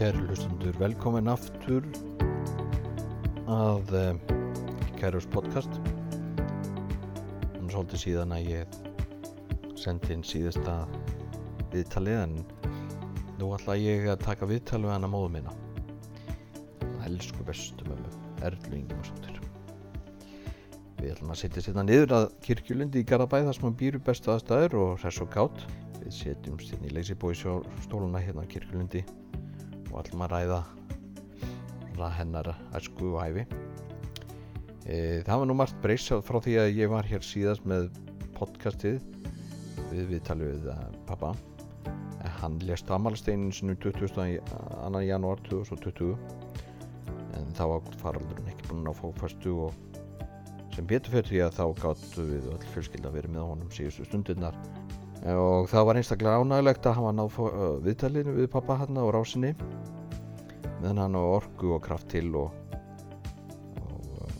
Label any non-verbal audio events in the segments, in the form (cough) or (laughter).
Kæri hlustundur, velkomin aftur að uh, Kærus podcast. Það er svolítið síðan að ég sendi inn síðasta viðtalið en nú ætla ég að taka viðtal við hana móðu mína. Elsku bestu mömmu, Erlu Ingemarssdóttir. Við ætlum að setja sérna niður að kirkjulendi í Garabæð þar sem hann býr bestu aðstæður og hress og gátt. Við setjum sérna í leysibói stóluna hérna á kirkjulendi og ætlum að ræða hennar æsku og æfi. E, það var nú margt breysað frá því að ég var hér síðast með podcastið við viðtalið við uh, pappa. Hann lést amalsteinin sinu 22. janúar 2020 en þá var faraldurinn ekki búinn að fá fastu og sem betur fyrir því að þá gáttu við öll fjölskylda verið með honum síðustu stundirnar og það var einstaklega ánægilegt að hafa náð viðtalinu við pappa hann á rásinni. Meðan hann á orgu og kraft til og, og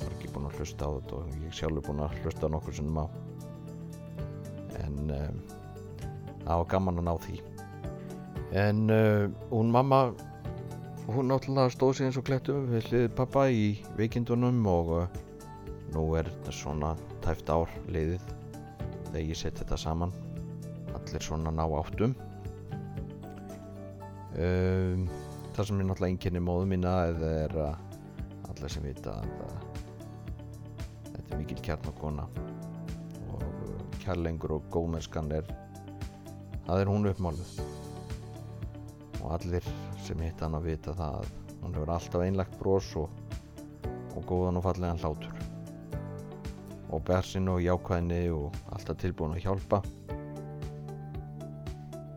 var ekki búinn að hlusta á þetta og ég sjálfur búinn að hlusta nokkur sem má en um, það var gaman að ná því. En uh, hún mamma hún náttúrulega stóð sig eins og klettum við hliðið pappa í veikindunum og uh, nú er þetta svona tæft ár liðið þegar ég set þetta saman allir svona ná áttum. Um, það sem er náttúrulega einnkynni móðu mína eða er að allir sem vita að, að þetta er mikil kjarnakona og kærlengur og góðmennskan er það er hún uppmáluð. Og allir sem hitt hann að vita það að hún hefur alltaf einlagt brós og, og góðan og fallegan hlátur. Og bersinn og jákvæðinni og alltaf tilbúin að hjálpa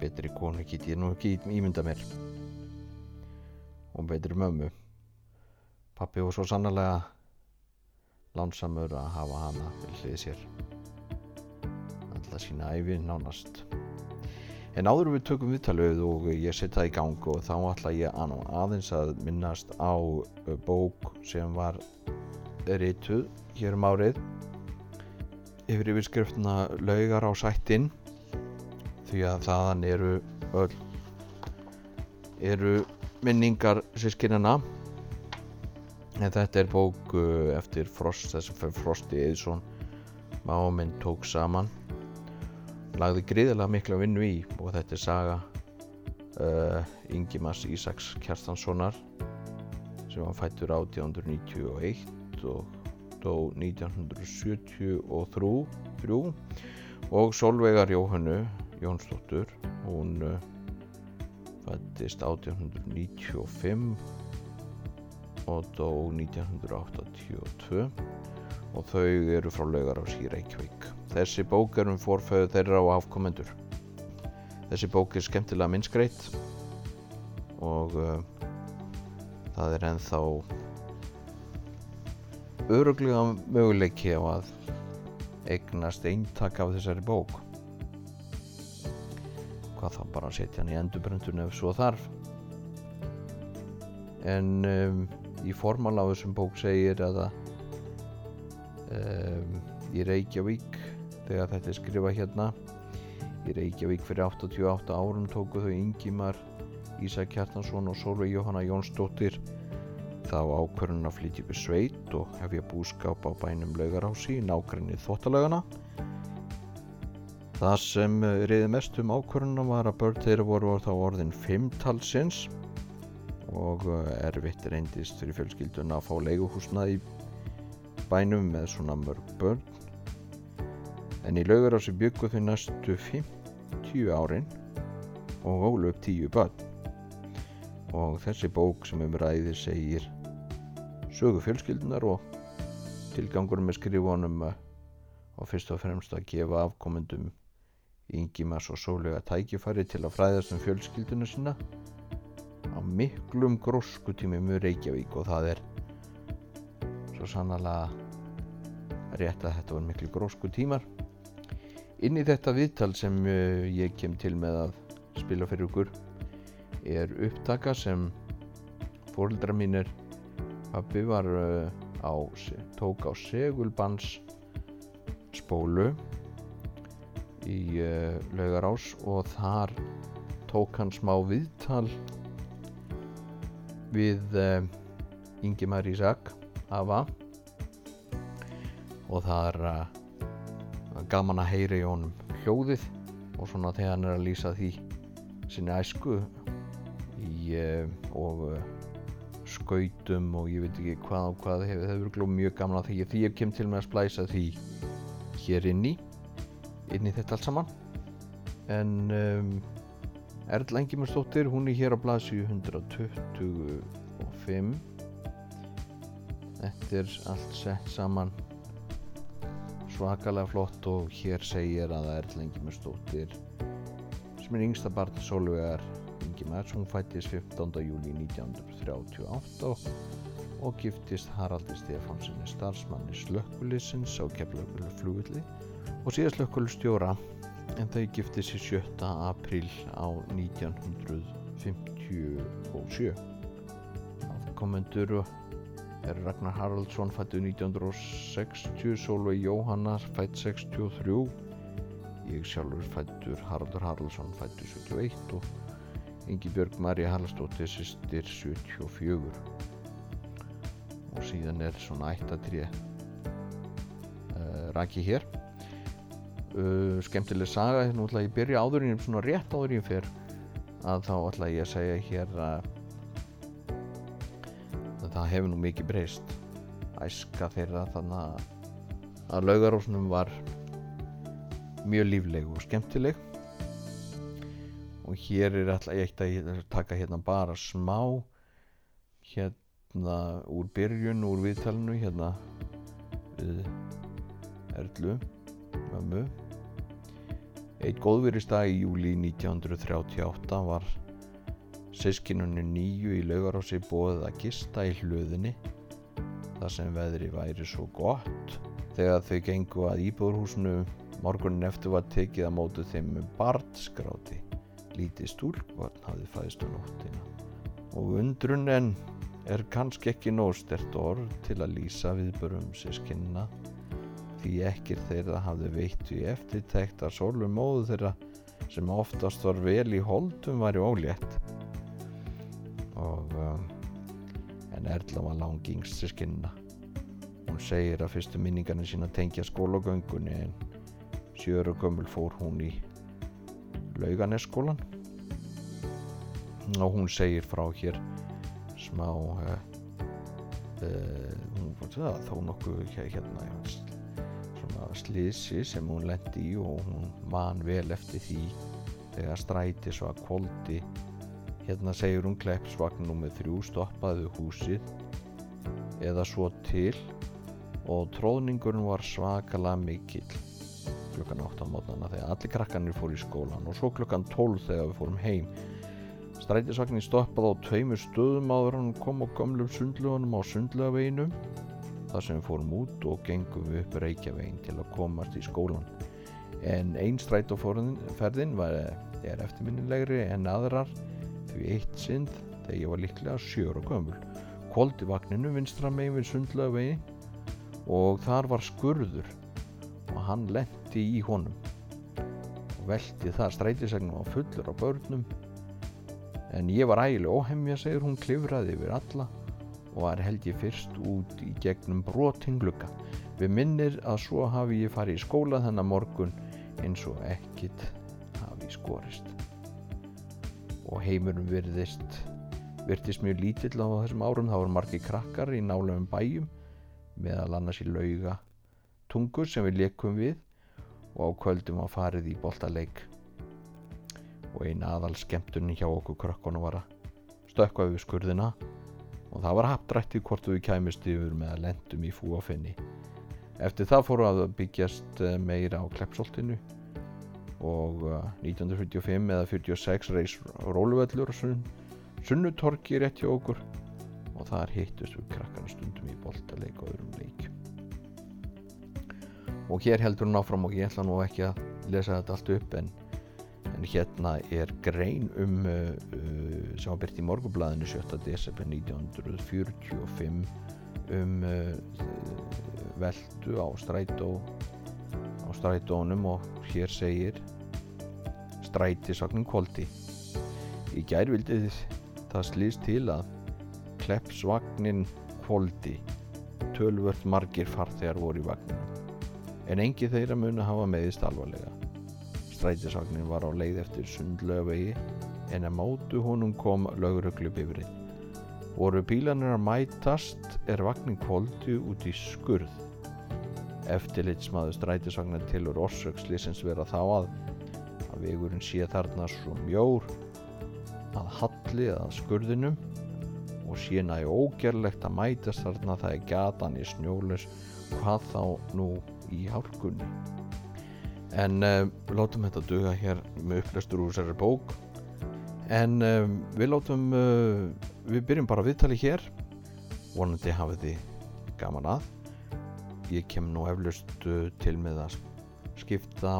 betri konu get ég nú ekki ímynda mér. Og betri mömmu. Pappi var svo sannlega lánsamur að hafa hana til hlið sér. Alltaf sína æfi nánast. En áður við tökum viðtalið og ég setja í gang og þá ætla ég að aðeins að minnast á bók sem var reytuð hér um árið. Yfir yfirskriftina laugar á sættin því að þaðan eru öll eru minningar sískinina en þetta er bók eftir Frost þessum fyrir Frosti Eðsson máminn tók saman. Lagði gríðilega miklu að vinna í og þetta er saga uh, Ingimas Ísaks Kjartanssonar sem var fættur 1891 og dó 1973 og Solveigar Jóhannu Jónsdóttur. Hún uh, fættist 1895 og dó 1982 og þau eru frá laugar á sír Reykjavík. Þessi bók er um forföðu þeirra og afkomendur. Þessi bók er skemmtilega minnskreitt og uh, það er ennþá öruglega möguleiki á að eignast eintak af þessari bók hvað þá bara setja hann í endurbröndun ef svo þarf. En um, í formal á þessum bók segir að um, í Reykjavík þegar þetta er skrifað hérna í Reykjavík fyrir 88 árum tóku þau Ingimar Ísak Kjartansson og Solveig Jóhanna Jónsdóttir þá ákvörðun að flytja ykkur sveit og hefja búskap á bænum laugarási í nákvæmni þóttalögana Það sem reyði mest um ákvörðunum var að börn þeirra voru þá orðin fimmtalsins og erfitt reyndist fyrir fjölskylduna að fá leiguhúsnað í bænum með svona mörg börn. En í laugarási byggu þau næstu 50 árin og ólu upp 10 börn. Og þessi bók sem um ræði segir sögu fjölskyldunar og tilgangur með skrifunum og fyrst og fremst að gefa afkomendum Ingimas og Sólega tækifæri til að fræðast um fjölskylduna sína á miklum gróskutími með Reykjavík og það er svo sannlega rétt að þetta var miklu gróskutímar. Inn í þetta viðtal sem ég kem til með að spila fyrir ykkur er upptaka sem fórildra mínir pabbi var á, tók á segulbans spólu í uh, laugarás og þar tók hann smá viðtal við uh, Ingemar Ísak Ava og það er uh, gaman að heyra í honum hljóðið og svona þegar hann er að lýsa því sinni æsku í, uh, og skautum og ég veit ekki hvað og hvað hefur það verið mjög gamla því. Því ég kem til með að splæsa því hér inn í inn í þetta allt saman. En um, Erla Engimarsdóttir hún er hér á blasi 125 þetta er allt sett saman. Svakalega flott og hér segir að Erla Engimarsdóttir sem er yngsta barn Solvegar Ingimars, hún fættist 15. júli 1938 og giftist Haraldi Stefánsinni starfsmanni slökkulisins á Keflavík flugulli og síðan slökkulistjóra en þau giftist í 7. apríl á 1957 afkomendur er Ragnar Haraldsson fættu 1960 Solveig Jóhannar fætt 63 ég sjálfur fættur Haraldur Haraldsson fættu 71 og Ingi Björg Marja Haraldsdóttir sýstir 74 og síðan er svona ættatrið uh, raki hér uh, skemmtileg saga nú ætla ég að byrja áðurinn svona rétt áðurinn fyrr að þá ætla ég að segja hér að, að það hefur nú mikið breyst. Æska þeirra þannig að laugarósnum var mjög lífleg og skemmtileg. Og hér er alltaf eitt að taka hérna bara smá hérna úr byrjun úr viðtalinu hérna við Erlu mömmu eitt góðveristag í júli 1938 var sískinunni nýju í laugarási bóðið að gista í hlöðinni þar sem veðri væri svo gott. Þegar þau gengu að íbúðurhúsinu morgunin eftir var tekið að mótu þeim með barnskráti lítið stúlkvarn hafði fæðist á nóttina. Og undrun en er kannski ekki nóstert orð til að lýsa viðbörum sískinna því ekkir þeirra hafði veitt við eftirtækt að sólum móðu þeirra sem oftast var vel í holdum væri ólétt. Og um, en Erla var langingst sískinna hún segir að fyrstu minningarnir sína tengja skólagöngunni en sjöru gömul fór hún í lauganeskólan og hún segir frá hér smá uh, uh, hún fór það þó nokkuð hérna svona slísi sem hún lendi í og hún man vel eftir því þegar stræti svo að koldi hérna segir hún kleppsvagn nummið þrjú stoppaði húsið eða svo til og tróðningurinn var svakalega mikill klukkan 8 á mótnana þegar allir krakkanir fór í skólan og svo klukkan 12 þegar við fórum heim. Strætisvagnin stoppaði á tveimur stöðum áður hann kom á gamlum sundlugunum á sundlugaveginum þar sem við fórum út og gengum við upp Reykjavegin til að komast í skólan en einn strætóferðin er eftirminnilegri en aðrar því eitt sind þegar ég var líklega sjör og gömul koldi vagninu vinstra megin við sundlugavegin og þar var skurður og hann lendi í honum. Og veldi það strætisegnum á fullur á börnum. En ég var ægilega óhemja segir hún klifraði yfir alla og var held ég fyrst út í gegnum brotingluga við minnir að svo hafi ég farið í skóla þennan morgun eins og ekkit hafi skorist. Og heimurum virðist virtist mjög lítill á þessum árum. Þá voru margi krakkar í nálefum bæjum meðal annars í lauga tungur sem við leikum við og á kvöldum var farið í boltaleik. Og eina aðal skemmtunni hjá okkur krökkunum var að stökka við skurðina og það var haptrætti hvort við kæmist yfir með að lendum í fúafinni eftir það fóru að byggjast eh, meira á Kleppsoltinu og 1945 eh, eða 46 reys róluvellur sunn, sunnutorki rétt hjá okkur og þar hittust við krakkana stundum í boltaleik og öðrum leik. Og hér heldur hún áfram og ég ætla nú ekki að lesa þetta allt upp en, en hérna er grein um uh, uh sem var byrt í morgublaðinu 7. desember 1945 um uh, veldu á strætó á strætónum og hér segir strætisvagnin kvóldi í gær vildi það slýst til að Kleppsvagnin kvóldi. Tölvört margir farþegar voru í vagninu. En engi þeirra muni hafa meðist alvarlega. Strætisvagnin var á leið eftir sundlöfvegi en að mótu honum kom lögruglu bifrið. Voru bílanir að mætast er vagnin kvóldi út í skurð. Eftirlitsmaður strætisvagnin tilur orsökslýsins vera þá að að vegurinn sé þarna svo mjór að halli að skurðinum og sé nægi ógerlegt að mætast þarna það er gatan í snjóles hvað þá nú í hálkunni en uh, við látum þetta duga hér með upplestur úr þessari bók. En uh, við látum uh, við byrjum bara viðtali hér. Vonandi hafið þið gaman að. Ég kem nú eflust til með að skipta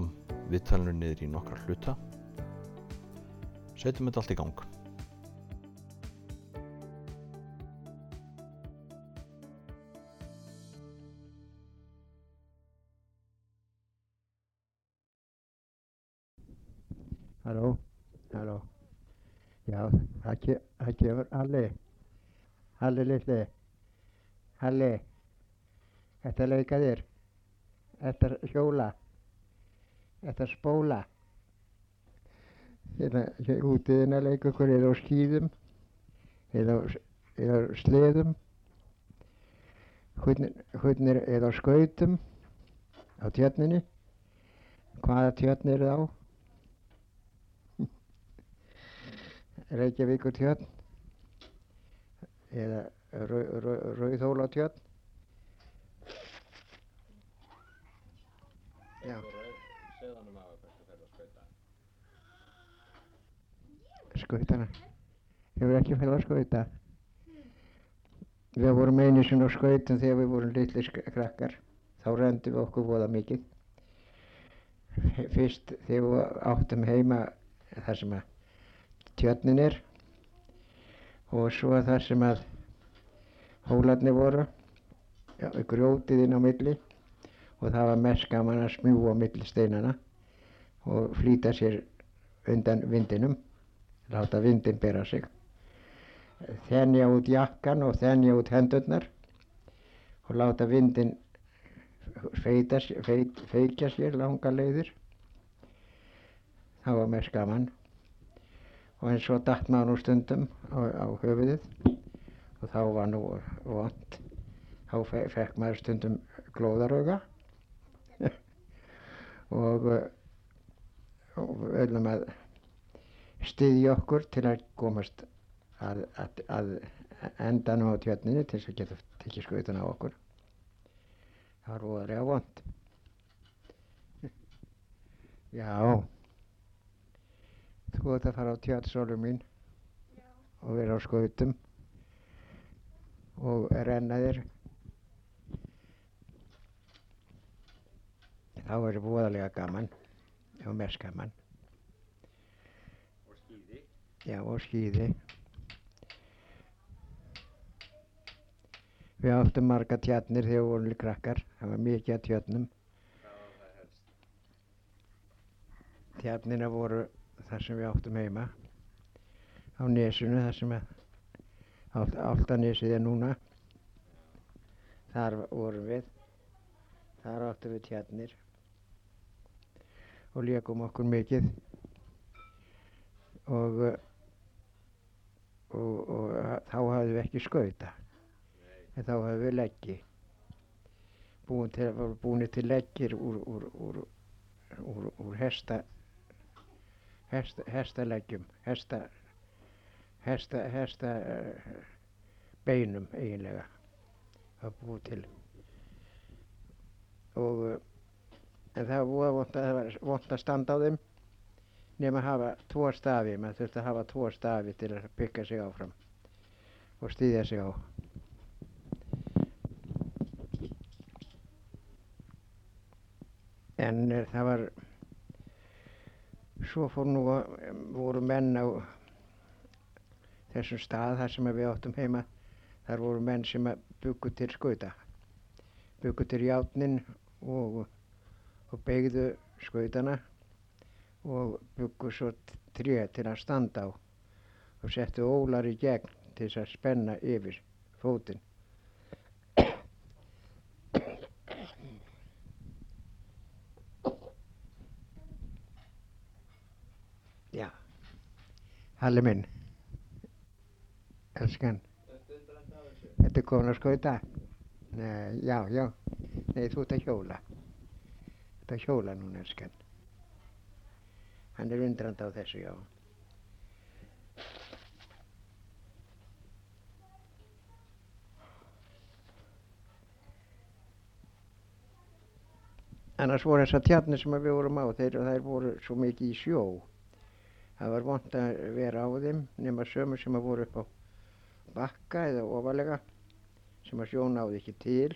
viðtalinu niður í nokkra hluta. Setjum þetta allt í gang Halló, halló. Já, það, ke það kemur Halli. Halli litli. Halli. Þetta leika þér. Þetta hjóla. Þetta spóla. Hérna, hérna útiðina leika ykkur eða á skýðum. Eða, á sleðum. Hvernig eða á skautum. Á tjörninni. Hvaða tjörn eru þá? Reykjavíkur tjörn eða Rauðhóla tjörn Já. Skautana. Hefur ekki að skauta? Við vorum einu sinni á skautum þegar við vorum litli krakkar. Þá rendum við okkur voða mikið. Fyrst þegar við áttum heima þar sem að tjörnin er og svo þar sem að hólarnir voru já, grjótið inn á milli og það var mest gaman að smjúa á milli steinana og flýta sér undan vindinum láta vindin bera sig. Þenja út jakkan og þenja út hendurnar og láta vindin feita, feit, feikja sér langa leiðir. Það var mest gaman og en svo datt maður nú stundum á, á höfuðið og þá var nú vond þá fe fekk maður stundum glóðarauga. (laughs) Og og við öllum að styðja okkur til að komast að, að, að endanum á tjörninni til þess að geta tekið skautan á okkur. Það var óðarlega vond (laughs) já Þú ert að fara á tjátsólu mín Já. og vera á skautum og renna þér. Þá er það voðalega gaman og mest gaman. Og skýði? Já, og skýði. Við áttum marga tjarnir þegar við vorum líka krakkar. Það var mikið að tjarnum. Hvað var það helst? Tjarnina voru þar sem við áttum heima. Á nesunu þar sem að áltanesið er núna. Þar vorum við. Þar áttum við tjarnir. Og leikum okkur mikið. Og, og, og þá hafðum við ekki skauta. En þá hafðum við leggi. Búin til, búin til leggir úr, úr, úr, úr, hesta, hestaleggjum, hesta, hesta, hesta uh, beinum eiginlega. Að búið til. Og uh, en það var vont að, að standa á þeim nema að hafa tvo stafi, maður þurfti að hafa tvo stafi til að byggja sig áfram og stýðja sig á. En uh, það var svo fór nú voru menn á þessum stað þar sem við áttum heima þar voru menn sem byggu til skauta byggu til játnin og, og beigðu skautana og byggu svo tré til að standa á og settu ólar í gegn til þess að spenna yfir fótinn. Já, Halli minn, elskan, þetta er komin að skauta. Nei, já, já, nei þú ert að hjóla, þú ert að hjóla núna elskan. Hann er undrand á þessu, já. Annars voru þessar tjarnir sem við vorum á, þeir, þeir voru svo mikið í sjó. Það var vant að vera á þeim nema sömu sem að voru upp á bakka eða ofalega sem að sjó náði ekki til.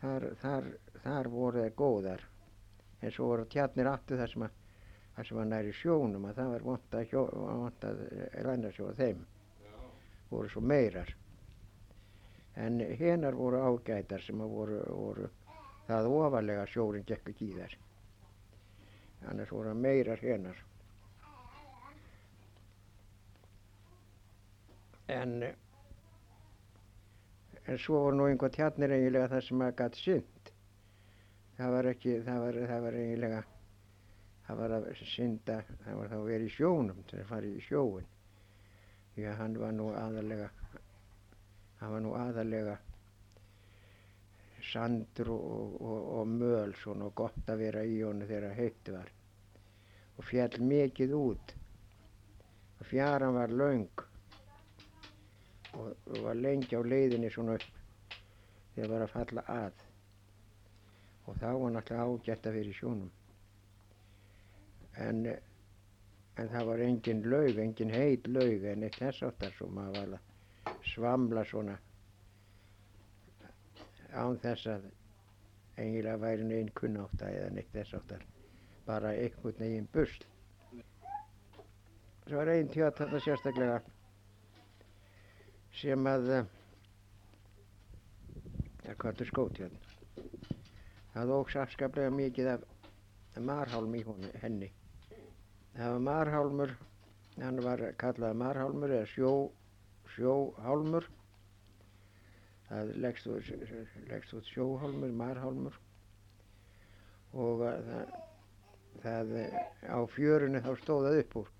Þar, þar, þar voru þeir góðar. En svo voru tjarnir aftur þar sem að, þar sem að næri sjónum að það var vant að, að ræna sjó að þeim. Voru svo meirar. En henar voru ágætar sem að voru, voru það ofalega sjórin gekk ekki í þær. Annars voru meirar henar. En, en svo voru nú einhvað tjarnir eiginlega það sem að gæti synd. Það var ekki, það var, það var eiginlega, það var að synda, það var þá að vera í sjónum til að fara í sjóin. Því að hann var nú aðalega, hann var nú aðalega sandur og, og, og möl svona og gott að vera í honum þegar heitt var. Og fjall mikið út. Og fjaran var laung og var lengi á leiðinni svona upp þegar var að falla að. Og þá var náttúrulega ágætt að vera í sjónum. En, en það var engin laug, engin heit laug en eitt þess áttar svo maður var að svamla svona án þess að eiginlega væri neinn kunnáta eða neitt þess áttar. Bara einhvern veginn busl. Svo var einn tjátt þarna sérstaklega sem að það kvöldur skótjörn það ógs afskaplega mikið af marhálm í honi, henni. Það var marhálmur hann var kallað marhálmur eða sjó, sjóhálmur. Það leggst út, út sjóhálmur, marhálmur. Og það, það á fjörunni þá stóðað upp úr.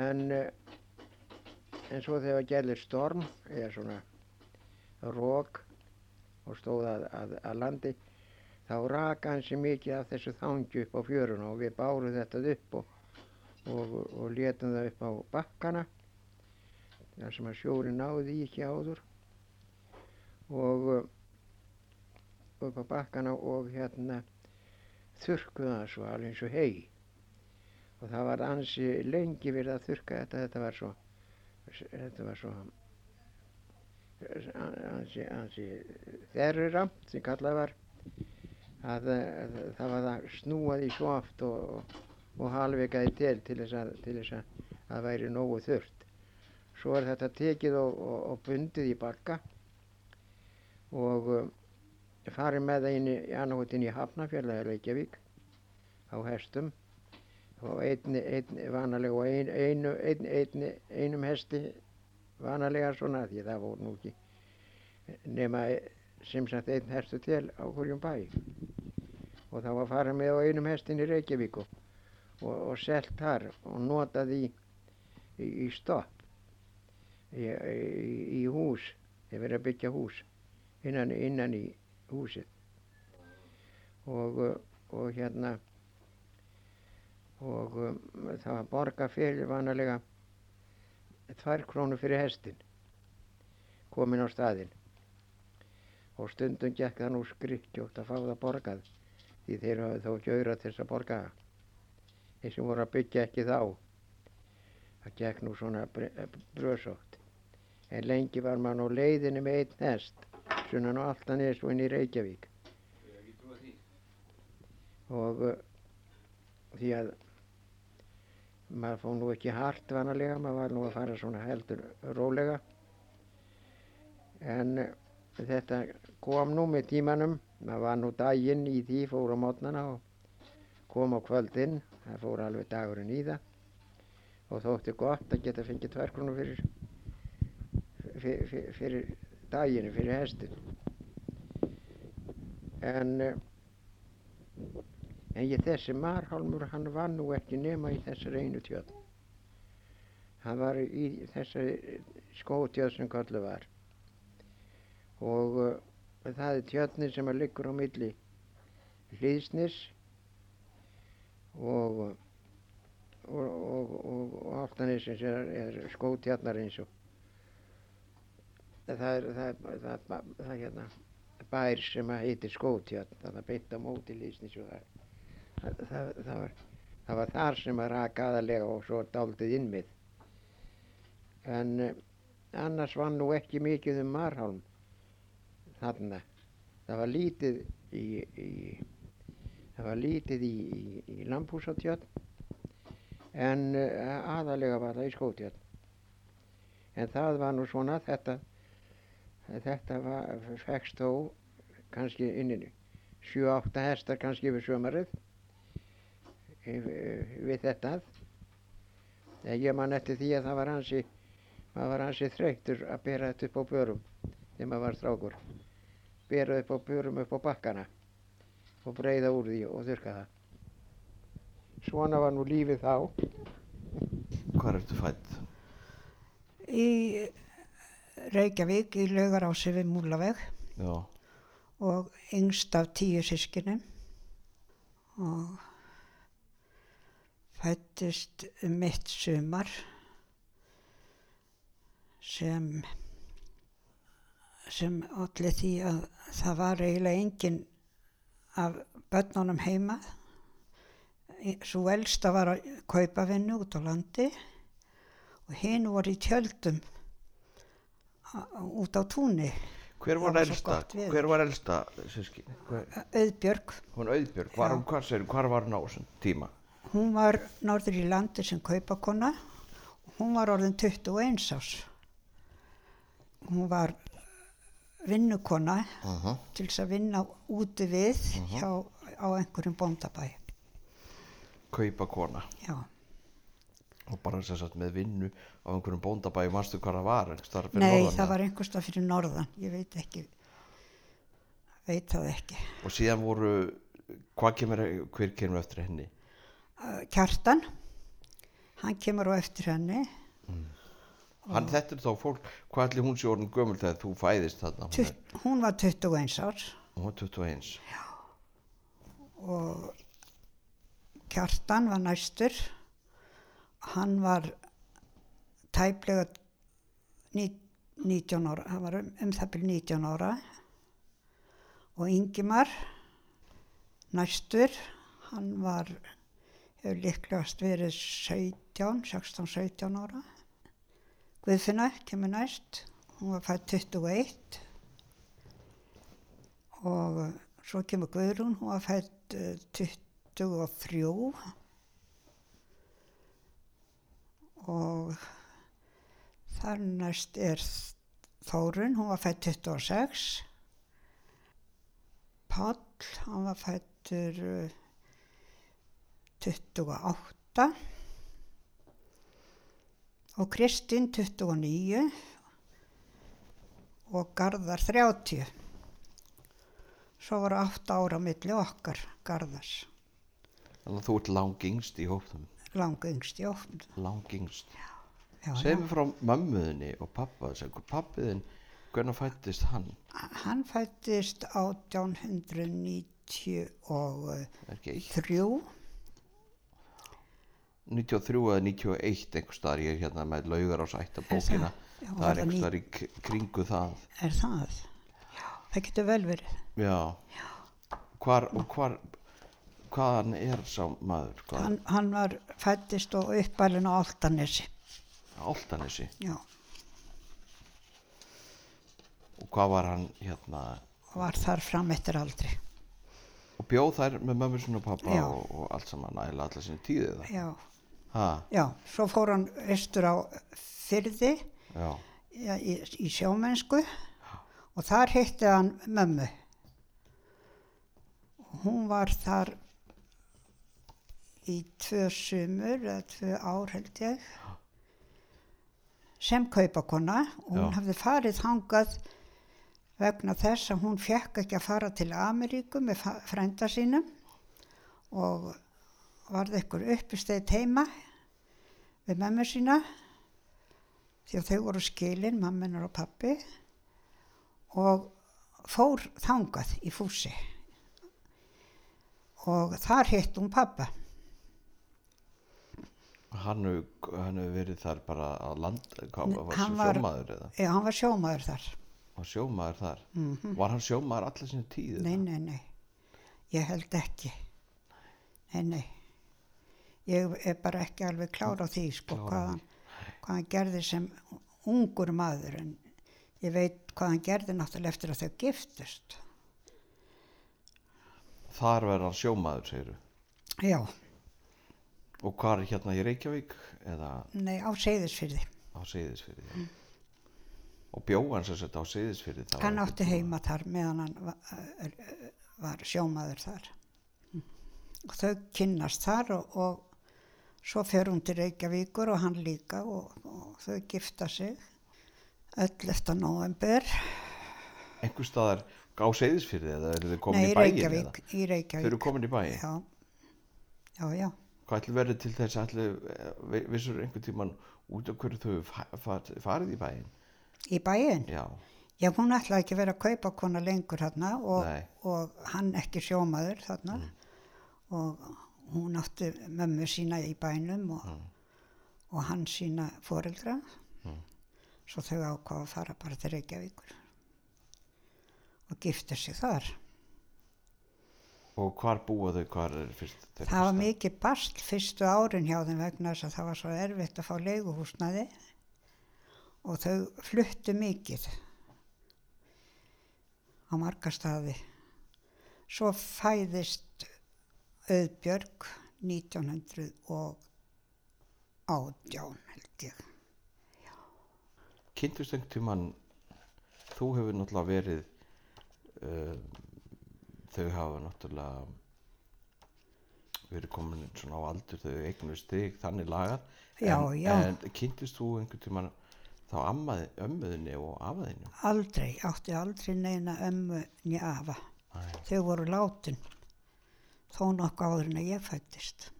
En en svo þegar gerði storm eða svona rók og stóð að, að, að landi þá raka hansi mikið af þessu þangju upp á fjöruna og við bárum þetta upp og, og, og letum það upp á bakkana þar sem að sjóri náði ekki áður. Og upp á bakkana og hérna þurrkuða það svo alveg eins og hei og það var ansi lengi verið að þurrka þetta þetta var svo þetta var svo ansi, ansi þerrira sem kallað var að, að það var að snúa því svo oft og, og halvveikaði til til þess að, til þess að það væri nógu þurft svo er þetta tekið og, og, og bundið í bakka og uh, farið með það inn í annarkot inn í Hafnarfjörða eða Reykjavík á hestum og einn, einn vanalega og ein, einu, ein, ein, einum hesti vanalega svona því það voru nú ekki nema sem sagt einn hestu til á hverjum bæ. Og það var farið með á einum hestin í Reykjavík og, og, selt þar og notað í, í, í stopp í, í hús þeir verið að byggja hús innan, innan í húsið. Og, og hérna og um, það var borga fyrir vanalega tvær krónu fyrir hestin komin á staðinn. Og stundum gekk það nú skrikkjótt að fá það borgað því þeir hafði þó ekki auðra til þess að borga þeir sem voru að byggja ekki þá það gekk nú svona bröðsótt en lengi var maður nú leiðinni með einn hest sunnan og alltaf neðs og inn í Reykjavík. Og uh, því að maður fóð nú ekki hart vanalega maður var nú að fara svona heldur rólega en uh, þetta kom nú með tímanum maður var nú daginn í því fór á mótnana og kom á kvöldinn það fór alveg dagurinn í það og þótti gott að geta fengið tverkronum fyrir, fyrir, fyrir, daginu, fyrir hestin. En, ég, þessi marhálmur, hann var nú ekki nema í þessari einu tjöld. Hann var í þessari skótjöld sem kallu var. Og uh, það er tjöldin sem að liggur á milli hlýðsnis og, og, og, og, Áltanisins er, er skótjarnar eins og það er, það, er, það, er, það, er hérna bær sem að heitir skótjarn þannig að beint á móti hlýðsnis og það, það, það, það, var, það var þar sem að raka aðalega og svo daldið innmið en eh, annars var nú ekki mikið um Marholm þarna. Það var lítið í, í var lítið í, í, Lambhúsatjörn en uh, aðalega var það í Skótjörn. En það var nú svona þetta þetta var, fekst þó kannski inninu 7-8 hestar kannski yfir sömarið við þetta en ég man eftir því að það var hansi maður var hansi þreytur að bera þetta upp á börum þegar maður var strákur bera upp á börum upp á bakkana og breyða úr því og þurka það. Svona var nú lífið þá. Hvað ertu fætt? Í Reykjavík í laugarási við Múlaveg Já. og yngst af tíu sískinum og fættist mitt sumar sem sem allir því að það var eiginlega engin af börnunum heima svo elsta var að kaupa vinnu út á landi og hinn voru í tjöldum út á túnni Hver var, elsta? Hver var elsta? Hver, Auðbjörg, hún Auðbjörg, var Já. hún, hvað segir, hvar var hún á þessum tíma? Hún var norður í landi sem kaupakona. Hún var orðin 21 árs. Hún var vinnukona Uh -huh. til þess að vinna úti við hjá, á einhverjum bóndabæ. Kaupa kona já, og bara sem sagt með vinnu á einhverjum bóndabæi, manstu hvað það var? nei norðan, það var einhverstað fyrir norðan. Ég veit ekki. Veit það ekki. Og síðan voru, kemur, hver kemur eftir henni? Uh, Kjartan hann kemur á eftir henni. Hann, þetta er þá fólk, hvað ætli hún sé orðin gömul þegar þú fæðist þarna? Hún, hún var 21 árs hún var 21. og Kjartan var næstur. Hann var tæplega ní- 19 ára hann var um, um það byrj 19 ára. Og Ingimar næstur hann var hefur líklegast verið 17 16, 17 ára. Guðfinna kemur næst. Hún var fætt 21 og svo kemur Guðrún, hún var fætt uh, 23 og þar næst er Þórun, hún var fætt 26 Páll, hann var fættur uh, 28 og Kristinn 29 og Garðar 30 svo voru 8 ára á milli okkar Garðars. Þannig að þú ert langingst í hóptum, langu yngst í ofn langingst. já, Segð mér frá mömmuðinni og pappa, segð, pappiðin, hvernig fættist hann? hann fættist 1893 Er ekki eitt? 93 eða 91 einhver staðar, ég er hérna með laugar á sætta bókina, Já, það er það einhver staðar í kringu það. er það? Já, það getur vel verið Já. Hvar, og hvar, hvaðan er sá maður? Hann, hann var fættist og uppalinn á Altanesi Áltanessi. já, Og hvað var hann hérna, var þar fram eftir aldri og bjóð þær með mömmu sinni og pappa Já. og, og allt saman ægilega allar sinni tíðið það? já, Ha, já, svo fór hann austur á fyrði já, í, í sjómennsku og þar hitti hann mömmu. Hún var þar í tvö sumur eða tvö ár held ég sem kaupakona. Og hún Já. hafði farið þangað vegna þess að hún fekk ekki að fara til Ameríku með frænda sínum. Og varði ykkur uppisteyt heima við mömmu sína því að þau voru skilin, mamminar og pappi og fór þangað í fúsi og þar hitt hún pappa Hann hefur hann verið þar bara að land, hvað var hann var- sjómaður eða? Já, hann var sjómaður þar. Var sjómaður þar? Mm Var hann sjómaður allir sinni tíð? Nei, nei, nei. Ég held ekki. Nei, nei. Ég er bara ekki alveg klára á því, sko, Klár á hvað hann, hann gerði sem ungur maður, en ég veit hvað hann gerði náttúrulega eftir að þau giftust. Þar verður hann sjómaður, segiru. Já, Og hvað er hérna í Reykjavík eða nei, á Seyðisfyrði. á Seyðisfyrði? Já. Og bjó hann sem sagt á Seyðisfyrði? Hann átti heima þar meðan hann var, var sjómaður þar. Og þau kynnast þar og, og svo fer hún til Reykjavíkur og hann líka og, og þau gifta sig 11. november. Einhver staðar á Seyðisfyrði eða eru þið komin Nei, í? Reykjavík, eða? í Reykjavík. Þau eru komin í bæinn? Já, já, já. Hvað ætli verið til þess að vissur einhvern tíman út af hverju þau fa- fa- farið í bæinn? Í bæinn? Já, Já, hún ætlaði ekki vera að kaupa kona lengur þarna og, Nei. og hann ekki sjómaður þarna og hún átti mömmu sína í bænum og, og hann sína foreldra svo þau ákvaða að fara bara til Reykjavíkur og gifta sig þar. og hvar búa þau, hvar er fyrst Það var fyrsta? mikið bast fyrstu árin hjá þeim vegna þess að það var svo erfitt að fá leiguhúsnaði og þau fluttu mikið á marga staði. Svo fæðist Auðbjörg 1918 held ég. Tíman þú hefur náttúrulega verið uh, þau hafa náttúrulega verið komin svona á aldur þau eignust þig þannig lagað Já, en, já. en kynntist þú einhvern tíman þá ammaði, ömmuðinni og afaðinu Aldrei, átti aldrei neina ömmu nýja afa. Nei. Þau voru látin þó nokkuð áður en að ég fættist.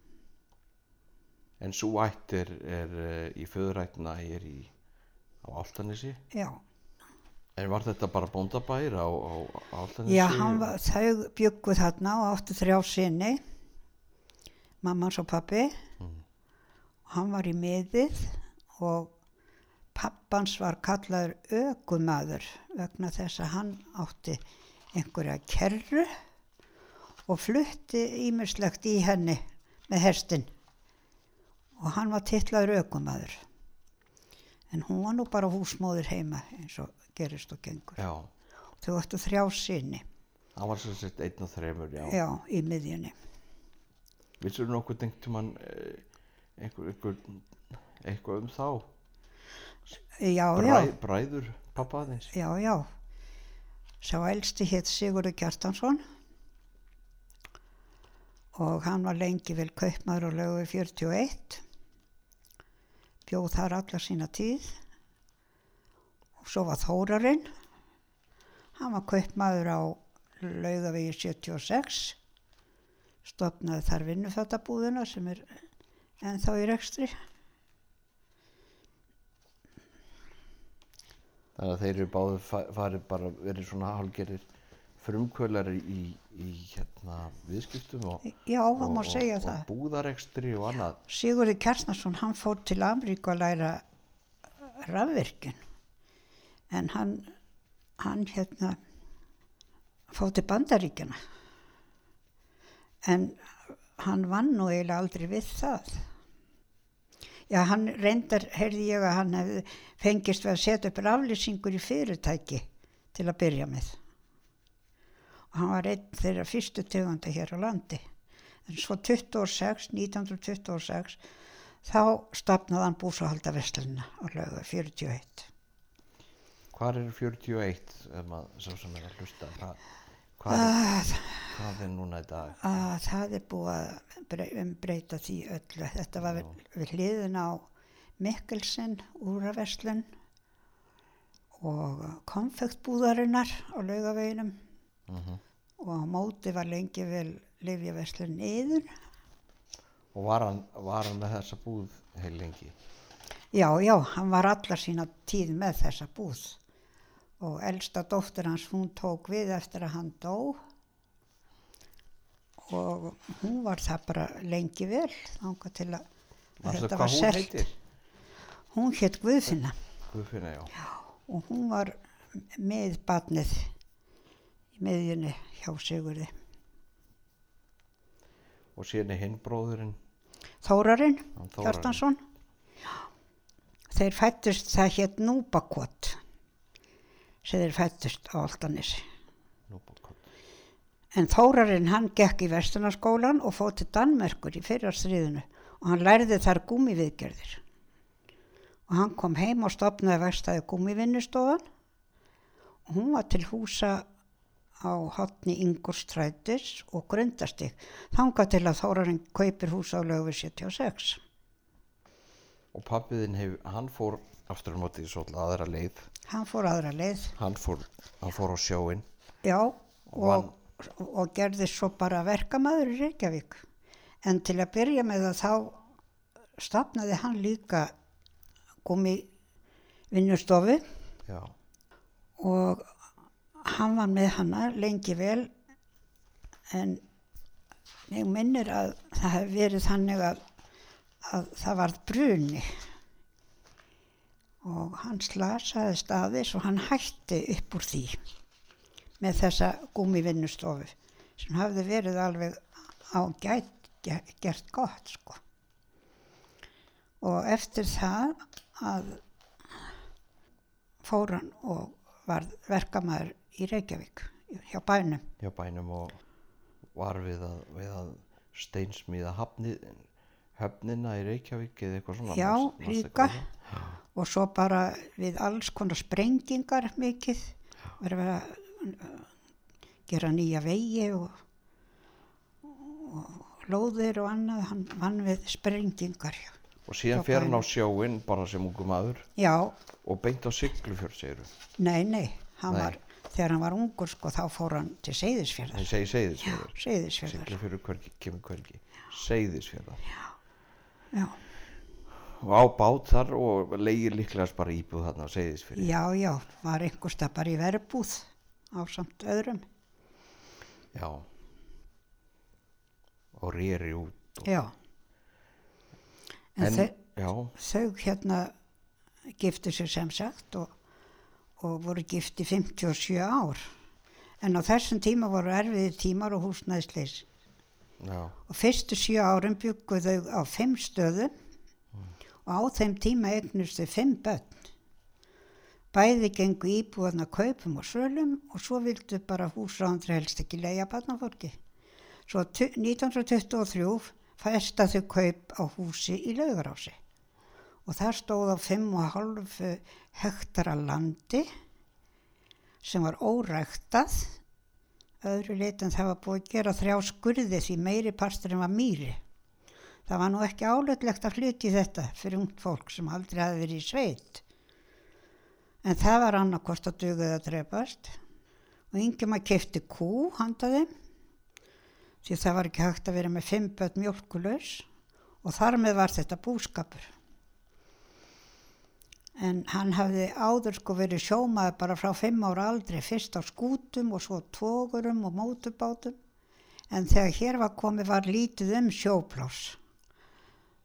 en svo ætt er, er uh, í föðurætna er í á Áltanesi Já. en var þetta bara bóndabær á, á, Áltanesi Já, var, þau byggu þarna og áttu þrjá sinni, mammans og pappi. Og hann var í miðið og pappans var kallaður ökumadur vegna þess að hann átti einhverja kerru og flutti ímislegt í henni með hestin. Og hann var titlaður ökumadur. En hún var nú bara húsmóður heima eins og gerist og gengur. já, Þau áttu þrjá sinni. hann var svo sett einn og þremur já, Já, í miðjunni. Vissur þú nokkuð dengt um hann einhver, einhver, eitthvað um þá? Já, Bræ, já, Bræður pappa aðeins? já, já. Sá elsti hétt Sigurður Kjartansson og hann var lengi vel kaupmaður og lögu 41. Bjóð þar alla sína tíð og svo var Þórarinn. Hann var kaupmaður á laugavegi 76. Stopnaði þar vinnufættabúðuna sem er ennþá í rekstri. Þannig að þeir eru báðu farið bara verið svona hálgerir frumkvölari í, í hérna viðskiptum og, Já, og, og, og búðarekstri og annað. Sigurður Kjarnason, hann fór til Ameríku að læra rafvirkjun. En hann, hann hérna, fór til Bandaríkjana. En hann vann nú eiginlega aldrei við það. Já, hann reyndar, heyrði ég að hann hefði fengist við að setja upp raflýsingur í fyrirtæki til að byrja með. Hann var einn þeirra fyrstu tegunda hér á landi. En svo 26, 1926, þá stopnaði hann búsahalda Vestluna á lögu 41. Hvar eru 41 ef maður svo sem er að hlusta? Hva, Hvað er, að, hvað er núna í dag? að það er búið að brey- umbreyta því öllu. Þetta var við, við hliðin á Mikkelsen, úraverslun og konfektbúðarinnar á laugaveginum Mm og á móti var lengi vel lifjaverslun niður. Og var hann, var hann með þessa búð heil lengi? Já, já, hann var allar sína tíð með þessa búð og elsta dóttir hans, hún tók við eftir að hann dó og hún var það bara lengi vel þangað til að Manstu þetta var selt. Hún hétt Guðfinna Guðfinna, já. og hún var með batnið í miðjunni hjá Sigurði. Og síðan er hinn bróðurinn, Þórarinn. Hjartansson. Þeir fættust, það hétt Núbakot sem þeir fættust á Altanesi. Núbótkot. En Þórarinn hann gekk í vestunarskólan og fóð til Danmerkur í fyrrarstriðinu og hann lærði þar gúmiviðgerðir. Og hann kom heim og stopnaði verstaði gúmivinnustofan og hún var til húsa á hotni Ingurstrætis og grundastig. Þangað til að Þórarinn kaupir húsa á lögu 76. Og pappiðinn hef, hann fór aftur á móti svolítið aðra leið. Hann fór aðra leið, Hann fór, hann fór á sjóin. já, vann- og, og gerði svo bara verkamaður í Reykjavík. En til að byrja með það þá stopnaði hann líka gumi vinnustofu Já. og hann var með hana lengi vel en ég minnir að það hef verið þannig að, að það varð bruni og hann slasaði staðis og hann hætti upp úr því með þessa gúmivinnustofu sem hafði verið alveg á gæt, ge- gert gott sko. Og eftir það að fór hann og var verkamæður í Reykjavík hjá bænum. hjá bænum og var við að, við að steinsmíða hafni, höfnina í Reykjavík eða eitthvað svona. Já, manstu- manstu líka. eitthvað og svo bara við alls konar sprengingar mikið verið að gera nýja vegi og, og lóðir og annað hann vann við sprengingar já. Og síðan Hjá fer hann á sjóin bara sem ungu maður já, og beint á Siglufjörð, segiru. nei, nei, hann Nei. var þegar hann var ungur sko þá fór hann til Seyðisfjörðar Það segi já, Seyðisfjörður. Seyðisfjörðar Siglufjörður hvergi, kemur hvergi. Seyðisfjörðar. já, Og á bát þar og leigir líklegast bara íbúð þarna á Seyðisfjörði. já, já, var einhversta bara í verbúð á samt öðrum Já. Og rýri út. Og, já en, en, já, þau hérna giftu sig sem sagt og, og voru gift í 57 ár. En á þessum tíma voru erfiði tímar og húsnæðisleis. já, Og fyrstu sjö árum byggu þau á fimm stöðum og á þeim tíma eignust þau fimm börn. Bæði gengu íbúðan að kaupum og sölum og svo vildu bara húsráðandri helst ekki leia barnafólki. Svo tu- 1923 festa þau kaup á húsi í laugarási og það stóð á 5,5 hektara landi sem var óræktað öðru leit en það var búið að gera þrjá skurði því meiri parturinn var mýri. Það var nú ekki álutlegt að flytja í þetta fyrir ungt fólk sem aldrei hafi verið í sveit. En það var annarkost að dugað að drefast og yngjum að kefti kú handaði því það var ekki hægt að vera með fimm börn mjölkulös og þar með var þetta búskapur. En hann hafði áður sko verið sjómaður bara frá fimm ára aldrei, fyrst á skútum og svo tógurum og mótubátum. En þegar hér var komið var lítið um sjóplás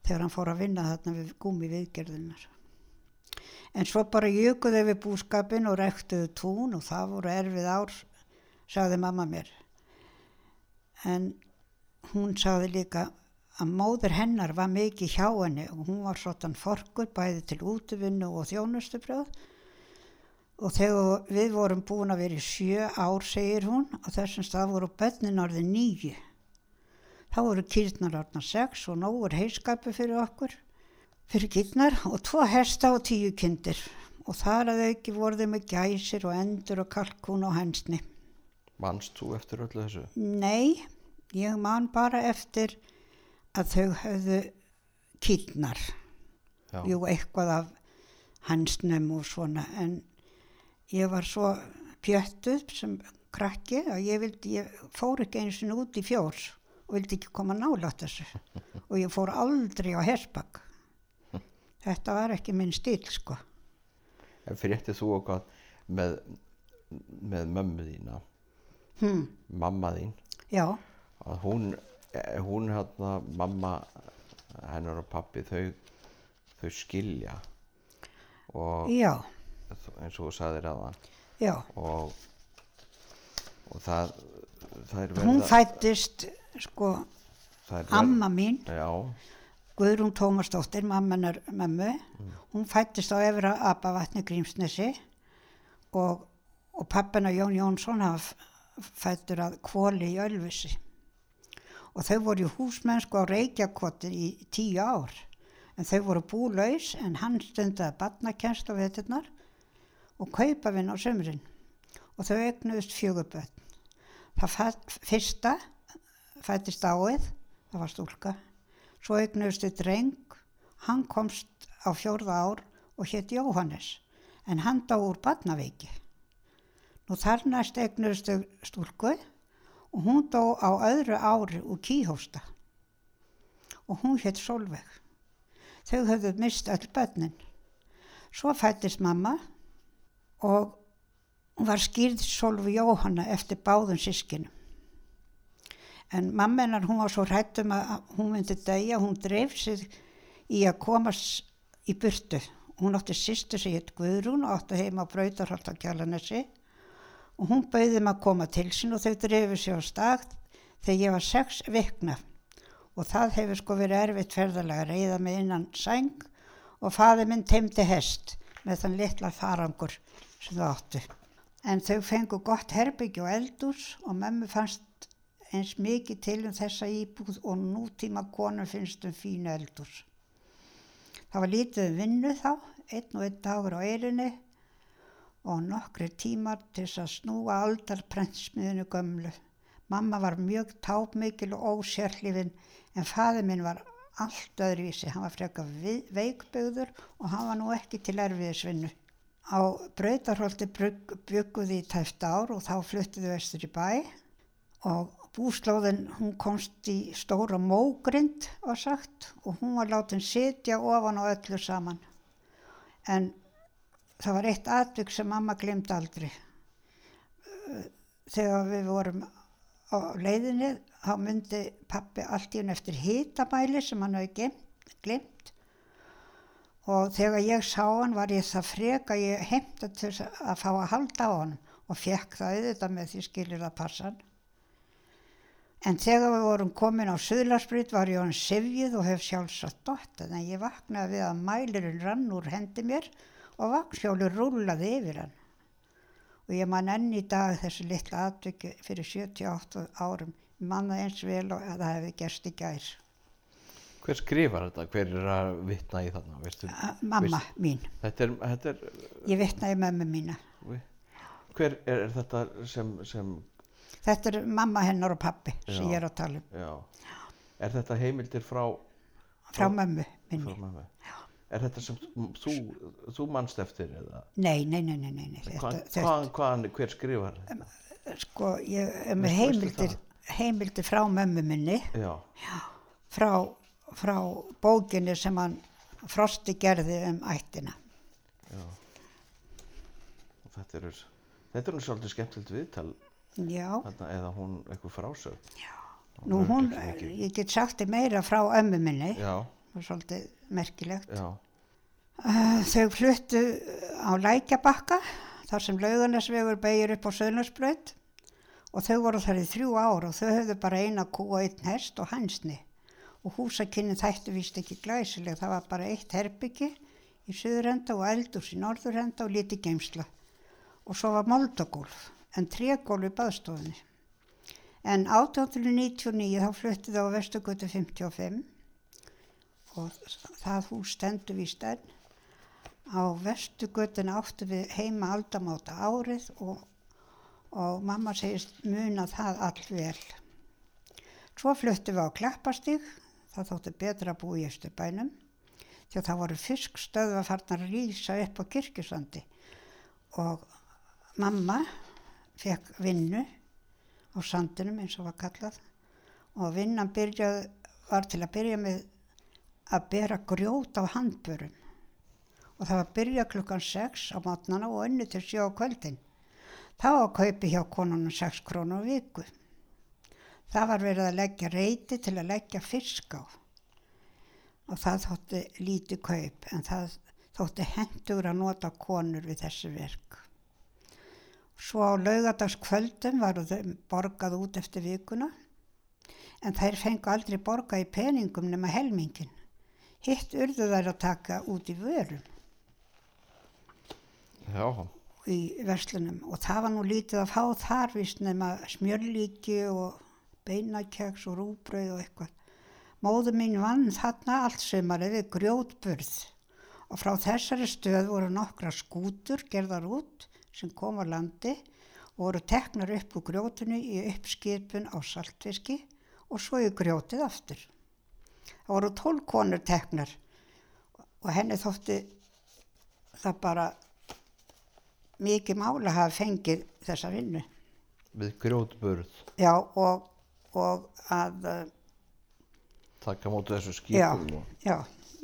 þegar hann fór að vinna þarna við gúmi viðgerðunar. En svo bara jökuðu við búskapin og rektuðu tún og það voru erfið ár, sagði mamma mér. En hún sagði líka að móður hennar var mikið hjá henni og hún var svotan forkur bæði til útvinnu og þjónustubröð og þegar við vorum búin að vera í sjö ár, segir hún, og þessum stað voru bönnin orðið nýju. Þá voru kýrnar orðna sex og nógur heiskapu fyrir okkur, fyrir kýrnar og tvo hesta og tíu kindir og þar að auki voru þau með gæsir og endur og kalkún og hensni. Manst þú eftir öllu þessu? Nei, ég man bara eftir að þau höfðu kýtnar. Já. Jú, eitthvað af hansnum og svona, en ég var svo pjöttuð sem krakki að ég, vildi, ég fór ekki eins og út í fjórs og vildi ekki koma nálátt þessu. (laughs) Og ég fór aldrei á hersbakk. Þetta var ekki minn stíl, sko. En fréttið þú okkar með, með mömmu þína, Hm, mamma þín, já, að hún, hún hérna, mamma hennar og pappi, þau, þau skilja. Og já, eins og þú sagðir að það. Og, og það, það Hún fættist, sko, amma mín, já, Guðrún Tómasdóttir, mammanar mömmu, hún fættist á Efra Abavatni Grímsnesi. Og, og pappina Jón Jónsson fættur að kvóli í Ölfusi. Og þau voru húsmennsku á Reykjakoti í tíu ár. En þau voru búlaus en hann stundaði barnakennst á veturnar og kaupavinn á sömurinn. Og þau egnuðust fjöguböld. Það fyrsta fættist áið, það var stúlka. Svo eignuðustu dreng, hann komst á fjórða ár og hétt Jóhannes, en hann dá úr badnaveiki. Nú þar næst eignuðustu stúlku og hún dó á öðru ári úr kíhósta og hún hétt Solveig. Þau höfðu mist öll bönnin. Svo fættist mamma og hún var skýrð Solveig Jóhanna eftir báðum sískinum. En mamma hennar, hún var svo hrættum að hún myndi dæja, hún dreif sig í að komast í burtu. Hún átti sýstu sig hitt Guðrún og átti heima á Brautarholt á Kjallanessi og hún bauði maður að koma til sín og þau dreifur sig á stað þegar ég var sex vikna og það hefur sko verið erfitt ferðalega reyða mig innan sæng og faði minn teimdi hest með þann litla farangur sem þau áttu. En þau fengu gott herbyggi og eldús og mömmu fannst eins mikið til um þessa íbúð og nútíma konum finnst um fínu eldús. Það var lítið um vinnu þá, einn og einn dagur á eirinni og nokkri tímar til þess að snúa aldarprentsmiðinu gömlu. Mamma var mjög tápmikil og ósérhlifin en faði minn var allt öðruvísi. Hann var frekar veikböður og hann var nú ekki til erfiðisvinnu. Á Brautarholti bygguði í tæft ár og þá fluttiði vestur í bæ og búslóðin hún komst í stóra mógrind var sagt og hún var látin sitja ofan á öllu saman. En það var eitt atvik sem mamma glemt aldrei. Þegar við vorum á leiðinni þá myndi pappi allt í hún eftir hitabæli sem hann hafi glemt og þegar ég sá hann var ég það freka ég heimta til að fá að halda á hann og fekk það auðvitað með því skilir að passa hann. En þegar við vorum komin á Suðlarsbrýt var ég hann sifjið og hef sjálfsagt dottað en ég vaknaði við að mælirinn rann úr hendi mér og vaksjólu rúlaði yfir hann. Og ég man enn í dag þessu litla atviki fyrir 78 árum. Ég man það eins vel og að það hefði gerst í gær. Hver skrifar þetta? Hver er að vitna í þarna? Veistu, A mamma veist, mín. þetta er, þetta er, Ég vitnaði mömmu mína. hver er, er þetta sem, sem, Þetta er mamma hennar og pappi sem Já. ég er að tala um. já, er þetta heimildir frá, Frá frá minni. mömmu? Er þetta sem þú, þú manst eftir eða? Nei, nei, nei, nei, nei. nei. Hva, hvaðan, hvaðan, hver skrifar þetta? sko, ég er Veistu- veistu heimildir, heimildir frá mömmu minni. Já, frá, frá bókinni sem hann Frosti gerði um ættina. já. Og þetta eru, þetta eru svolítið skemmtilegt viðtal Já, þarna, eða hún eitthvað frásög. nú hún, ég get sagt þið meira frá ömmu minni, Já, það er svolítið merkilegt. já, þau fluttu á Lækjabakka, þar sem laugarnesvegur beigir upp á Söðnarsbraut og þau voru þar í þrjú ár og þau höfðu bara eina kú og einn hest og hansni og húsakynnin þættu vist ekki glæsileg, það var bara eitt herbyggi í söðurenda og eldurs í norðurenda og liti geimsla og svo var moldagólf en trególf í baðstofunni. En 1899 þá fluttu þau á Vestugötu 55 og það hús stendur víst enn. Á Vestugötuna áttu við heima aldamáta árið og, og mamma segist muna það all vel. Svo fluttum við á Klappastíg, það þótti betra að búa í Östurbænum, því að það voru fiskstöðu að farna að rýsa upp á kirkjusandi og mamma fekk vinnu á sandinum eins og var kallað og vinnan byrjað, var til að byrja með að bera grjót á handbörum og það var að byrja klukkan 6 á matnana og önnu til 7 á kvöldin. Það var að kaupi hjá konunum 6 krónu á viku. Það var verið að leggja reyti til að leggja fisk á og það þótti lítið kaup en það þótti hendur að nota konur við þessi verk. Svo á laugadagskvöldum varu þau borgað út eftir vikuna en þær fengu aldrei borga í peningum nema helmingin. Hitt urðu þær að taka út í vörum Já, í verslunum og það var nú lítið að fá þar vist nema smjörlíki og beinakeks og rúbröð og eitthvað. Móðu mín vann þarna allt sömarið við grjótburð og frá þessari stöð voru nokkra skútur gerðar út sem kom á landi og voru teknar upp úr grjótinu í uppskipun á saltfiski og svo í grjótið aftur. Það voru tólk konur teknar og henni þótti það bara mikið mála að hafa fengið þessa vinnu. við grjótburð Já, og, og að, uh, taka móti þessu já, skipum og já,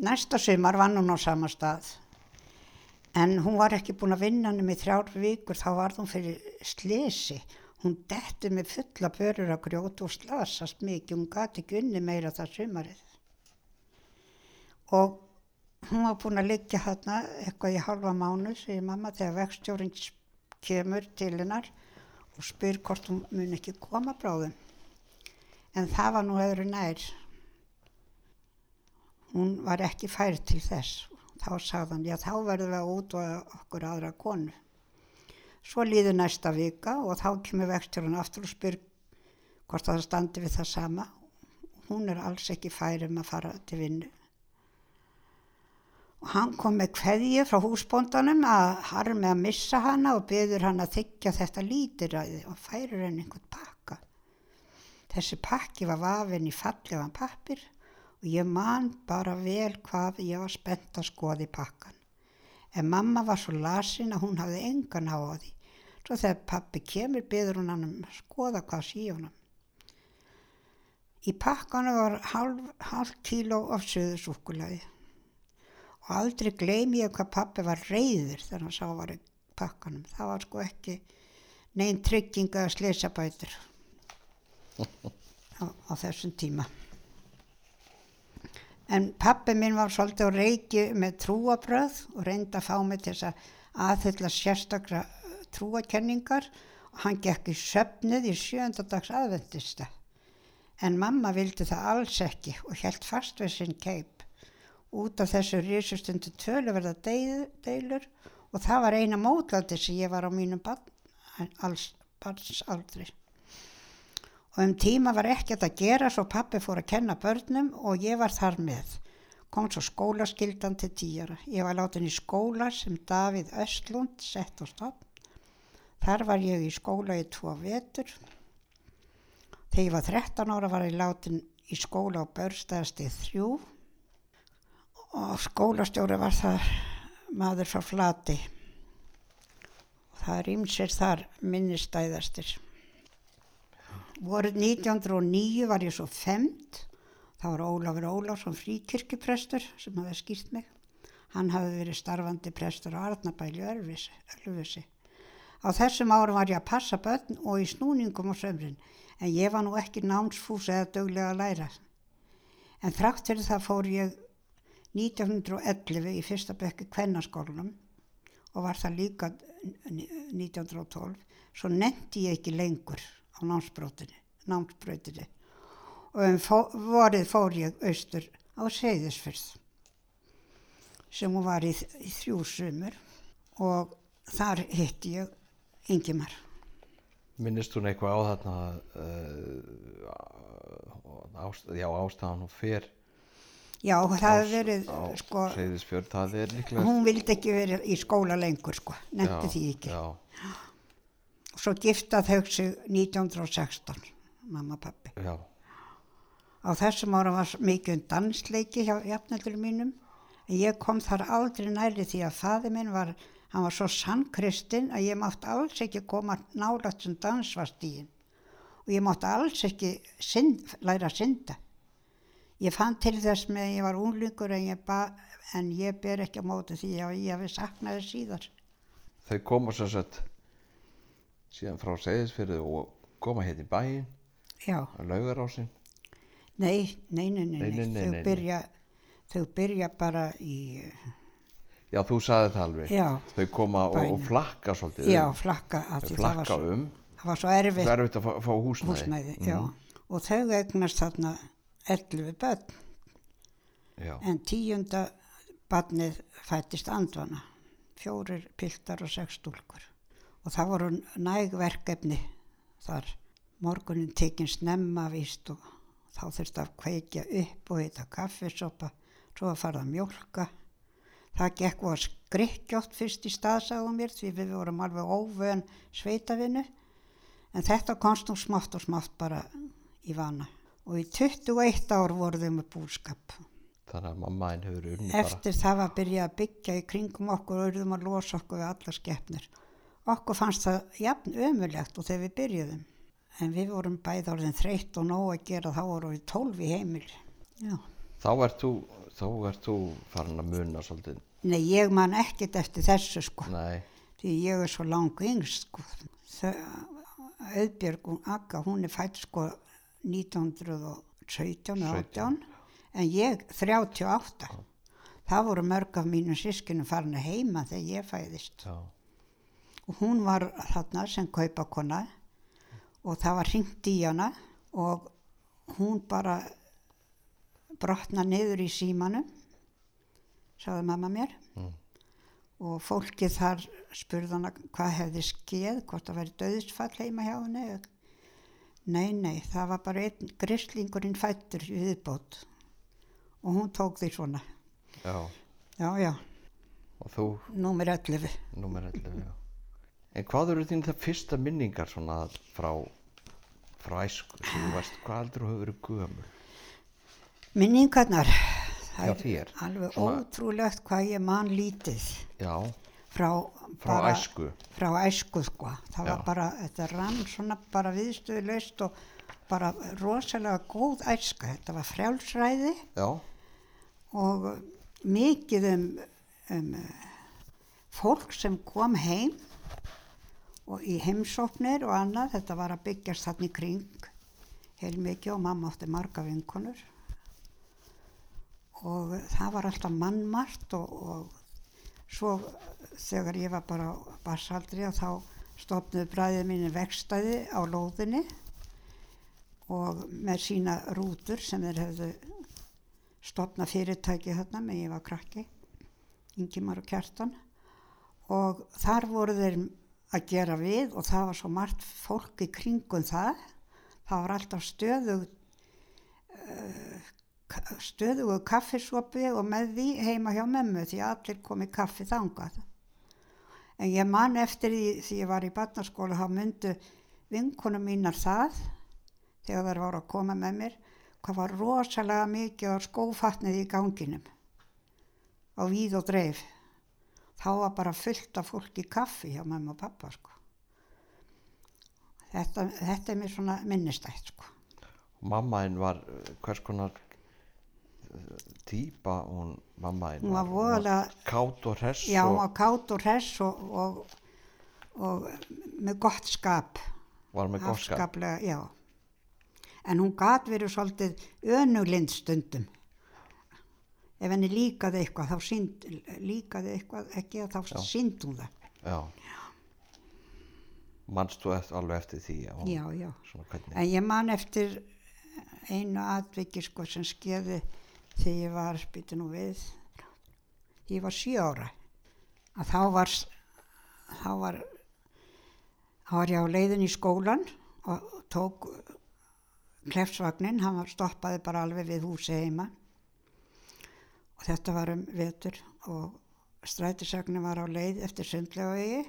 næsta sumar vann hún á sama stað. En hún var ekki búin að vinna hann í þrjár vikur, þá var hún fyrir slisi. Hún detti með fulla börur að grjóta og slasast mikið, hún gati ekki unni meira það sumarið. Og hún var búin að liggja hérna eitthvað í halva mánu, segir mamma, þegar vextjórin kemur til hennar og spyr hvort hún mun ekki koma bráðum. En það var nú öðru nær. Hún var ekki fær til þess. Þá sagði hann, já þá verðum við að útvaða okkur aðra konu. Svo líður næsta vika og þá kemur vextjórin aftur og spyr hvort það standi við það sama. Hún er alls ekki fær um að fara til vinnu og hann kom með kveðju frá húsbóndanum að harmi að missa hana og byður hann að þykja þetta lítiræði og færir henni einhvern pakka. Þessi pakki var vafinn í fallegan pappir og ég man bara vel hvað ég var spennt að skoða í pakkan. En mamma var svo lasin að hún hafði engan á því. Svo þegar pappi kemur byður hún hann um að skoða hvað sé honum. Í pakkanu var halv, halv kíló af söðusúkulaði og aldrei gleymi ég hvað pappi var reyður þegar hann sá var í pakkanum. Það var sko ekki neinn trygginga að slesabætur á, á þessum tíma. En pappi minn var svolítið á reiki með trúabröð og reyndi að fá mig til þess að aðhylla sérstakra trúakenningar og hann gekk í söfnið í sjöndadags aðvendista. En mamma vildi það alls ekki og held fast við sinn keip út af þessu risustundu töluverða deilur og það var eina mótlandi sem ég var á mínum barnsaldri. Og um tíma var ekkert að gera svo pappi fór að kenna börnum og ég var þar með. Kom svo skólaskildan til tíjara. Ég var látin í skóla sem Davíð Östlund sett á stofn. Þar var ég í skóla í tvo vetur. Þegar ég var 13 ára var ég látin í skóla á börstæðastið þrjú og skólastjóri var það maður frá flati og það ymsir þar minnistæðastir voruð 1909 var ég svo femd þá var Ólafur Ólafsson fríkirkjuprestur sem hafði skýrt mig. Hann hafði verið starfandi prestur á Arnabæli Ölfusi. Á þessum árum var ég að passa börn og í snúningum á sömrin en ég var nú ekki námsfús eða döglega að læra. En þrátt fyrir það fór ég 1911 í fyrsta bekki kvennaskólanum og var það líka 1912 svo nefndi ég ekki lengur á námsbröðinni og um fó, vorið fór ég austur á Seyðisfyrð sem hún var í, í þrjú sumur og þar hitti ég Ingimar. Minnist hún eitthvað á þarna uh, ást, já ástæðan og fer Já, það hefur verið, á sko, Seyðisfjörð, það er líklega hún vildi ekki verið í skóla lengur, sko, nefndi því ekki. já, svo gifta þau sig 1916, mamma og pappi. já, Á þessum ára var mikið um dansleiki hjá jafnöldur mínum ég kom þar aldrei næri því að faði minn var, hann var svo sannkristinn að ég mátt alls ekki koma nálægt sem dansvastíðin og ég mátt alls ekki synd, læra að synda. Ég fann til þess með að ég var unglingur en ég, ba, en ég ber ekki á móti því að ég hafi saknaði síðar. þau koma svo sett síðan frá Seyðisfyrði og koma hér í bæinn Já, að laugarásin nei, nei, nei, nei, Nei, nei, nei, þau nei, nei. byrja, þau byrja bara í, já, þú sagði það alveg já, þau koma og, og flakka svolítið já, um. flakka, þau var, flakka um það var svo erfitt. það er erfitt að fá, fá húsnæði, húsnæði, Mhm. já. Og þau eignast þarna 11 börn, já, en tíunda barnið fættist andvana, fjórir piltar og sex stúlkur. Og það voru næg verkefni þar. Morgunin tekinn snemma víst og þá þurfti að kveikja upp og heita kaffisopa, svo að fara að mjólka. Það gekk og skrikkjótt fyrst í staðsagum mér því við vorum alveg óvön sveitavinnu. En þetta komst nú smátt og smátt bara í vana. Og í 21 ár voru þau með búskap. þannig að mammaðin hefur unni Eftir það var að byrja að byggja í kringum okkur og urðum að losa okkur við alla skeppnir. Okkur fannst það jafn ömulegt og þegar við byrjuðum. En við vorum bæð orðin þreytt og nóg að gera þá vorum við tólf í heimil. Já. bara þá ert þú, þá ert þú farin að muna svolítið Nei, ég man ekkert eftir þessu sko. nei, Því ég er svo lang yngst sko. Auðbjörg og Akka, hún er fætt sko 1917 og 18 en ég 38. Það voru mörg af mínum sískinu farin að heima þegar ég fæðist. já, og hún var þarna sem kaupakona og það var hringt í hana og hún bara brotna niður í símanum sagði mamma mér Mm. og fólkið þar spurði hana hvað hefði skeð hvort það væri döðsfall heima hjá henni nei, nei, það var bara einn grislingurinn fættur í viðbót. Og hún tók því svona. Já. Já, já, og þú, númer 11 númer 11 já. en hvað eru þín það fyrsta minningar svona frá frá æsku, sem þú veist hvað aldrei hefur verið gömul? Minningarnar? Það Já, er alveg Svona- ótrúlegt hvað ég man lítið. Já, frá, frá bara, æsku. Frá æsku sko. Það Já. var bara, þetta rann svona bara viðstöðulegst og bara rosalega góð æska. Þetta var frjálsræði. Já, og mikið um, um fólk sem kom heim og í heimsóknir og annað, þetta var að byggjast þarna í kring. Heilmikið og mamma átti marga vinkonur. Og það var alltaf mannmart og, og svo þegar ég var bara á barsaldri og þá stopnuðu bræðið mínu vekstæði á lóðinni og með sína rútur sem þeir hefðu stopna fyrirtæki þarna með ég var krakki Ingimar og Kjartan. Og þar voru þeir að gera við og það var svo margt fólk í kringum það. Það var alltaf stöðug uh, stöðugu kaffisvopi og með því heima hjá memmu því að allir komi kaffi þangað en ég man eftir því því ég var í barnaskóla þá myndu vinkunum mínar það þegar þær voru að koma með mér hvað var rosalega mikið á skófatnið í ganginum á víð og dreif þá var bara fullt af fólki kaffi hjá mamma og pappa sko. þetta, þetta er mér svona minnistætt sko. mammaðin var eh, hvers konar típa hún mammaðin hún var voðalega kátt og hress já, hún var kátt og hress og, og, og með gott skap. Var með gott skap. Já. En hún gat verið svolítið önulind stundum. Ef henni líkaði eitthvað þá sínd, líkaði eitthvað ekki þá Já. sínd hún það. Já. Þú eftir, alveg eftir því já, já. En ég man eftir einu atviki sko sem skeði þegar ég var, býtu nú við, ég var sjö ára. Að þá var, þá var, þá var ég á leiðin í skólan og tók klefsvagnin, hann stoppaði bara alveg við húsi heima. Og þetta var um vetur og strætisvagnin var á leið eftir sundlega vegi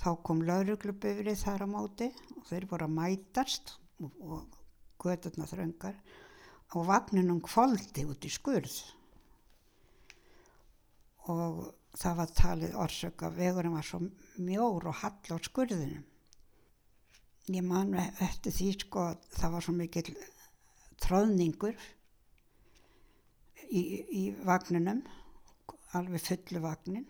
þá kom laurugluböfrið þar á móti og þeir voru að mætast og, gödurna þröngar og vagninum kvöldi út í skurð og það var talið orsök að vegurinn var svo mjór og hall á skurðinum. Ég man eftir því sko að það var svo mikil tróðningur í, í vagninum, alveg fullu vagnin,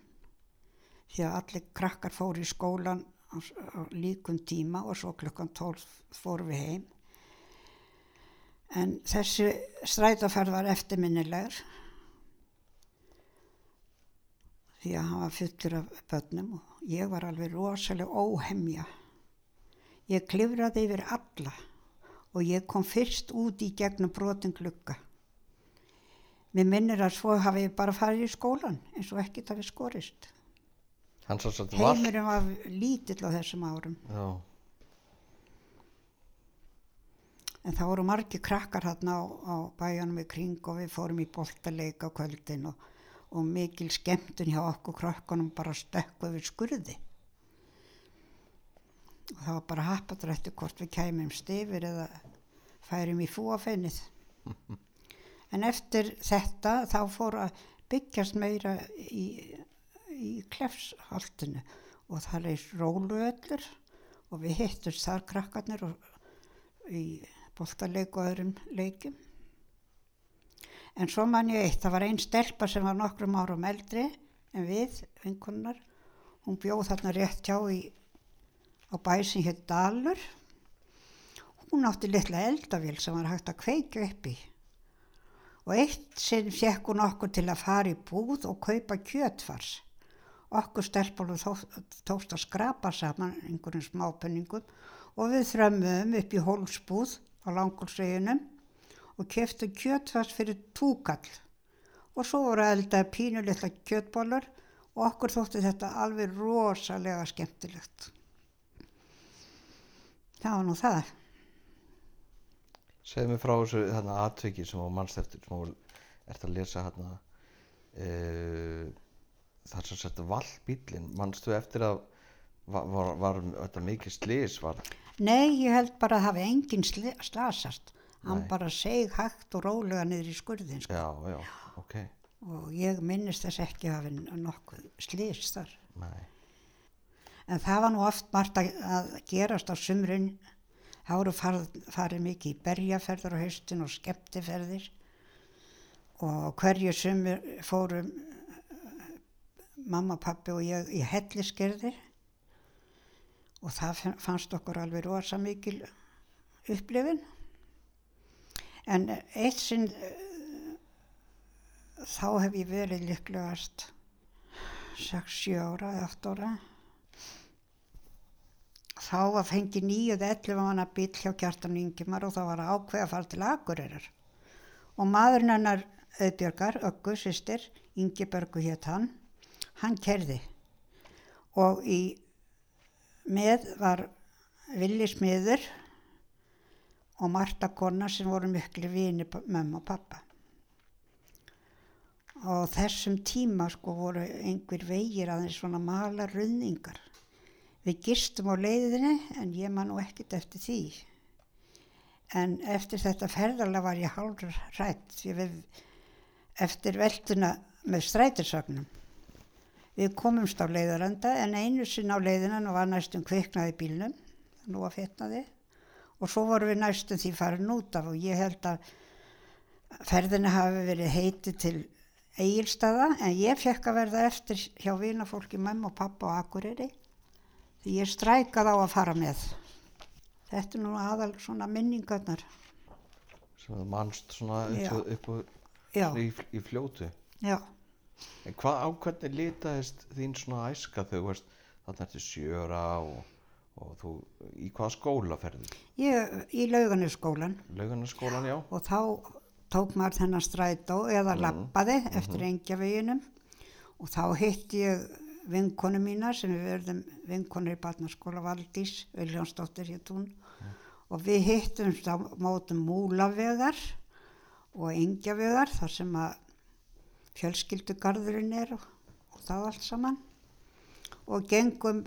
því að allir krakkar fóru í skólan á, á líkum tíma og svo klukkan 12 fóru við heim. En þessi strætaferð var eftirminnilegur því að hann var fullur af börnum og ég var alveg rosalega óhemja. Ég klifraði yfir alla og ég kom fyrst út í gegnum brotin klukka. Mér minnir að svo hafi ég bara farið í skólan eins og ekkert hafi skorist. Heimurinn var lítill á þessum árum. Já. En það voru margi krakkar hérna á, á bæjanum í kring og við fórum í boltaleika kvöldin og og mikil skemmtun hjá okkur krökkunum bara stökku við skurði. Og það var bara happadrættu hvort við kæmum stifir eða færum í fúafennið. (laughs) En eftir þetta þá fór að byggjast meira í, í klefsholtinu og það leys róluöllur og við hittust þar krakkarnir og í boltaleik og öðrum leikim En svo man ég eitt, það var einn stelpa sem var nokkrum árum eldri en við, vinkunnar. Hún bjóð þarna rétt hjá í, á bæsin hér Dalur. Hún átti litla eldavél sem var hægt að kveika upp í. Og eitt sinn fekk hún okkur til að fara í búð og kaupa kjötfars. Okkur stelpunum tó, tókst að skrapa saman einhverjum smápenningum og við þrömmum upp í hólsbúð á langulseginum og keftu kjötfars fyrir túkall og svo voru eldaði pínulitla kjötbólur og okkur þótti þetta alveg rosalega skemmtilegt. Það var nú það. Segð mér frá þessu þarna atviki sem á mannsteftir sem á ert að lesa hérna e, þar sem setja vallbílinn, mannstu eftir að var, var, var þetta mikið slís var? Nei, ég held bara að hafi enginn slasast hann Nei. bara seg hægt og rólega niður í skurðin sko. já, já, ok og ég minnist þess ekki að hafa nokkuð slýst þar Nei. en það var nú oft margt að, gerast á sumrun þá eru farið, farið mikið í berjaferðar á haustin og skemmtiferðir og hverju sumur fórum mamma, pappi og ég í helliskerði og það fannst okkur alveg rosa mikil upplifin en eitt sinn þá hef ég verið líklegast 6-7 ára eða 8 ára. Þá var fengið nýjuð 11 manna bíl hjá kjartan Ingimar og þá var að ákveða að fara til Akureyrar. Og maðurinn hennar auðbjörgar, öggu, sýstir Ingibergu hétt hann hann kerði og í með var villi smiður og Marta Konna sem voru miklu vini mamma og pappa. Og þessum tíma sko voru einhver vegir aðeins svona mala runningar. Við gistum á leiðinni en ég man nú ekkert eftir því. En eftir þetta ferðarlega var ég hálfur rætt við, eftir velduna með strætirsögnum. Við komumst á leiðaranda en einu sinn á leiðina nú var næstum kviknaði bílnum, nú að fetnaði og svo vorum við næstum því farin út af og ég held að ferðina hafi verið heiti til eigilstaða en ég fekk að verða eftir hjá vinafólki mamma og pappa og Akureyri því ég strækað á að fara með. Þetta er nú aðal svona minningarnar. Sem þú mannst svona upp í, í fljótu. Já en hvað á hvernig litaðist þín svona æska þegar þú veist þarna ertu sjöra og og þú, í hvað skóla ferði? Ég, í lauganarskólan lauganarskólan, já og þá tók maður þennan strætó eða mm. lappaði mm -hmm. eftir engjaveginum og þá hitt ég vinkonu mína sem við verðum vinkonur í barnaskóla Valdís Viljánsdóttir hér tún mm. og við hittum á mótum múlavegar og engjavegar þar sem að fjölskyldugarðurinn er og, og það allt saman og gengum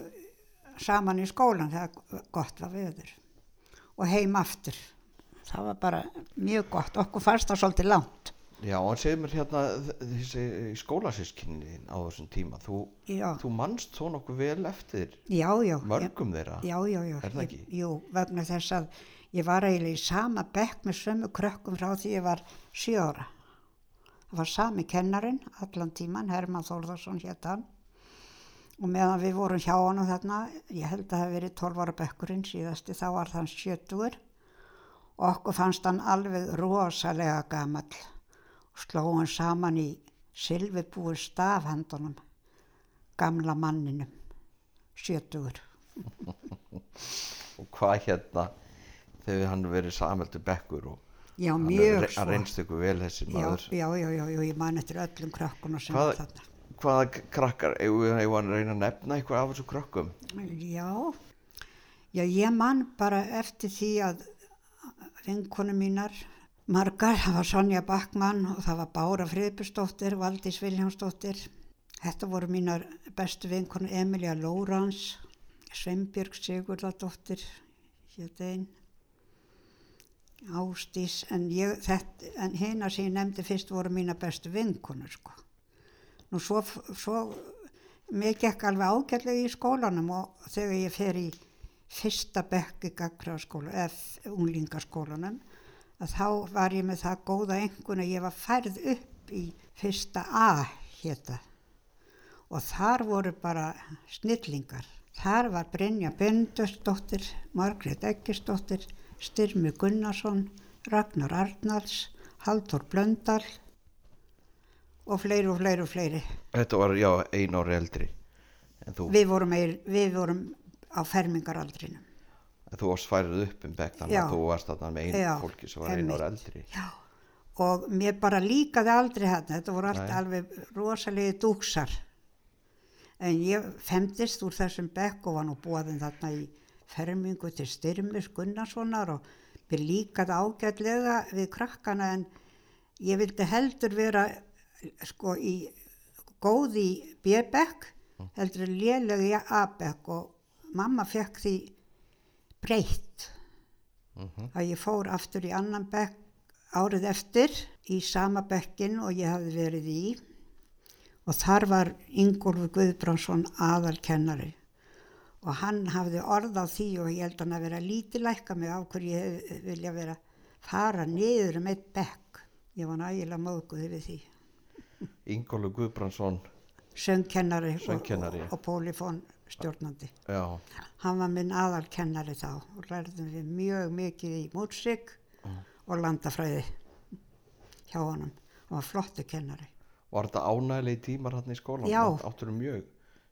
saman í skólan þegar gott var veður og heim aftur. Það var bara mjög gott. Okkur fannst það svolítið langt. Já, en segir mér hérna þessi skólasískinni á þessum tíma, þú, þú manst þó nokkuð vel eftir já, já. mörgum þeirra. Já, já, já. Er það Ég- ekki? Jú, vegna þess að ég var eiginlega í sama bekk með sömu krökkum frá því ég var sjö ára. Það var sami kennarin allan tíman, Herman Þórðarsson hétt hann. Og meðan við vorum hjá hann þarna, ég held að það hef verið 12 ára bekkurinn síðasti, þá var þann sjötugur. Og okkur fannst hann alveg rosalega gamall. Og sló hann saman í silfibúi stafhandunum, gamla manninum, sjötugur. Og hvað hérna, þegar hann verið sameldu bekkur og Já, hann, mjög re- hann reynst ykkur vel þessi maður. já, já, já, já, ég man eftir öllum krökkunum sem Hvað- þarna. Hvaða krakkar, við eigum við að nefna eitthvað af þessu krökkum? Já, já, ég man bara eftir því að vinkonu mínar, margar, það var Sonja Backmann og það var Bára Friðbjörnsdóttir, Valdís Viljánsdóttir. Þetta voru mínar bestu vinkonu Emilia Lórans, Sveinbjörg Sigurðardóttir, hétt einn. Ástís, en, en hina sem ég nefndi fyrst voru mína bestu vinkonur sko. Nú svo, svo mér gekk alveg ágætlega í skólanum og þegar ég fer í fyrsta bekk í gagfræðaskóla, eða unglingaskólanum, að þá var ég með það góða engun að ég var færð upp í fyrsta A hétta og þar voru bara snillingar. Þar var Brynja Bendusdóttir, Margrét Eggisdóttir, Styrmi Gunnarsson, Ragnar Arnalds, Haldur Blöndal og fleiri og fleiri og fleiri. Þetta var, já, ein ári eldri. En þú, Við vorum, við vorum á fermingaraldrinum. en þú varst færið upp um Já. að þú varst þarna með einu Já, fólki sem var ein ári eldri. Já, og mér bara líkaði aldrei hérna, þetta voru allt alveg rosalegi dúksar. En ég femdist úr þessum bekk og var nú búaðin þarna í fermingu til Styrmis Gunnarssonar og mér líkaði ágætlega við krakkana en ég vildi heldur vera sko í góð í B-bekk heldur en léleg í A-bekk og mamma fekk því breytt. Að ég fór aftur í annan bekk árið eftir í sama bekkin og ég hafði verið í. Og þar var Ingólfur Guðbránsson aðalkennari og hann hafði orð á því og ég held hann að vera lítilækka mig á hverju ég vilja vera fara niður um eitt bekk. Ég var nægilega móðguð yfir því. Ingólu Guðbrandsson, söngkennari, Söngkennari. og, og pólifón stjórnandi já, hann var minn aðalkennari þá og lærðum við mjög mikið í músík og landafræði hjá honum. Hann var flottu kennari. Var þetta ánægilegi tímar hann í skólan? Já. Áttur mjög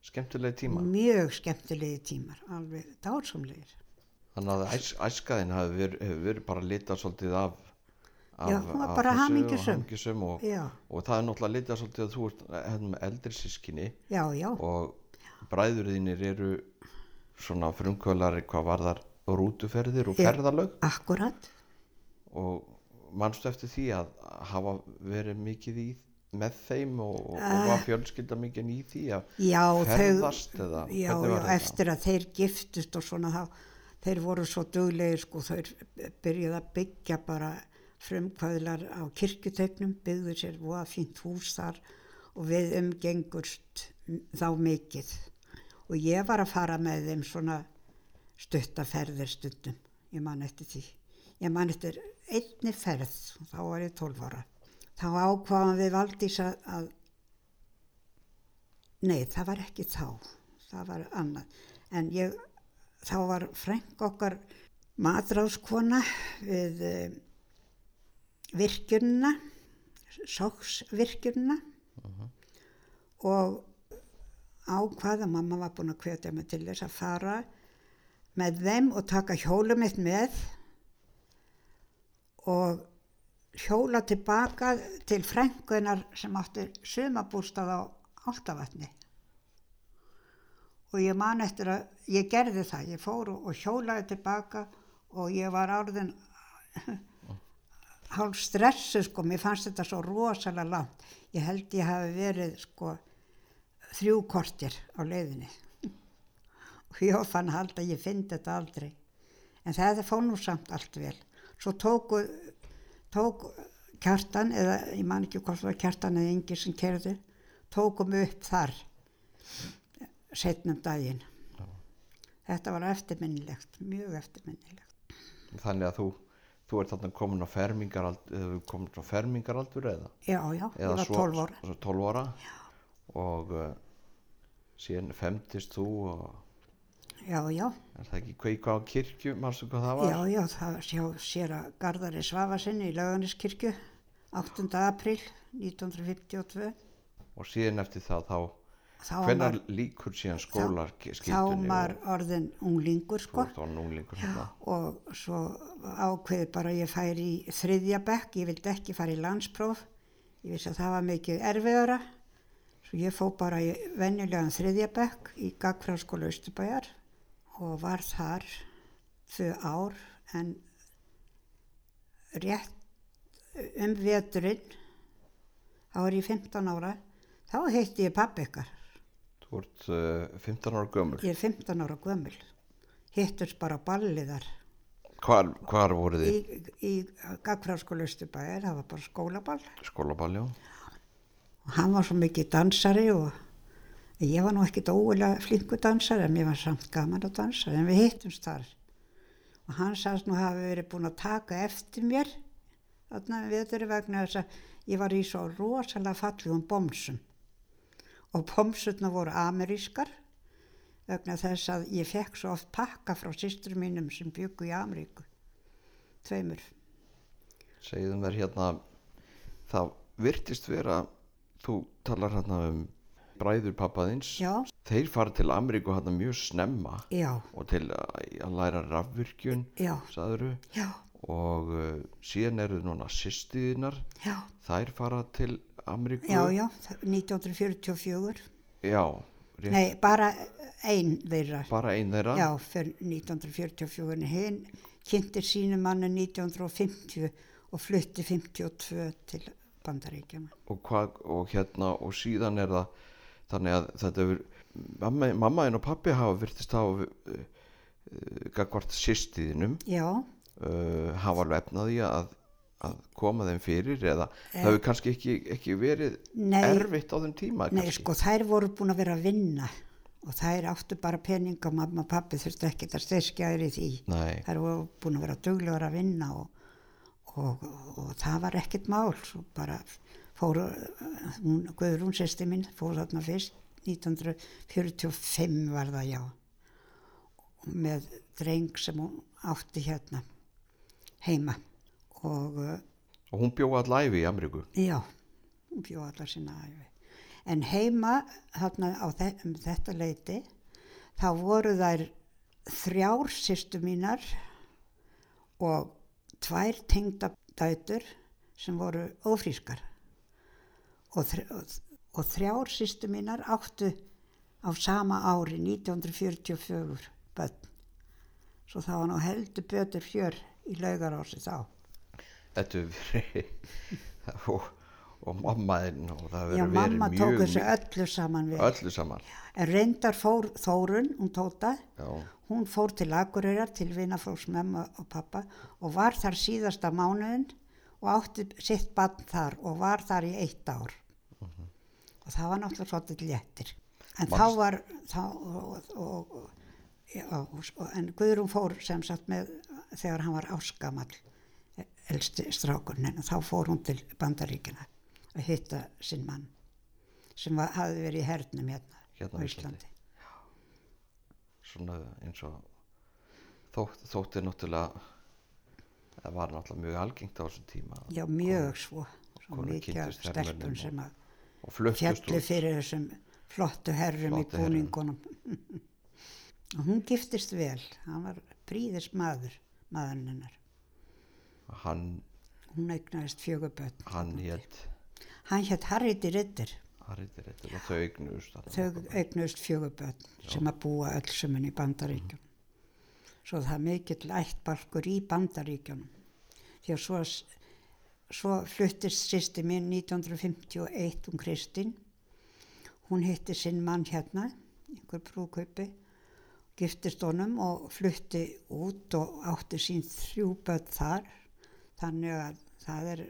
skemmtilegi tíma. mjög skemmtilegi tímar alveg dársumlegir Þannig að æs, æskaðin hafi verið, hefur verið bara litað svolítið af, af Já, af þessu og hamingjusöm. hamingjusöm og, og það er náttúrulega litað svolítið að þú ert hérna með eldri sískinni já, já, og bræður þínir eru svona frumkvölari hvað varðar rútuferðir og ferðalög. akkurat. Og manstu eftir því að hafa verið mikið í með þeim og, og Ah. var fjölskylda mikið í því að já, ferðast þau eða já, já, eftir að þeir giftust og svona þá þeir voru svo duglegir sko þeir byrjuði að byggja bara frumkvæðlar á kirkjutegnum byggðu sér voða fínt hús þar og við umgengurst þá mikið. Og ég var að fara með þeim svona stuttaferðir stundum ég man eftir því. Ég man eftir einni ferð þá var ég 12 ára þá ákvaðum við Valdís að, að nei það var ekki þá. Það var annað. En ég þá var frænk okkar matráðskona við uh, virkjunna sóksvirkjunna og ákvaða, mamma var búin að hvetja mig til þess að fara með þeim og taka hjólum mitt með. Og hjóla tilbaka til frængunar sem átti sumabústað á Áltavatni og ég man eftir að ég gerði það, ég fór og hjólaði tilbaka og ég var árðin (laughs) hálf stressu sko, mér fannst þetta svo rosalega langt. Ég held ég hafi verið sko þrjú kortir á leiðinni. (laughs) Og ég fann að halda að ég finn þetta aldrei. En það fór nú samt allt vel. Svo tóku tók kjartan eða ég man ekki hvort það var kjartan eða yngi sem kerði tókum upp þar setnum daginn. Þetta var eftirminnilegt mjög eftirminnilegt. Þannig að þú, þú ert þarna komin á fermingaraldur komin á fermingaraldur eða, já já, ég eða var 12 ára. svo 12 ára? Og uh, síðan femtist þú og já já, er það ekki kveika á kirkju, marstu hvað það var? já já það sjá sér að Garðari Svafasinni í Lauganiskirkju 8. april 1952 og síðan eftir það þá þá var, hvenær líkur síðan skólar þá var orðin unglingur sko. Þú ert á núlingur hérna. og svo ákveði bara ég færi í þriðja bekk, ég vildi ekki fara í landspróf, ég vissi að það var mikið erfiðara, svo ég fó bara í venjulegan þriðja bekk í Gagfráskóla Östubæjar og var þar tvö ár en rétt um veturinn, þá er ég 15 ára, þá heitti ég pappi ykkar, þú ert uh, 15 ára gömul. Ég er 15 ára gömul, hittust bara balliðar. hvar, hvar voru þið? í, í Gagfráskóla Östubæðir, það var bara skólaball. Skólaball, já. Og hann var svo mikið dansari og ég var nú ekkit ógulega flinku dansari en mér var samt gaman að dansa en við hittumst þar. Og hann sagðist nú hafi verið búin að taka eftir mér þarna við þetta vegna þess að ég var í svo rosalega fallegum bomsum. Og bomsutna voru amerískar vegna þess að ég fekk svo oft pakka frá sýstur mínum sem byggu í Ameríku. Tveimur. Segjum þér hérna það virtist vera þú talar hérna um bræður pappaðins já, þeir fara til Ameríku hérna mjög snemma. Já, og til að læra rafvirkjun já, saðuru já, og uh, síðan eru núna sýstiðinar þær fara til Ameríku. Já, já, það- 1944. Já, rétt, Nei, bara einn þeirra. bara ein þeirra? Já, fyrir 1944. Hinn kynnti sínu manni 1950 og flutti 52 til Bandaríkjana. og, og hérna og síðan er það þannig að þetta hefur mamma, mammaðin og pappi hafa virtist hafa uh, uh, gagvart sýstiðinum uh, hafa alveg efnaði að, að koma þeim fyrir eða Eh. það hefur kannski ekki, ekki verið Nei. erfitt á þeim tíma nei, kannski. sko, þær voru búin að vera að vinna og þær áttu bara pening og mamma og pappi þurfti ekki að styrkja þær í því. Nei, Þær voru búin að vera duglegar að vinna og, og, og það var ekkert mál. Bara fóru, hún, Guðrún sýsti mín, fór þarna fyrst, 1945 var það já. Með dreng sem hún átti hérna heima. Og uh, og hún bjóða allæfi í Ameríku já, hún bjó allar sína æfi. En heima, þarna á þe um þetta leiti, þá voru þær þrjár sýstu mínar og tvær tengda dætur sem voru ófrískar. Og, þr og, þrjár sýstu mínar áttu á sama ári 1944 börn. Svo það var nú heldur betur fjör í laugarási þá. Þetta verið (laughs) og, og mammaðin og það Já, hefur verið mamma mjög tók þessu öllu saman við. öllu saman En reyndar fór Þórun, hún tóta, Já, hún fór til Akureyrar til vinafólks memma og pappa og var þar síðasta mánuðin og átti sitt bann þar og var þar í eitt ár. Og það var náttúrulega svolítið léttir. En þá Manst- var, þá, og, og, og, og, en Guðrún fór sem sagt með, þegar hann var áskamall, elsti strákurinn, en þá fór hún til Bandaríkina að hitta sinn mann sem var, hafði verið í hernum hérna, Hérna á Íslandi. Svona eins og þótt, þótti náttúrulega það var náttúrulega mjög algengt á þessum tíma Já, mjög svo. Svo mikið af og- sem að út fyrir þessum flottu herrum Flottu í búningunum. (laughs) og hún giftist vel. Hann var príðis maður, maðurinn hennar. hann, Hún eignaðist fjöguböld. hann hétt Hann hétt Harriti Ritter. Harriði réttir og þau þarna. Þau eignaðist fjöguböld sem að búa öll sumun í bandaríkjunum. Svo það mikill ættbalkur í bandaríkjunum. Því að svo, svo fluttist sýsti mín 1951 um Kristín. Hún hitti sinn mann hérna, einhver brúkaupi giftist honum og flutti út og átti sín þrjú börn þar þannig að það er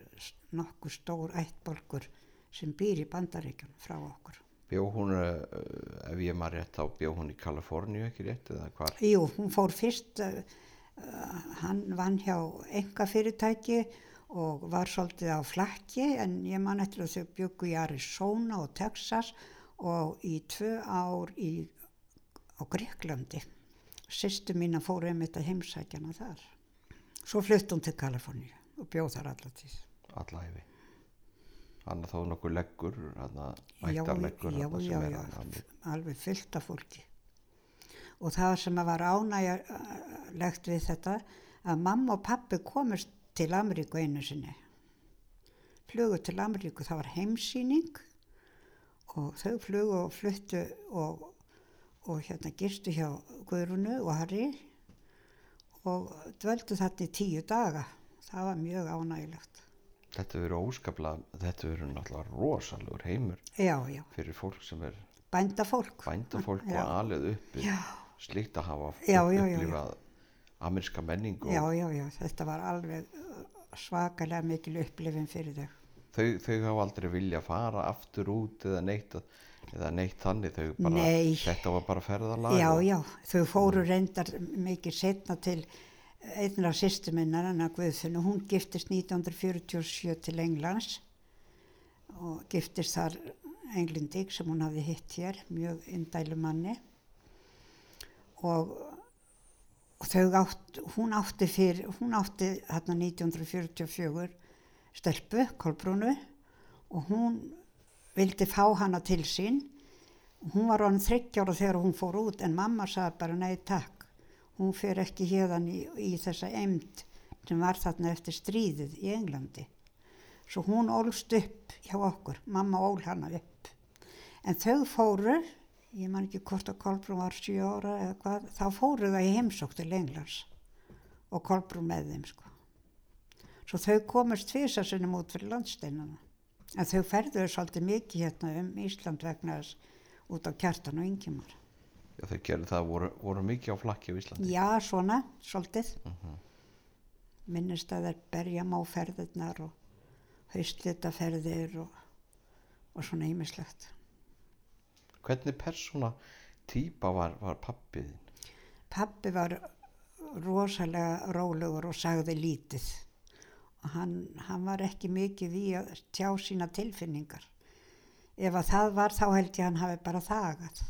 nokkuð stór ættbolkur sem býr í bandaríkjum frá okkur. Bjó hún, uh, ef ég maður rétt, þá bjó hún í Kaliforníu ekki rétt eða hvar? Jú, hún fór fyrst, uh, hann vann hjá enga fyrirtæki og var svolítið á flakki en ég man eftir að þau byggu í Arizona og Texas og í tvö ár í, á Greiklandi. Sýstu mín að fóru einmitt að heimsækja hana þar. Svo flutt hún til Kaliforníu og bjóð þar allar tíð. Alla hefi. Hann er nokkuð leggur, að Já, ættarleggur já, já, já, þarna alveg. alveg fyllt af fólki. Og það sem að var ánægjalegt við þetta, að mamma og pappi komist til Ameríku einu sinni. Flugu til Ameríku, það var heimsýning og þau flugu og fluttu og, og hérna gistu hjá Guðrunu og Harry og dvöldu þarna í tíu daga. Það var mjög ánægilegt. Þetta verður óskaplega, þetta verður náttúrulega rosalur heimur Já, já, fyrir fólk sem er bændafólk. bændafólk Já. og alið uppi. Já. Slíkt að hafa Já, já, já, já. upplifað amerska menningu Já, og já, já, þetta var alveg svakalega mikil upplifin fyrir þau. þau, þau hafa aldrei vilja fara aftur út eða neitt, eða neitt þannig, þau bara, Nei. þetta var bara ferðalag. Já, já, þau fóru reyndar mikið setna til einna sýstu minnar, Anna Guðfinn, og hún giftist 1947 til Englands og giftist þar Englindík sem hún hafði hitt hér, mjög indælu manni og, átt, hún átti fyrir, hún átti hérna 1944 stelpu, Kolbrúnu og hún vildi fá hana til sín. Hún var orðin þryggjára þegar hún fór út en mamma sagði bara nei takk. Hún fer ekki hérðan í, í þessa emd sem var þarna eftir stríðið í Englandi. Svo hún ólst upp hjá okkur. Mamma ól hana upp. En þau fóru ég man ekki hvort að Kolbrún var 7 ára eða hvað, þá fóru það í heimsók til Englands og Kolbrún með þeim sko svo þau komast tvisasunum út fyrir landsteinana en þau ferðuðu svolítið mikið hérna um Ísland vegna þess út á kjartan og yngimar. Já, þau gerðu það, voru, voru mikið á flakki á Íslandi. Já, svona, svolítið. Minnist að þeir berja má ferðirnar og haustlitaferðir og, og svona ímislegt. Hvernig persóna típa var, var pappið? Pappi var rosalega rólegur og sagði lítið. Og hann, hann var ekki mikið í að tjá sína tilfinningar. Ef að það var þá held ég hann hafi bara þagað.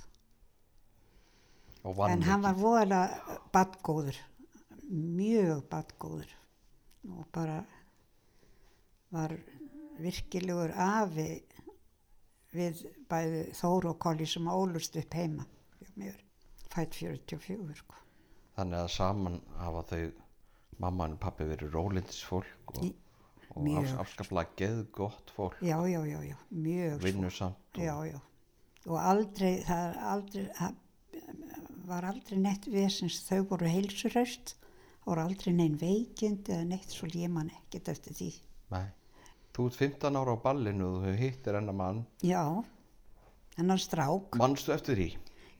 En hann var voðalega badgóður, mjög badgóður og bara var virkilegur afi við bæði Þóru og Kolli sem ólust upp heima mér, fætt 44 sko. Þannig að saman hafa þau, mamma og pappi verið rólindisfólk og, og afskaplega geðgott fólk, Já, já, já, já, mjög svo. vinnusamt og Já, já. Og aldrei, það aldrei, var aldrei neitt vesins, þau voru heilsuraust, voru aldrei neinn veikind eða neitt svo ég man ekkert eftir því. Nei. Þú ert 15 ára á ballinu og þú hittir hennar mann. Já, hennar strák. Manstu eftir því?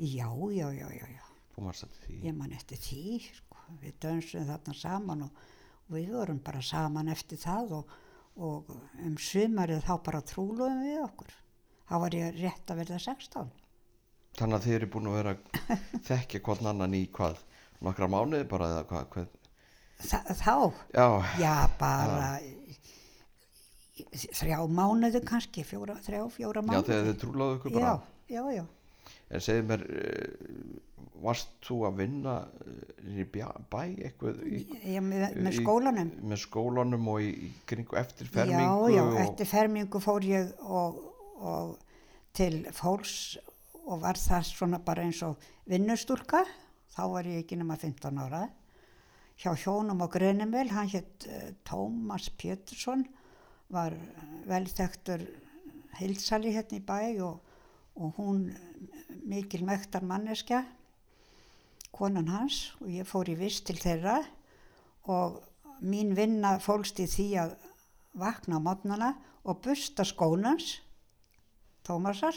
Já, já, já, já, já. Þú manst eftir því? Ég man eftir því, sko. Við dönsum þarna saman og, og við vorum bara saman eftir það og, og um sumarið þá bara trúluðum við okkur. Þá var ég rétt að verða 16. Þannig að þið eru búin að vera (laughs) þekkja hvern annan í hvað? Nokkra mánuði bara eða hvað? Þa, þá? Já, Já, bara þrjá mánuði kannski, fjóra, þrjá, fjóra já mánuði. þegar þið trúlaðu ykkur bara. Já, já, já. En segðu mér, uh, varst þú að vinna uh, í bæ eitthvað í, Ég, með, með í- skólanum. með skólanum og í, í kringu eftir Já, já, og, eftir fermingu fór ég og, og til fólks og var það svona bara eins og vinnustúlka, þá var ég ekki nema 15 ára, hjá hjónum á Grönemil, hann hétt uh, Tómas Pétursson, var velþektur heilsali hérna í bæ og, og hún mikil mektar manneskja, konan hans og ég fór í vist til þeirra. Og mín vinna fólst í því að vakna á mótnana og busta skónans, Tómasar,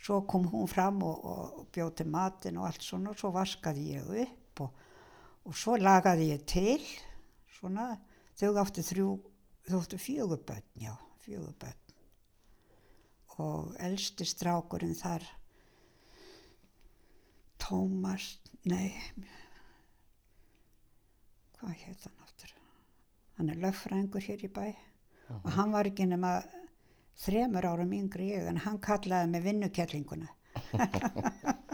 svo kom hún fram og, og bjóð til matin og allt svona og svo vaskaði ég upp og, og svo lagaði ég til svona, þau áttu þrjú, þau áttu fjögur börn, já, fjögur börn. Og elsti strákurinn þar Tómas, nei hvað heit hann áttur hann er lögfræðingur hér í bæ. Og hann var ekki nema þremur árum yngri ég en hann kallaði mig vinnukellinguna. (laughs)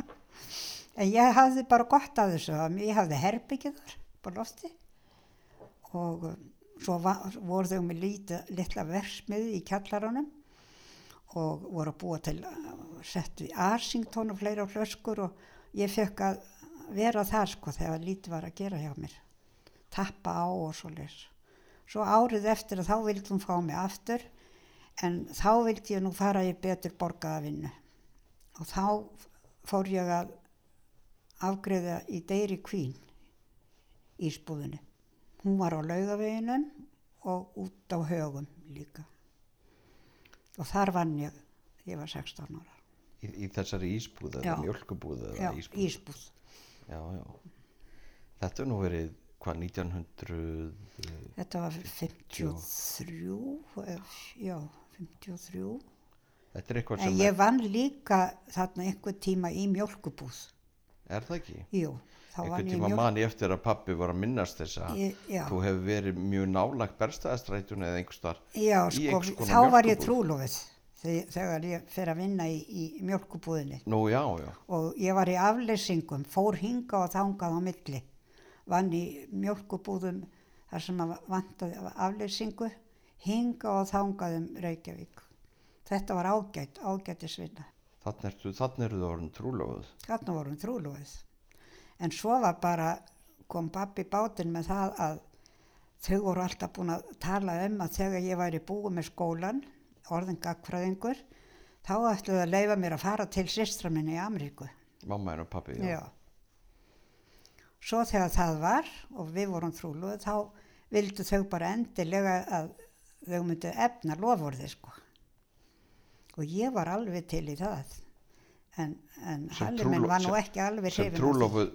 En ég hafði bara gott af þessu ég hafði herbyggið þar på lofti. Og svo var, voru þau með lítið, litla versmið í kjallaranum og voru að búa til sett við Arsington og fleira flöskur og ég fekk að vera þar sko þegar lítið var að gera hjá mér. Tappa á og svo les svo árið eftir að þá vildi hún fá mig aftur en þá vildi ég nú fara í betur borgaða vinnu. Og þá fór ég að afgreða í Dairy Queen ísbúðinu hún var á laugaveginum og út á högum líka. Og þar vann ég ég var 16 ára. Í, í þessari ísbúð eða mjölkubúð eða já, ísbúð? ísbúð. Já, já. þetta er nú verið hvað 1900 þetta var 53 ef- já, 53 þetta er eitthvað en sem ég vann líka þarna einhver tíma í mjölkubúð er, það ekki? Jú, þá einhvern tíma mjölk man ég eftir að pappi var að minnast þess að þú hefur verið mjög nálagt berstæðastrætun eða einhver starf Já, sko, þá var ég trúlofið þegar, ég fer að vinna í, í mjölkubúðinni nú já, já, og ég var í afleysingum, fór hinga og þangað á milli, vann í mjölkubúðum þar sem að vantaði afleysingu, hinga og þangað um Reykjavík. Þetta var ágætt, ágættisvinna. þannig ertu, þannig eru það orðin trúlóð Þarna vorum trúlofið. En svo var bara, kom pappi bátinn með það að þau voru alltaf búin að tala um að þegar ég væri búið með skólan, orðin gagfræðingur, þá ætluðu að leifa mér að fara til systra minni í Ameríku. mamma henn og pappi, já, Já. Svo þegar það var og við vorum trúluð þá vildu þau bara endilega að þau myndu efna lofvorði sko. Og ég var alveg til í það. En, en Sem Halli minn trúlo- var nú ekki alveg sem trúlofið.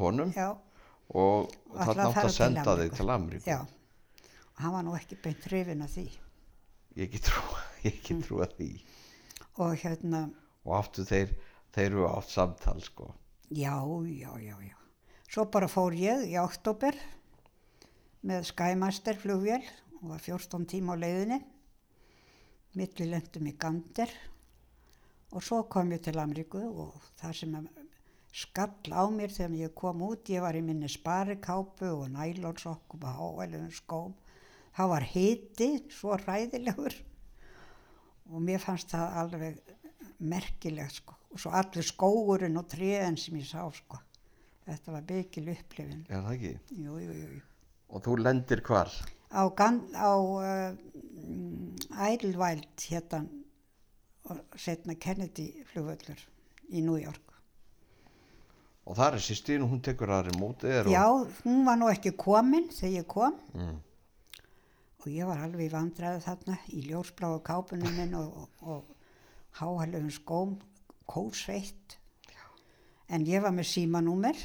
honum Já, og að átt að senda þig til Ameríku já. Og hann var nú ekki beint hrifin af því. ég ekki trú, (laughs) ég ekki trú að því Og hérna, og áttu þeir, þeir eru átt samtal sko Já, já, já, já. Svo bara fór ég í oktober með Skymaster flugvél og var 14 tíma á leiðinni. Millilendum í Gander og svo kom ég til Ameríku og það sem skall á mér þegar ég kom út, ég var í minni sparikápu og nælonsokkum og háælum skóm. Það var hiti, svo ræðilegur og mér fannst það alveg merkilegt sko og svo allur skóurinn og tréen sem ég sá sko þetta var byggil upplifin er það ekki? jú, jú, jú, og þú lendir hvar? á, á uh, Idlewild hérna og setna Kennedy flugvöllur í New York. Og það er sýstin og hún tekur aðri móti þér já, hún var nú ekki komin þegar ég kom. Mm, og ég var alveg í vandræðu þarna í ljósbláu kápunum minn og, og, og háhælum skóm kósveitt. En ég var með símanúmer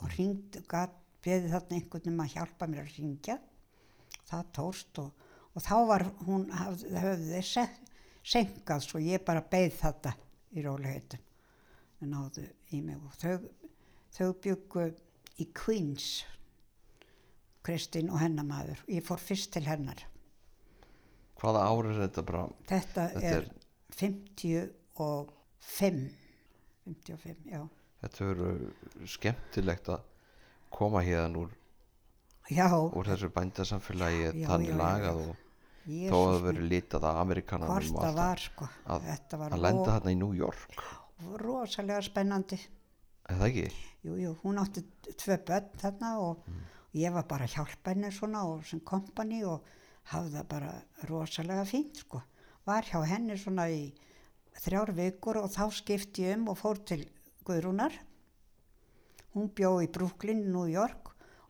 og ringd beðið þarna einhvern um að hjálpa mér að ringja það tóst og, og þá var hún hafði, höfðu þeir se, senkað svo ég bara beið þetta í róliheitum og náðu í mig og þau, þau byggu í Queens Kristín og hennamaður. Ég fór fyrst til hennar. hvaða ár er þetta bara? Þetta, Þetta er, er- 55. 55, já. þetta eru skemmtilegt að koma hérna úr, Já, úr þessu bændasamfélagi þannig lagað já. Og þó að það minn, veri litað af Amerikananum var sko. að, að lenda þarna í New York rosalega spennandi. það ekki? Jú, jú, hún átti tvö börn þarna og ég var bara að hjálpa henni svona og sem kompani og hafði það bara rosalega fínt sko. Var hjá henni svona í þrjár vikur og þá skipti ég um og fór til Guðrúnar. Hún bjó í Brooklyn, New York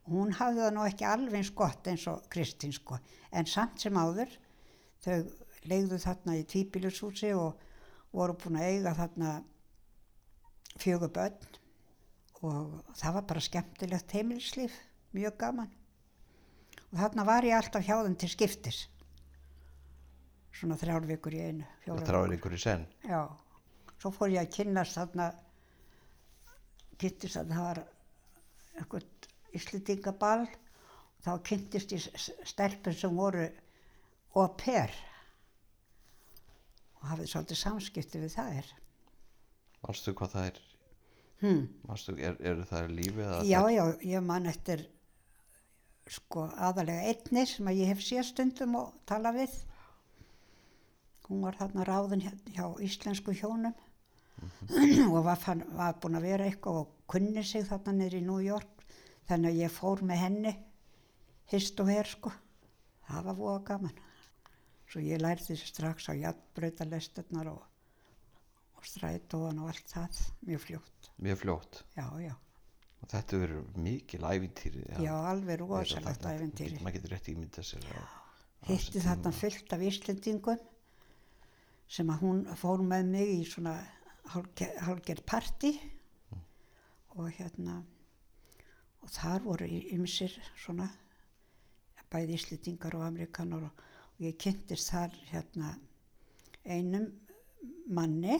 hún hafði það nú ekki alveg eins gott eins og Kristín sko. En samt sem áður, þau leigðu þarna í tvíbílushúsi og voru búin að eiga þarna fjögur börn og það var bara skemmtilegt heimilislíf, mjög gaman. Og þarna var ég alltaf hjá þeim til skiptis, svona þrjár vikur í einu. Ykkur í senn. Já, svo fór ég að kynnast þarna, kynntist að það var eitthvað Íslendingaball, þá kynntist ég s- stelpur sem voru au pair og hafði svolítið samskipti við þær. Manstu hvað það er? Hmm. Manstu, er, eru það lífi eða? Já, já, ég man eftir sko aðalega einni sem að ég hef séð stundum og tala við. Hún var þarna ráðin hjá, hjá íslensku hjónum (clears throat) og var, var búin að vera eitthvað og kunni sig þarna niður í New York þannig að ég fór með henni hist og her sko. Það var voða gaman. Svo ég lærði strax á jafnbreytalesturnar og, og strætóan og allt það mjög fljótt. Mjög fljótt. Já, já. Og þetta verður mikil ævintýri. Já, alveg rosalegt æventýri. Maður getur rétt ímynda sér að... Hitti þarna fullt af Íslendingum sem að hún fór með mig í svona hálgerð parti og hérna og þar voru ymsir svona bæði Íslendingar og Amerikanar og, og ég kynntist þar hérna einum manni.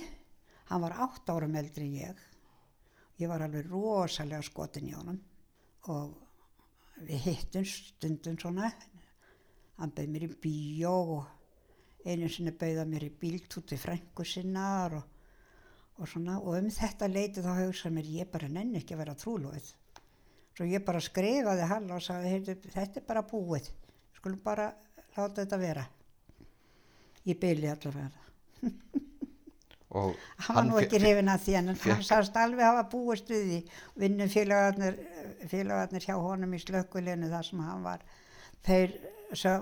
Hann var átt árum eldri en ég. Ég var alveg rosalega skotin í honum. Og við hittum stundum svona hann bauð mér í bíó og einu sinni bauða mér í bíltúti frængu sinnar og, og svona. Og um þetta leiti þá hugsa mér ég bara nenni ekki að vera trúlóið svo ég bara skrifaði hann og sagði þetta er bara búið. Skulum bara láta þetta vera. Ég byli allavega. (laughs) Og hann var nú ekki hrifin að því en hann sagðist alveg hafa við því. Vinnum félagarnir, hjá honum í slökkulinu þar sem hann var þeir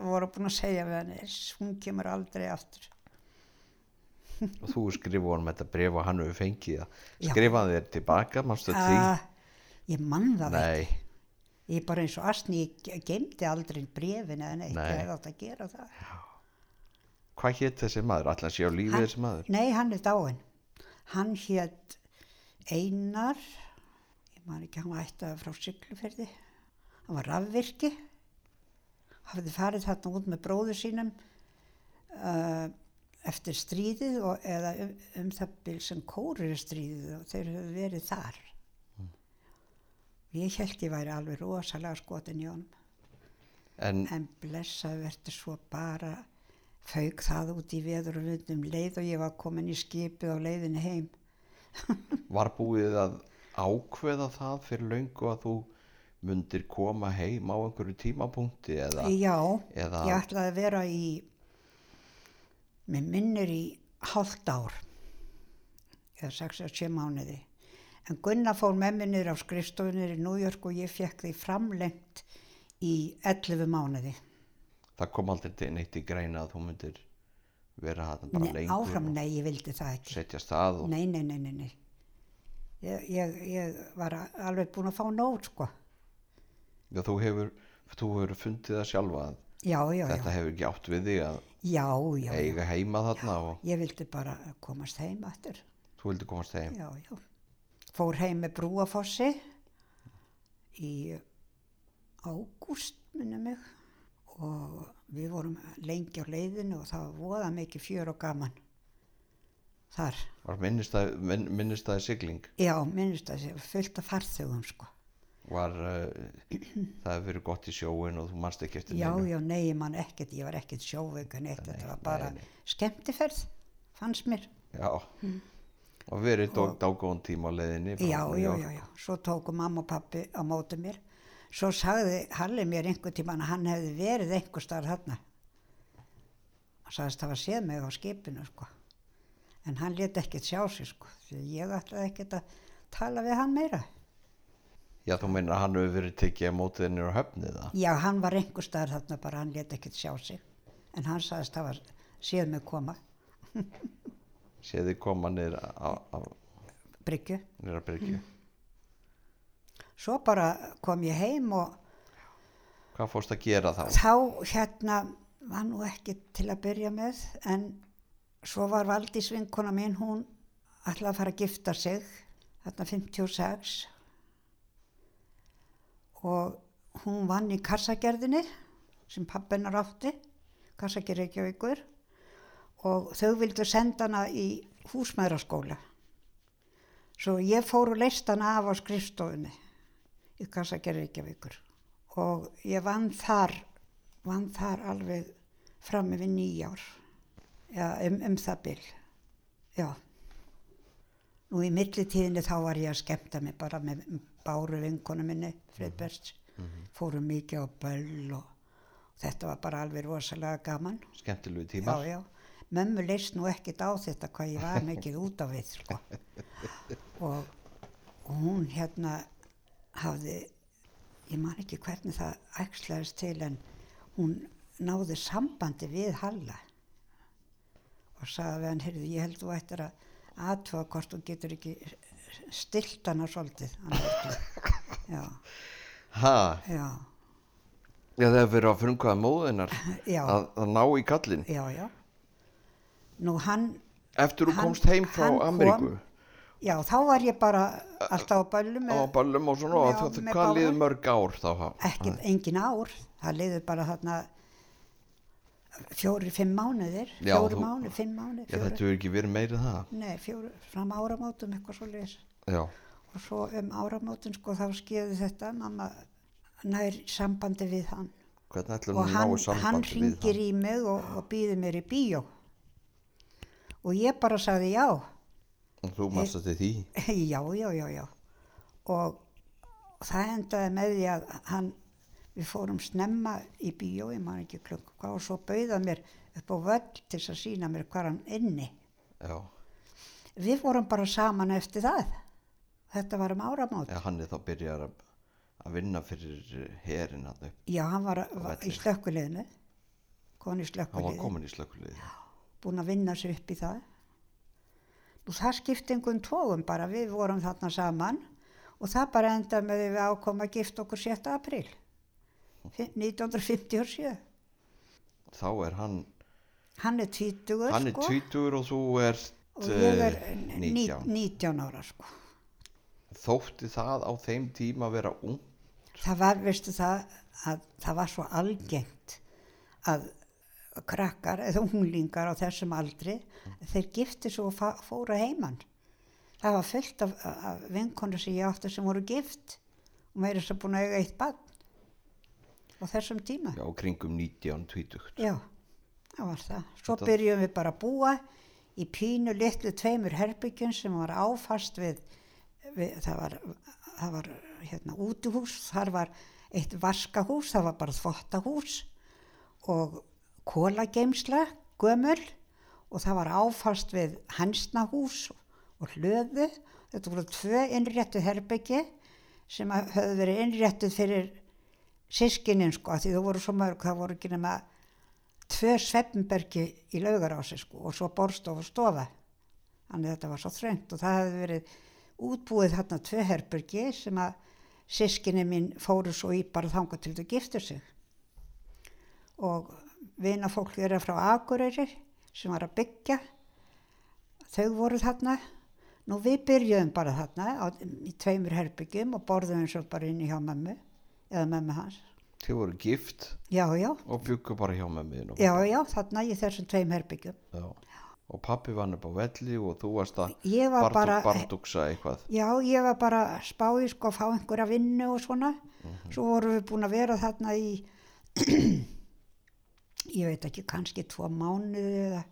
voru búin að segja við hann hún kemur aldrei aftur. Og þú skrifa honum þetta bref og hann hefur fengið það. Skrifaði þér tilbaka, manstu því? Ég mann það Nei, ekki ég bara eins og astni ég geimdi aldrei brefin eða neitt Nei. ég hefði átt að gera það hvað hétt þessi maður? Allan sé á lífi Hann- þessi maður? Nei, hann er dáinn. Hann hétt Einar, ég man ekki, hann var ættaði frá Sigluferði. Hann var rafvirki, hafði farið þarna út með bróðu sínum uh, eftir stríðið og, eða um, um það bil sem kórir stríðið og þeir höfðu verið þar. Ég held ég væri alveg rosalega skotin í honum. En En blessað verður svo bara fauk það út í veður og vundum leið og ég var komin í skipið á leiðinni heim. (laughs) var búið að ákveða það fyrir löngu að þú mundir koma heim á einhverju tímapunkti eða, Já, eða ég ætlaði að vera í, mér minnir í hálft ár, eða 67 mánuði. En Gunnar fór með mér niður á skrifstofunir í York og ég fekk því framlengt í 11 mánuði. það kom aldrei til neitt í greina að þú mundir vera hann bara Nei, lengur áfram, nei, ég vildi það ekki. setja stað og Nei, nei, nei, nei, nei. Ég, ég, ég var alveg búin að fá nót, sko. já, þú hefur þú hefur fundið það sjálfa að Já, já, þetta já. hefur ekki átt við þig að Já, já, já. eiga heima þarna og Ég vildi bara komast heim aftur. þú vildi komast heim Já, já. Fór heim með Brúafossi í ágúst, minni mig. Og við vorum lengi á leiðinu og það var voða mikið fjör og gaman. Þar. var minnistæði minn, minnistæði sigling Já, það fullt af farþögum, sko. var uh, (clears throat) það hefur verið gott í sjóin og þú manst ekki eftir Já, neinu já, nei, ég man ekkert, ég var ekkert sjóveika neitt, þetta var bara nei. skemmtiferð, fannst mér. já. Og verið dágóðan tíma á leiðinni frá Já, já, já, já, svo tóku mamma og pappi á móti mér. Svo sagði Halli mér einhver tíman að hann hefði verið einhver starf þarna. Hann sagðist að hafa séð mig á skipinu, sko. En hann let ekkert sjá sig, sko, því ég ætlaði ekkert að tala við hann meira. Já, þú meina að hann hefur verið tekið á mótið þennir á höfnið það? Já, hann var einhver starf þarna, bara hann let ekkert sjá sig. En hann sagðist að hafa séð mig koma, (laughs) Séð þið koma niður á, bryggju. að bryggju. Svo bara kom ég heim og Hvað fórst að gera þá? þá hérna var nú ekki til að byrja með en svo var Valdís vinkona mín, hún ætlaði að fara að gifta sig þarna 56 og hún vann í kassagerðinni sem pappinar átti, kassagerð Reykjavíkur og þau vildu senda hana í húsmaðuraskóla. Svo ég fór og leist hana af á skrifstofunni í kassagerð Reykjavíkur og ég vann þar, vann þar alveg fram yfir nýjár, já, um, um það bil, já. Nú í millitíðinni þá var ég að skemmta mig bara með báru vinkonu minni, Friðbergs, fórum mikið á böll og þetta var bara alveg rosalega gaman. Skemmtilegu Já, tímar. já, mömmu leist nú ekkert á þetta hvað ég var mikið út á við, sko. Og, og hún hérna hafði, ég man ekki hvernig það æxlaðist til en hún náði sambandi við Halla og sagði við hann, heyrðu, ég held þú ættir að aðtöða hvort þú getur ekki stilt svolítið. Hann Erlu. já, Ha, já, já það er verið að frumkvæða móðinnar já, að, að ná í kallin. já, já. Nú hann, Eftir þú komst heim frá hann kom- Ameríku já, þá var ég bara alltaf á böllum á með ballum og svona það, með hvað liður mörg ár þá? ekki, engin ár, það liður bara þarna fjóri, fimm mánuðir, fjóri mánuðir, fimm mánuðir, Já, þetta hefur ekki verið meirið það. nei, fjóri, fram áramótum eitthvað svo leis. Já, Og svo um áramótum sko þá skeiði þetta, mamma nær sambandi við hann. hvernig ætlum Og hann, hann ringir í mig og, og býður mér í bíó. Og ég bara sagði já. Og þú þetta því? (laughs) já, já, já, já. Og það endaði með því að hann, við fórum snemma í bíó, ég man ekki hvað, og svo bauða mér upp á völl til að sína mér hvað hann inni. Já, Við vorum bara saman eftir það. Þetta var um áramót. Já hann er þá byrjar að, að vinna fyrir herin. Já, hann var, var í í Hann var komin í slökkuliði. Búin að vinna sér upp í það. Nú það skipti einhvern tóum bara, við vorum þarna saman og það bara endaði með því við ákom að gifta okkur 7. apríl, 1957. Þá er hann, Hann er tvítugur, hann er sko, tvítur og þú ert og ég er eh, ní- 19. 19 ára, sko. Þótti það á þeim tíma að vera ung? Það var, veistu það, að það var svo algengt að krakkar eða unglingar á þessum aldri, þeir gifti svo og fóru heimann. Það var fullt af, af vinkonu sem ég átti sem voru gift og meira sem búin að eiga eitt barn á þessum tíma. Já, kringum 19, 20. Já, það var það. Svo Þetta- byrjum við bara að búa í pínu litlu tveimur herbyggjum sem var áfast við, við það var, það var hérna útihús, þar var eitt vaskahús, það var bara þvottahús og kólageimsla, gömul og það var áfast við hansnahús og hlöðu. Þetta voru tvö innréttu herbyggi sem höfðu verið innréttuð fyrir sískinin sko, því það voru svo mörg, það voru ekki nema tvö svefnbergi í laugarási sko og svo borstof og stofa. Þannig að þetta var svo þröngt og það hefði verið útbúið þarna tvö herbergi sem að sískinni mín fóru svo í bara þanga til þau giftu sig. Og vina fólk þeirra frá Akureyri sem var að byggja, þau voru þarna. Nú við byrjuðum bara þarna á, í tveimur herbyggjum og borðum eins og bara inn í hjá mömmu eða mömmu hans. Þið voru gift Já, já, og byggu bara hjá mér. já, já, þarna í þessum tveim herbyggjum. Já. Og pappi vann upp á velli og þú varst að var bara, bardugsa eitthvað. já, ég var bara spáði sko að fá einhverja vinnu og svona. Svo vorum við búin að vera þarna í, ég veit ekki, kannski tvo mánuði eða,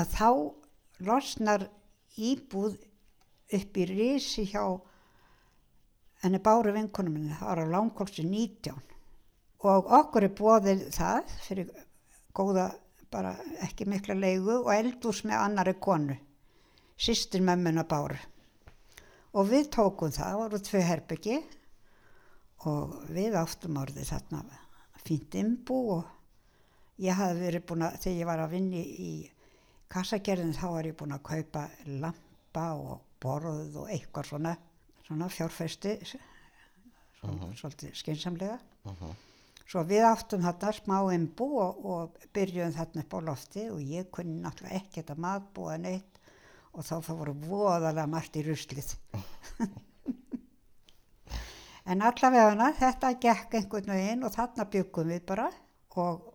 að þá losnar íbúð upp í risi hjá henni Báru vinkonum minni, það var á langkolsi 19 og okkur er bóðið það fyrir góða bara ekki mikla leigu og eldús með annari konu sýstir mömmuna Báru. Og við tókum það, það voru tvei herbyggi og við áttum orðið þarna fínt imbú og ég hafði verið búin að, þegar ég var að vinni í kassagerðin þá var ég búin að kaupa lampa og borð og eitthvað svona, svona fjárfesti, svona, svolítið skynsamlega. Uh Svo við áttum þarna smá imbú og, og byrjuðum þarna upp á lofti og ég kunni náttúrulega ekkert að matbúa neitt og þá fóru voðalega margt í ruslið. (laughs) en allavega þetta gekk einhvern veginn og þarna byggum við bara og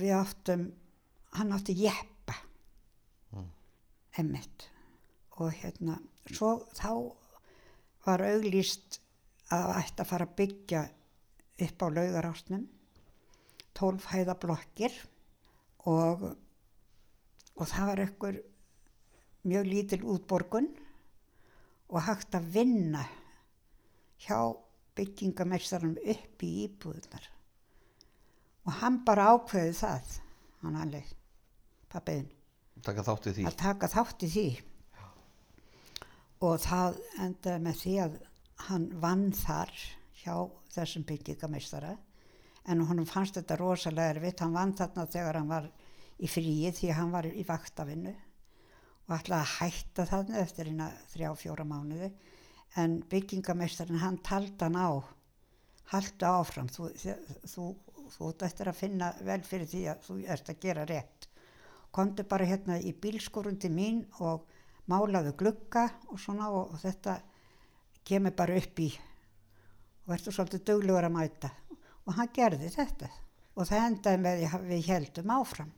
við áttum, hann átti jeppa, Mm. emmitt og hérna, svo þá var auglýst að ætti að fara að byggja upp á laugarásnum, tólf hæða blokkir og, og það var einhver mjög lítil útborgun og hægt að vinna hjá byggingameistaranum upp í íbúðunar. Og hann bara ákveði það, hann alveg, pappiðin, taka þátt í því. Taka þátt í því. Og það endaði með því að hann vann þar hjá þessum byggingameistara. En honum fannst þetta rosalega erfitt, hann vann þarna þegar hann var í fríi því hann var í vaktavinnu. Og ætlaði að hætta þarna eftir hérna þrjá, fjóra mánuði. En byggingameistarinn hann taldi hann á. Haldu áfram þú, þú, þú ert eftir að finna vel fyrir því að þú ert að gera rétt. Komdu bara hérna í bílskorun til mín og málaðu glugga og svona og, þetta kemur bara upp í. Og ertu svolítið duglegur að mæta. Og hann gerði þetta. Og það endaði með því að við heldum áfram.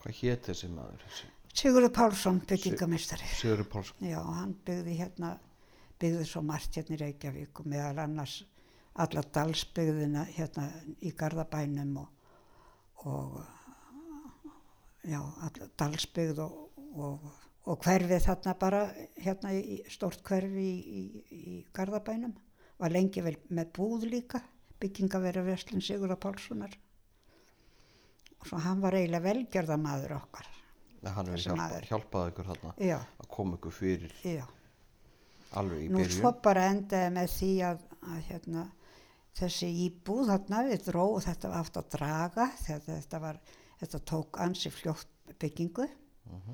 Hvað hétt þessi maður þessi? Sigurður Pálsson byggingamistari Sigurður Pálsson. Já, hann byggði hérna byggði svo margt hérna í Reykjavík og meðal annars alla dalsbyggðina hérna í Garðabænum og, og já, alla dalsbyggð og, og, og hverfið þarna bara hérna í stórt hverfi í, í, í Garðabænum. Var lengi vel með búð líka byggingavera Veslin Sigurða Pálssonar. Og svo hann var eiginlega velgerðamaður okkar. Hann Þessi hjálpa, maður. hjálpað ykkur þarna já, að koma ykkur fyrir já. alveg í Nú byrjun. svo bara endaði með því að, að hérna, þessi íbúð þarna við dró og þetta var aft að draga þetta, þetta, var, þetta tók ansi fljótt byggingu. Mhm.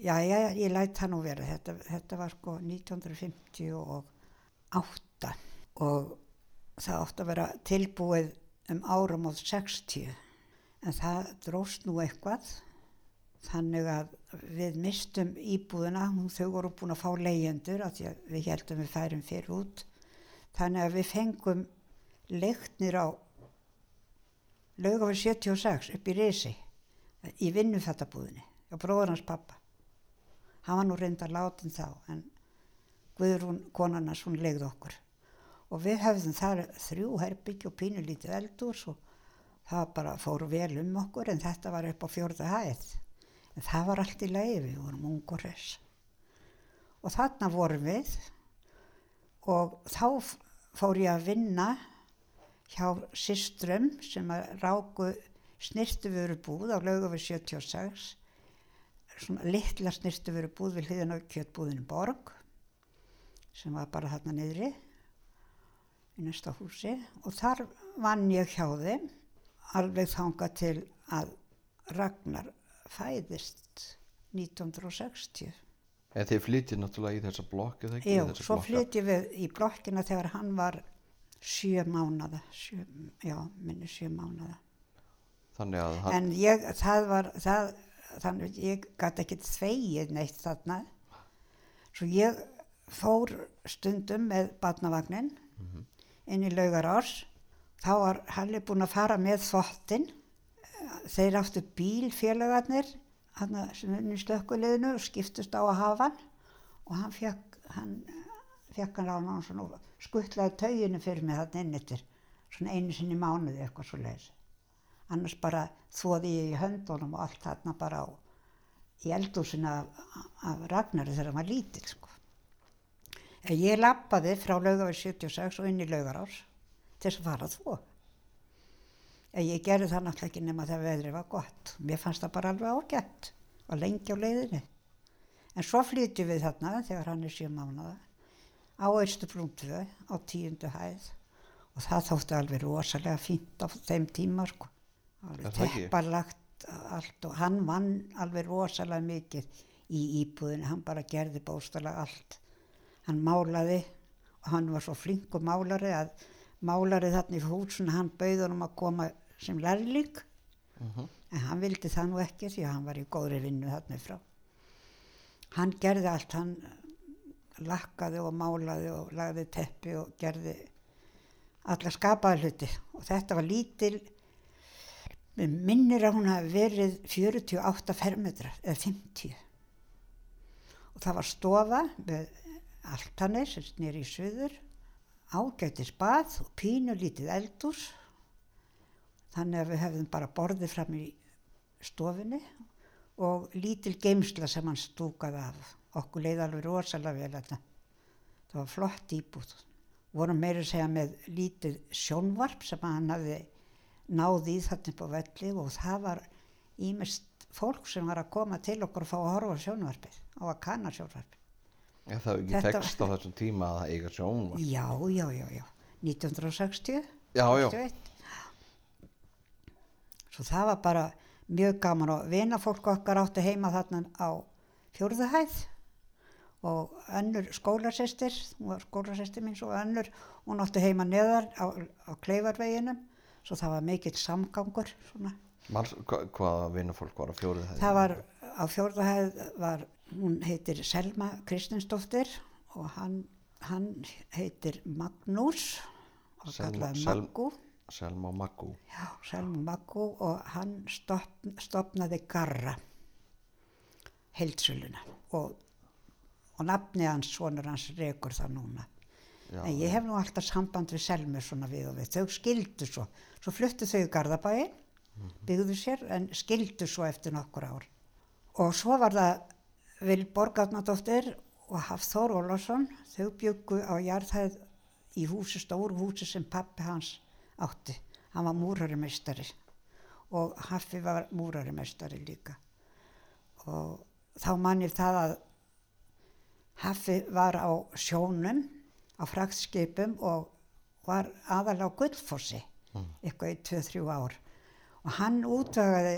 Já, já, ég læt það nú vera. Þetta, þetta var sko 1958 og það átti að vera tilbúið um árum á 60 en það dróst nú eitthvað þannig að við mistum íbúðina, hún, þau voru búin að fá leyendur við heldum við færum fyrir út. Þannig að við fengum leiknir á laugafur 76 upp í Risi í vinnufættabúðinni og bróður hans pappa. Hann var nú reyndar látin þá en Guðrún konarnas hún legði okkur. Og við hefðum þar þrjú herbyggj og pínulítið eldúrs og það bara fór vel um okkur en þetta var upp á fjórða hæð. En það var allt í leiði, við vorum ungur þess. Og þarna vorum við og þá fór ég að vinna hjá systrum sem að ráku snirtuvörubúð á laugafur 76, svona litla snirtuvörubúð við hliðin á kjötbúðinu Borg sem var bara þarna niðri í næsta húsi. Og þar vann ég hjá þeim alveg þanga til að Ragnar fæðist 1960. en þið flytið náttúrulega í þessa blokk eða ekki? Jú, svo flytjum við í blokkina þegar hann var sjö mánada, sjö, já, minni sjö mánada. þannig að hann, En ég, það var, það, þannig, ég gæti ekki þvegið neitt þarna. Svo ég fór stundum með batnavagnin inn í laugarás. Þá var Halli búinn að fara með þvottin. Þeir áttu bílfélagarnir hana, sem í slökkuliðinu og skiptust á að hafa hann og hann fekk hann, fekk hann lána hann svona og skuttlaði tauginu fyrir mig þarna inn eftir svona einu sinni mánuði eitthvað svo leiðis annars bara þvoði ég í höndunum og allt þarna bara á, í eldúsinu af, af Ragnari þegar hann var lítill sko. En Ég lappaði frá laugaveg 76 og inn í laugarás til þess að fara þvó. En Ég gerði það náttúrulega ekki nema þegar veðrið var gott. Mér fannst það bara alveg ágætt og lengi á leiðinni. En svo flytjum við þarna þegar hann er sjö mánuða á Östubrún 2 á tíundu hæð og það þótti alveg rosalega fínt á þeim tíma sko. Alveg teppalagt allt og hann vann alveg rosalega mikið í íbúðinu, hann bara gerði bóstalega allt. Hann málaði og hann var svo flinkur málari að málari þarna í húsinu, hann bauð honum að koma sem lærling Mhm. en hann vildi það nú ekki því að hann var í góðri vinnu þarna frá. Hann gerði allt, hann lakkaði og málaði og lagði teppi og gerði alla skapaði hluti. Og þetta var lítil, minnir að hún hafi verið 48 fermetrar eða 50 og það var stofa með altanir sem snýri í suður, ágætis bað og pínu lítið eldús þannig að við hefðum bara borðið fram í stofinni og lítil geimsla sem hann stúkaði af. Okkur leiði alveg rosalega vel þetta. Það var flott íbúð. Vorum meira að segja með lítið sjónvarp sem hann hafði náði í þarna upp á velli og það var ímest fólk sem var að koma til okkur og fá að horfa sjónvarpið, á að kanna sjónvarpið. Já, það hefur ekki tekst á þessum tíma að eiga sjón. Já, já, já, já. 1960. Já, já. 61. Svo það var bara mjög gaman og vinafólk okkar átti heima þarna á fjórðuhæð og önnur skólasestir, hún var skólasestir mín svo önnur, hún átti heima neðar á, á kleifarveginum svo það var mikill samgangur. Mans, hva, hvaða vinnufólk var á fjórið hæð? Það var á fjórðuhæð var, hún heitir Selma Kristinsdóttir og hann, hann heitir Magnús og kallaði Maggu. Selma Maggu. Já, Selma Maggu og hann stopn, stopnaði Garra, heildsöluna og, og nafni hans, svonur hans, rekur það núna. Já, en ég hef nú alltaf samband við Selmu svona við og við, þau skildu svo, svo fluttu þau í Garðabæin, byggðu sér en skildu svo eftir nokkur ár. Og svo var það Vilborg Átnadóttir og Hafþór Ólafsson, þau byggu á jarðhæð í húsi, stóru húsi sem pappi hans átti. Hann var múrarimestari og Haffi var múrarimestari líka. Og þá man ég það að Haffi var á sjónum, á fraktskipum og var aðalega á Gullfossi, eitthvað í 2-3 ár. Og hann útvagaði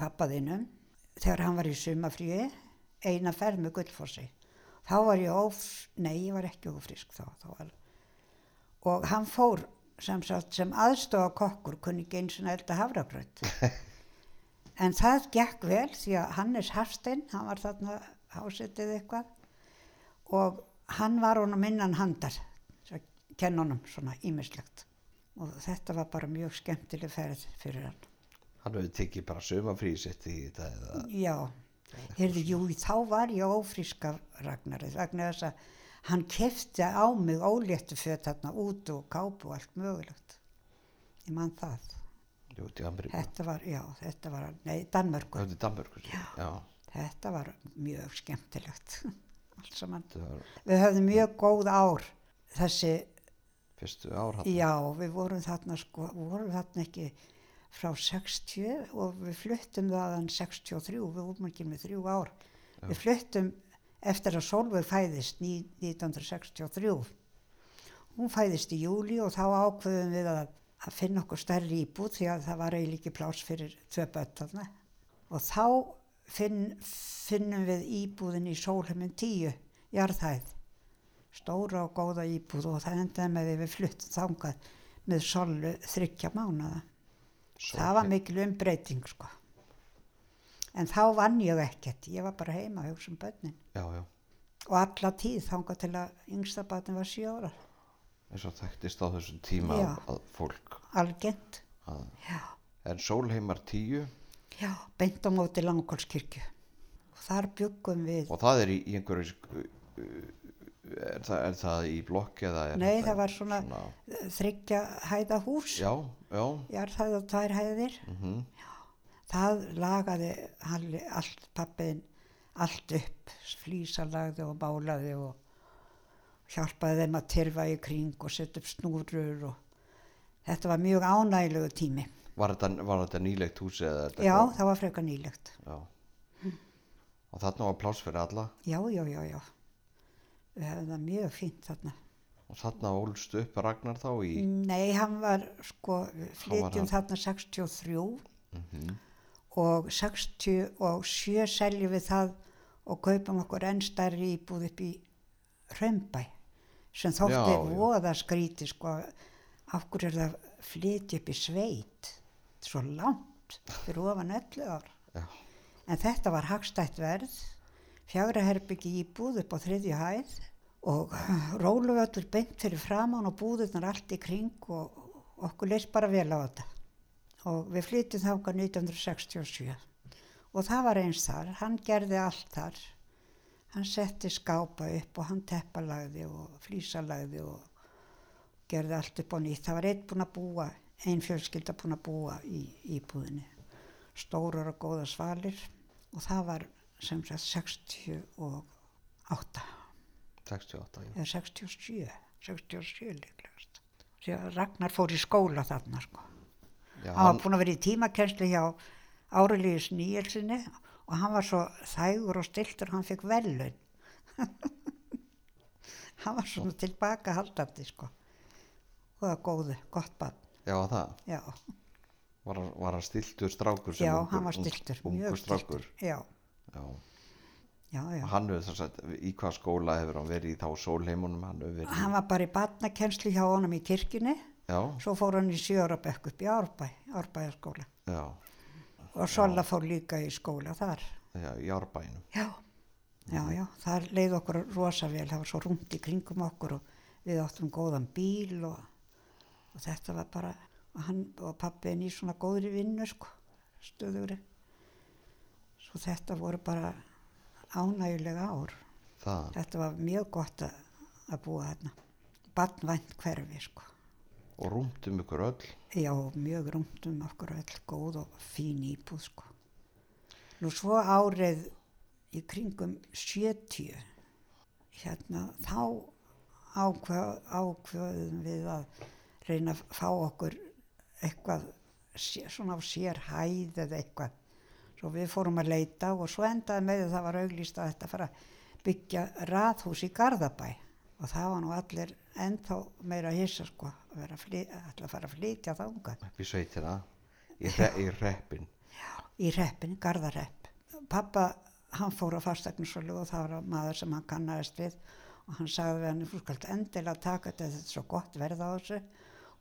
pappaðinum þegar hann var í sumafríi eina ferð með Gullfossi. Þá var ég of, nei ég var ekki ofrisk þá. þá var, og hann fór sem, sem aðstofa kokkur, kunni ekki eins og elda hafragröð. (laughs) en það gekk vel því að Hannes Hafstein, hann var þarna hásettið eitthvað og hann var honum innan handar, honum svona ímislegt. Og þetta var bara mjög skemmtileg ferð fyrir hann. Hann hefur tekið bara sömafrí sitt í þetta eða... Já, heyrðu, jú, þá var ég ófrísk af Ragnarið vegna þess að hann kefti á mig óléttu föt þarna út og kápu og allt mögulegt. Ég man það. Jú, til Ameríku. Þetta var, já, þetta var, nei, Danmörku. Þetta Danmörku. Já. Já. Þetta var mjög skemmtilegt. (laughs) Allt saman. Við höfðum mjög góð ár þessi, fyrstu ár hann. já, við vorum þarna sko, við vorum þarna ekki frá 60 og við fluttum þaðan 63, við vorum ekki með þrjú ár. Við fluttum eftir að Solveig fæðist ní- 1963. Hún fæðist í júli og þá ákveðum við að, að finna okkur stærri íbúð því að það var eiginlega ekki pláss fyrir tvö börn þarna. Og þá finn, finnum við íbúðin í Sólheimin 10, jarðhæð. Stóra og góða íbúð og það endaði með því við fluttum þangað með Sollu þryggja mánuða. Það var mikil umbreyting sko. En þá vann ég ekkert, ég var bara heima hugsa um börnin. Já, já. Og alla tíð þangað til að yngsta barnin var sjö ára, eins og þekktist á þessum tíma Já. að, fólk Já, en Sólheimar 10 já, beint á móti Langholskirkju. Og þar byggum við, og það er í, í einhverju sk- er það, er það í blokk eða er nei það var svona, þryggja hæða hús, já, já jarðhæð og tvær hæðir. mm Það lagaði Halli, allt pappiðin allt upp, flísalagði og málaði og hjálpaði þeim að tyrfa í kring og setja upp snúrur og þetta var mjög ánægilegu tími. Var þetta, var þetta nýlegt hús eða þetta Já, það var frekar nýlegt. já. og þarna var pláss fyrir alla Já, já, já, já. Við hefðum það mjög fínt þarna. og þarna ólst upp Ragnar þá í Nei, hann var sko, flytjum hann- þarna 63 Mhm. og 67 seljum við það og kaupum okkur enn stærri íbúð upp í Römbæ sem þótti voða skríti sko, af hverju er það að flytja upp í sveit svo langt fyrir ofan 11 ár. Já. En þetta var hagstætt verð, fjagra herbyggi íbúð upp á þriðju hæð og (laughs) róluvöllur beint fyrir framann og búðurnar allt í kring og okkur leist bara vel á þetta. Og við flyttum þáka 1967 og það var eins þar, hann gerði allt þar. Hann setti skápa upp og hann teppalagði og flísalagði og gerði allt upp á nýtt. Það var einn búinn að búa, einn fjölskylda búinn að búa í íbúðinni. Stórar og góða svalir og það var sem sagt 68, 68, já. eða 67, 67 líklegast. Ragnar fór í skóla þarna sko. já Hann var búinn að vera í tímakenslu hjá Árelíus Níelsinni og hann var svo þægur og stiltur, hann fekk velun. (laughs) hann var svona tilbaka haldandi sko. Og það góðu, gott bann, já, það. já. Var, var hann stiltur strákur sem Já, ungur- hann var stiltur, mjög stiltur. Já, Já. já, já. Hann hefur þess að, í hvað skóla hefur hann verið í þá sólheimunum, hann verið Hann var bara í barnakenslu hjá honum í kirkjunni, Já, svo fór hann í sjórabekk upp í Árbæ, Árbæjaskóla. já, Og Sola fór líka í skóla þar. já, í árbænum. Já, já, já, það leið okkur rosa vel, það var svo rúmt í kringum okkur og við áttum góðan bíl og, og þetta var bara, hann og pappiðin í svona góðri vinnu, sko, stöðugri. Svo þetta voru bara ánægulega ár. Það, Þetta var mjög gott að, að búa þarna. Barnvænt hverfi, sko. og rúmt um ykkur öll. Já, mjög rúmt um okkur öll góð og fín íbúð, sko. Nú svo árið í kringum 70, hérna, þá ákveð, ákveðum við að reyna að fá okkur eitthvað svona á sér hæð eða eitthvað. Svo við fórum að leita og svo endaði með að það var auglýst að þetta fara að byggja raðhús í Garðabæ og það var nú allir ennþá meira hissa sko að vera að, fly, að fara að flytja þangað upp í sveitina, í, re, í reppin. í reppin, Garðarepp. Pappa, hann fór á fastegnarsölu og það var maður sem hann kannast við og hann sagði við hann, þú skalt endilega taka þetta, þetta er svo gott verð á þessu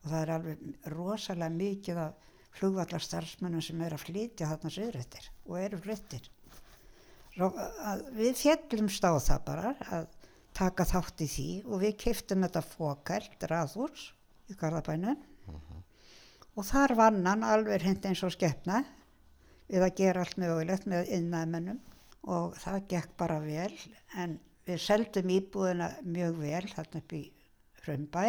og það er alveg rosalega mikið af flugvallarstarfsmönnum sem er að flytja þarna söðrættir og eru að við fjellumst á það bara að taka þátt í því og við kiftum þetta fókælt raðhús í Garðabænum. Og þar vann hann alveg hreint eins og skeppna við að gera allt mögulegt með innæðmennum og það gekk bara vel. En við seldum íbúðina mjög vel þarna upp í Römbæ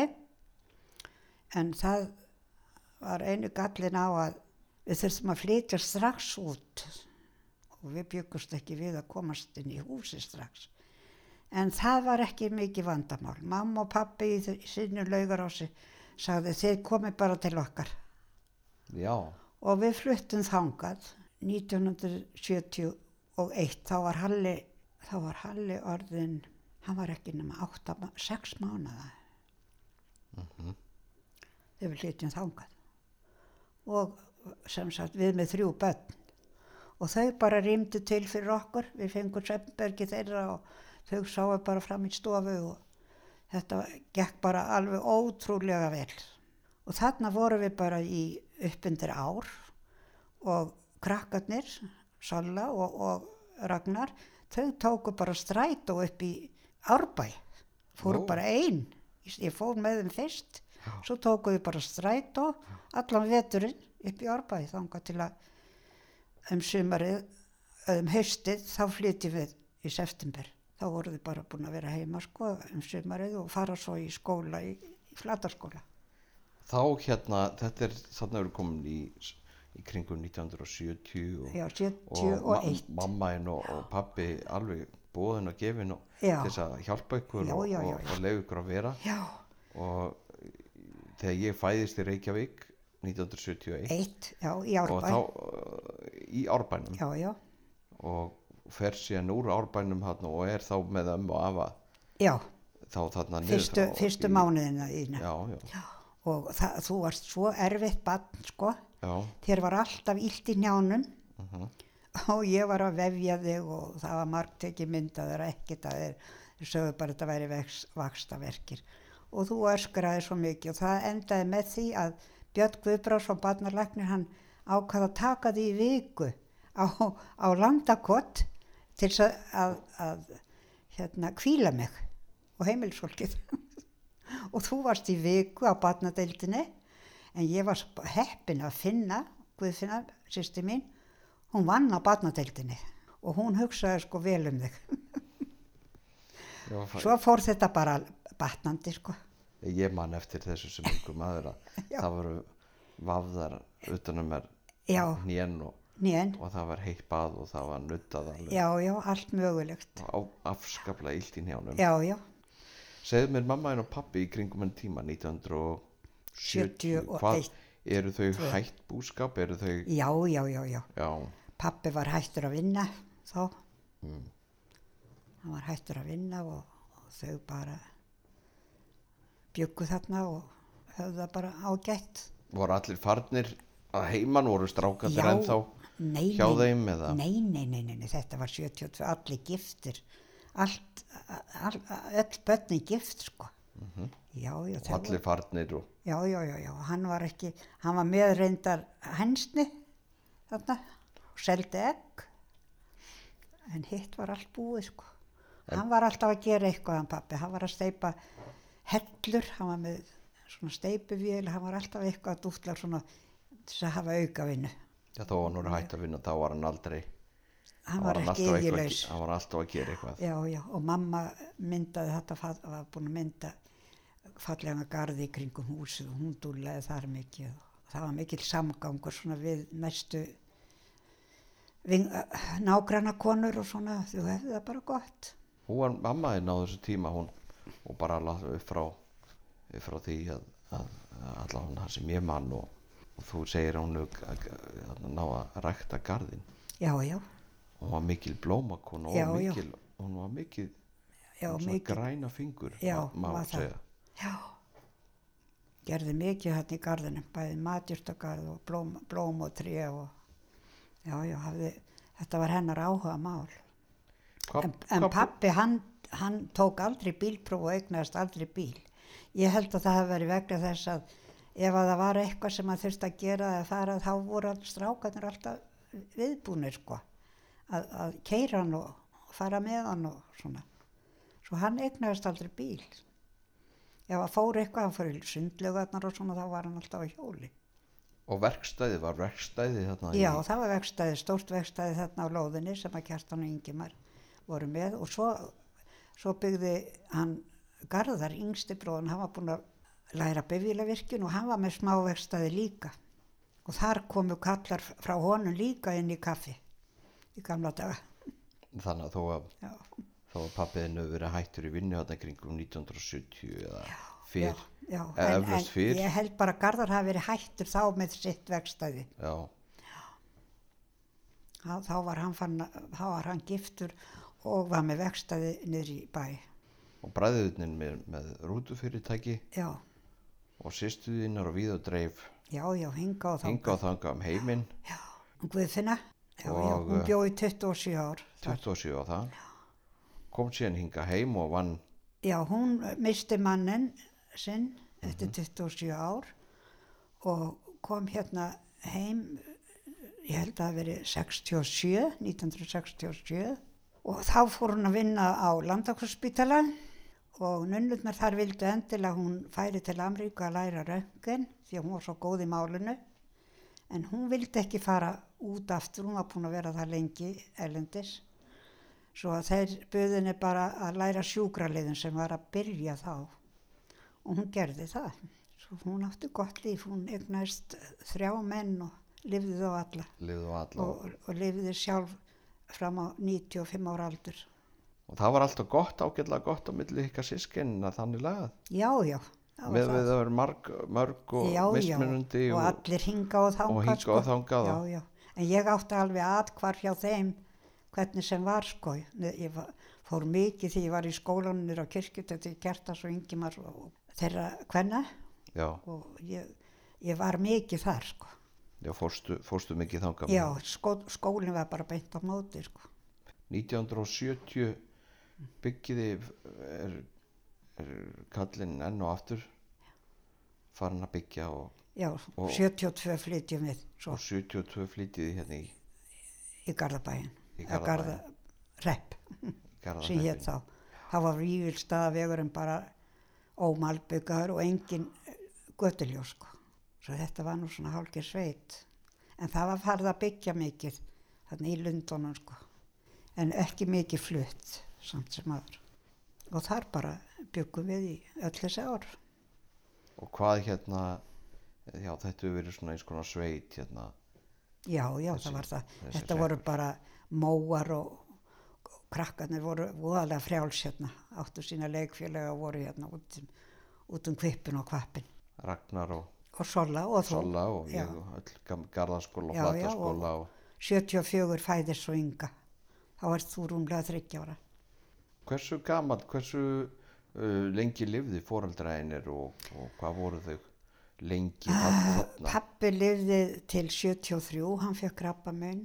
en það var einu gallin á að við þurftum að flytja strax út. Og við byggust ekki við að komast inn í húsi strax. En það var ekki mikið vandamál. Mamma og pappi í, sinni laugarási sagði þið komið bara til okkar. Já, og við fluttum þangað 1971 þá var Halli þá var Halli orðin hann var ekki nema 8, 6 mánuða þegar við flytjum þangað. Og sem sagt við með þrjú börn. Og þau bara rýmdu til fyrir okkur. Við fengum Sveppenbergi þeirra og þau sáu bara fram í stofu og þetta gekk bara alveg ótrúlega vel. Og þarna vorum við bara í uppindir ár og krakkarnir, Salla og, og Ragnar, þau tóku bara strætó upp í Árbæ, fóru Nú. bara einn, ég fór með þeim fyrst, svo tóku við bara strætó allan veturinn upp í Árbæ þangað til að um sumarið, um haustið, þá flytjum við í september. Þá voru við bara búin að vera heima sko um sumarið og fara svo í skóla, í, í flatarskóla. þá hérna, þetta er, þarna eru komin í, í kringum 1970 og, Já, og 71. ma mammainn og, og pappi alveg bóðin og gefin og Já. þess að hjálpa ykkur Já, og, já, og, og leiða ykkur að vera og þegar ég fæðist í Reykjavík 1971 eitt, já, í og Árbæ. þá uh, í árbænum. Já, já, og fer síðan úr árbænum þarna og er þá með ömmu og afa. Já, þá þarna niður fyrstu, þá fyrstu í- mánuðina þína. já, já, Já, og það, þú varst svo erfitt bann, sko. já, Þér var alltaf illt í njánum mhm, og ég var að vefja þig og það var margt ekki myndaður ekkert að þeir sögðu bara að þetta væri vex, vakstaverkir. Og þú öskraði svo mikið og það endaði með því að Björn Guðbráðsson barnarlæknir, hann, ákvað að taka því viku á, á landakott til að, að, að hérna, kvíla mig og heimilisfólkið. (laughs) og þú varst í viku á batnadeildinni en ég var heppin að finna, Guðfinna, sýsti mín, hún vann á batnadeildinni og hún hugsaði sko vel um þig. Svo fór þetta bara batnandi sko. ég man eftir þessu sem einhver maður (laughs) það voru vafðar utanum mér Já, hnén og, nén, og það var heitt bað og það var nuttað alveg já, já, allt mögulegt. afskaplega illt í hnjánum Já, já, segðu mér mamma og pappi í kringum enn tíma 1970 71. hvað eru þau hætt búskap þau já, já, já, já. já, Pappi var hættur að vinna þá. mm, Hann var hættur að vinna og, og þau bara byggu þarna og höfðu það bara ágætt. voru allir farnir að heiman voru strákandir Já, ennþá nei, hjá nei, þeim eða Nei, nei, nei, nei, nei, þetta var 72, allir giftir. Allt, all, öll börnin gift, sko. Já, já, og allir farnir og Já, já, já, já, hann var ekki, hann var með reyndar hensni þarna og seldi egg en hitt var allt búið sko. Hann var alltaf að gera eitthvað hann pappi, hann var að steipa hellur, hann var með svona steipuvél, hann var alltaf eitthvað að dútla svona þess að hafa aukavinnu. já, þó hann voru hætt að vinna þá var hann aldrei Hann var alltaf ekki eitthvað- hann var alltaf að gera eitthvað Já, já, og mamma myndaði þetta, var búin að mynda fallega garði kringum húsið og hún dúlaði þar mikið og það var mikil samgangur svona við næstu við, nágranna konur og svona, þú hefði það bara gott. hún var mamma þín á þessu tíma hún og bara alveg upp frá, upp frá því að, að, að allavega það sem ég mann og, og þú segir hún að, ná að rækta garðin Já, já, hún var mikil blómakona og Já, já. mikil, hún var mikil já, mikið. græna fingur Já, það. segja Já, gerði mikið hérna í garðinum, bæði matjurtagarð og blóm, blóm og tré og já, já, hafði, þetta var hennar áhuga mál. Hva, En, en pappi, hann, hann tók aldrei bílpróf og eignaðist aldrei bíl. Ég held að það hefði verið vegna þess að ef að það var eitthvað sem að þurfti að gera eða fara þá voru all strákarnir alltaf viðbúnir sko. Að, að keira hann og fara með hann og svona. Svo hann eignaðist aldrei bíl. Ef að fór eitthvað, hann fór í sundlögarnar og svona, þá var hann alltaf á hjóli. og verkstæði var verkstæði þarna Já, í, það var vegstæði, stórt vegstæði þarna á lóðinni sem að Kjartan og Ingimar voru með og svo, svo byggði hann Garðar, yngsti bróðan, hann var búinn að læra bifílavirkjun og hann var með smá vegstæði líka. Og þar komu kallar frá honum líka inn í kaffi í gamla daga. þannig að þó að, Já, að pappiðin hefur verið hættur í vinnu þarna kringum 1970 eða fyrr já, já. En fyrr. ég held bara að Garðar hafi verið hættur þá með sitt vegstæði. já, Þá, þá, var hann fann, þá var hann giftur og var með vegstæði niður í bæ. og bræðuðnin með, með rútufyrirtæki Já, og sýstuðinnar og við og dreif já, já, hinga og þá. hinga og þanga um heiminn Hún Guðfinna, já, já, Og, hún eh, bjó í 27 ár. þar. 27 á það kom síðan hinga heim og vann Já, hún misti mannin sinn eftir 27 ár og kom hérna heim, ég held að það verið 67, 1967 og þá fór hún að vinna á Landakosspítala og nunnurnar þar vildu endilega hún færi til Amríku að læra röntgen því hún var svo góð í málinu. En hún vildi ekki fara út aftur, hún var búin að vera það lengi elendis svo að þeir buðinni bara að læra sjúkraliðin sem var að byrja þá. Og hún gerði það. Svo hún átti gott líf, hún egnaðist þrjá menn og lifði þá alla. Alla. Og, og lifði sjálf fram á 95 ára aldur. Og það var alltaf gott, ágætlega gott á milli ykkar sískinn að þannig lagað. Já, já það var með það. við það verið marg, mörg og já, mismunandi já, og, og, allir hinga og og þangað já, en ég átti alveg atkvar hjá þeim hvernig sem var sko. Ég fór mikið því ég var í skólanir á kirkju þetta Gjertas og Ingimar og þeirra hvenna já, og ég, ég var mikið þar sko já fórstu, fórstu mikið þangað já, skó, skólinn var bara beint á móti sko 1970 byggiði er, er kallinn enn og aftur farin að byggja og Já, Og- 72 flytjum við svo og 72 flytjiði hérna í, í Garðabæin. í Garðabæin. Garðarepp (laughs) sem hétt þá. Það var vívilstaðavegurinn bara ómalbyggaður og engin götuljós sko. Svo þetta var nú svona hálkir sveit. En það var farið að byggja mikið þannig í Lundunum sko. En ekki mikið flutt samt sem aður. Og þar bara byggum við í öll þessi ár. og hvað hérna já þetta hefur verið svona eins konar sveit hérna Já, já, Þessi- það var það. Þetta voru hreppur. bara móar og, krakkarnir voru voðalega frjáls hérna. Áttu sína leikfélaga voru hérna út, um- út um kvippin og kvappin. Ragnar og Og Sola og þú. Sola og já. ég og öll Garðaskóla og og 74 fæðir svo ynga. Þá ert þú rúmlega 30 ára. hversu gamall, hversu uh, lengi lifði fóraldræðinir og, og hvað voru þau lengi Ah, Pappi lifði til 73, hann fekk krabba minn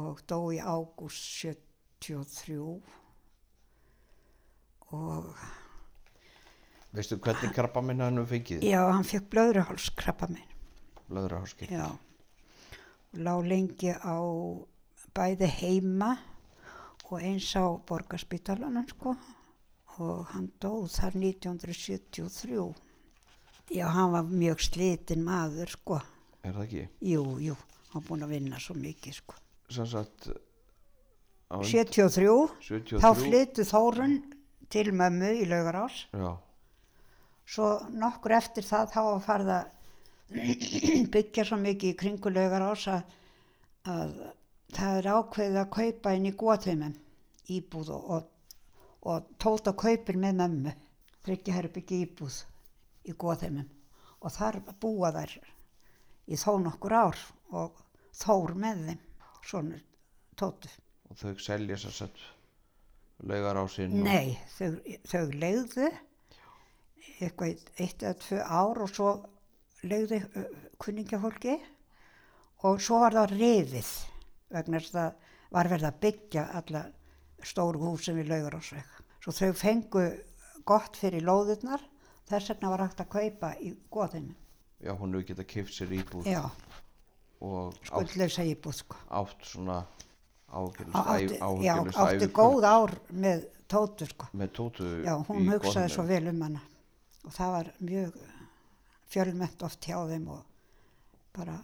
og dó í ágúst 73 og veistu hvernig krabba minna hann fengið já, hann fekk blöðruhálskrabba minn. blöðraháskir Já, og lá lengi á bæði heima og eins á borgarspítalanum sko og hann dóð þar 1973. Já, hann var mjög slitinn maður sko. er það ekki Jú, jú, hann búinn að vinna svo mikið sko. sem sagt á und- 73, 73 þá flyttu Þórun til mömmu í laugarás. já, Svo nokkur eftir það þá að (clears throat) byggja svo mikið í kringu laugarás að, að það er ákveðið að kaupa inn í góðheimum íbúð og, og, og tóta kaupir með mömmu. Þryggja herbyggja íbúð í góðheimum og þar búa þær í þó nokkur ár og þór með þeim, svona tótu. og þau selja sér sett laugar á sinn Nei, þau, þau legðu eitthvað eitt- eða tvö ár og svo legðu uh, kunningafólki og svo var það rifið vegna þess að það var verið að byggja alla stóru húsin við laugarásveg. Svo þau fengu gott fyrir lóðurnar, þess vegna var hægt að kaupa í goðinu. já, hún hefur getað kipt sér íbúð Já, og átt, skuldlausa íbúð sko. átt svona ágjörlust Átti, já, átti góð ár með tótu sko. með tótu Já, hún í hugsaði svo vel um hana og það var mjög fjölmett oft hjá þeim og bara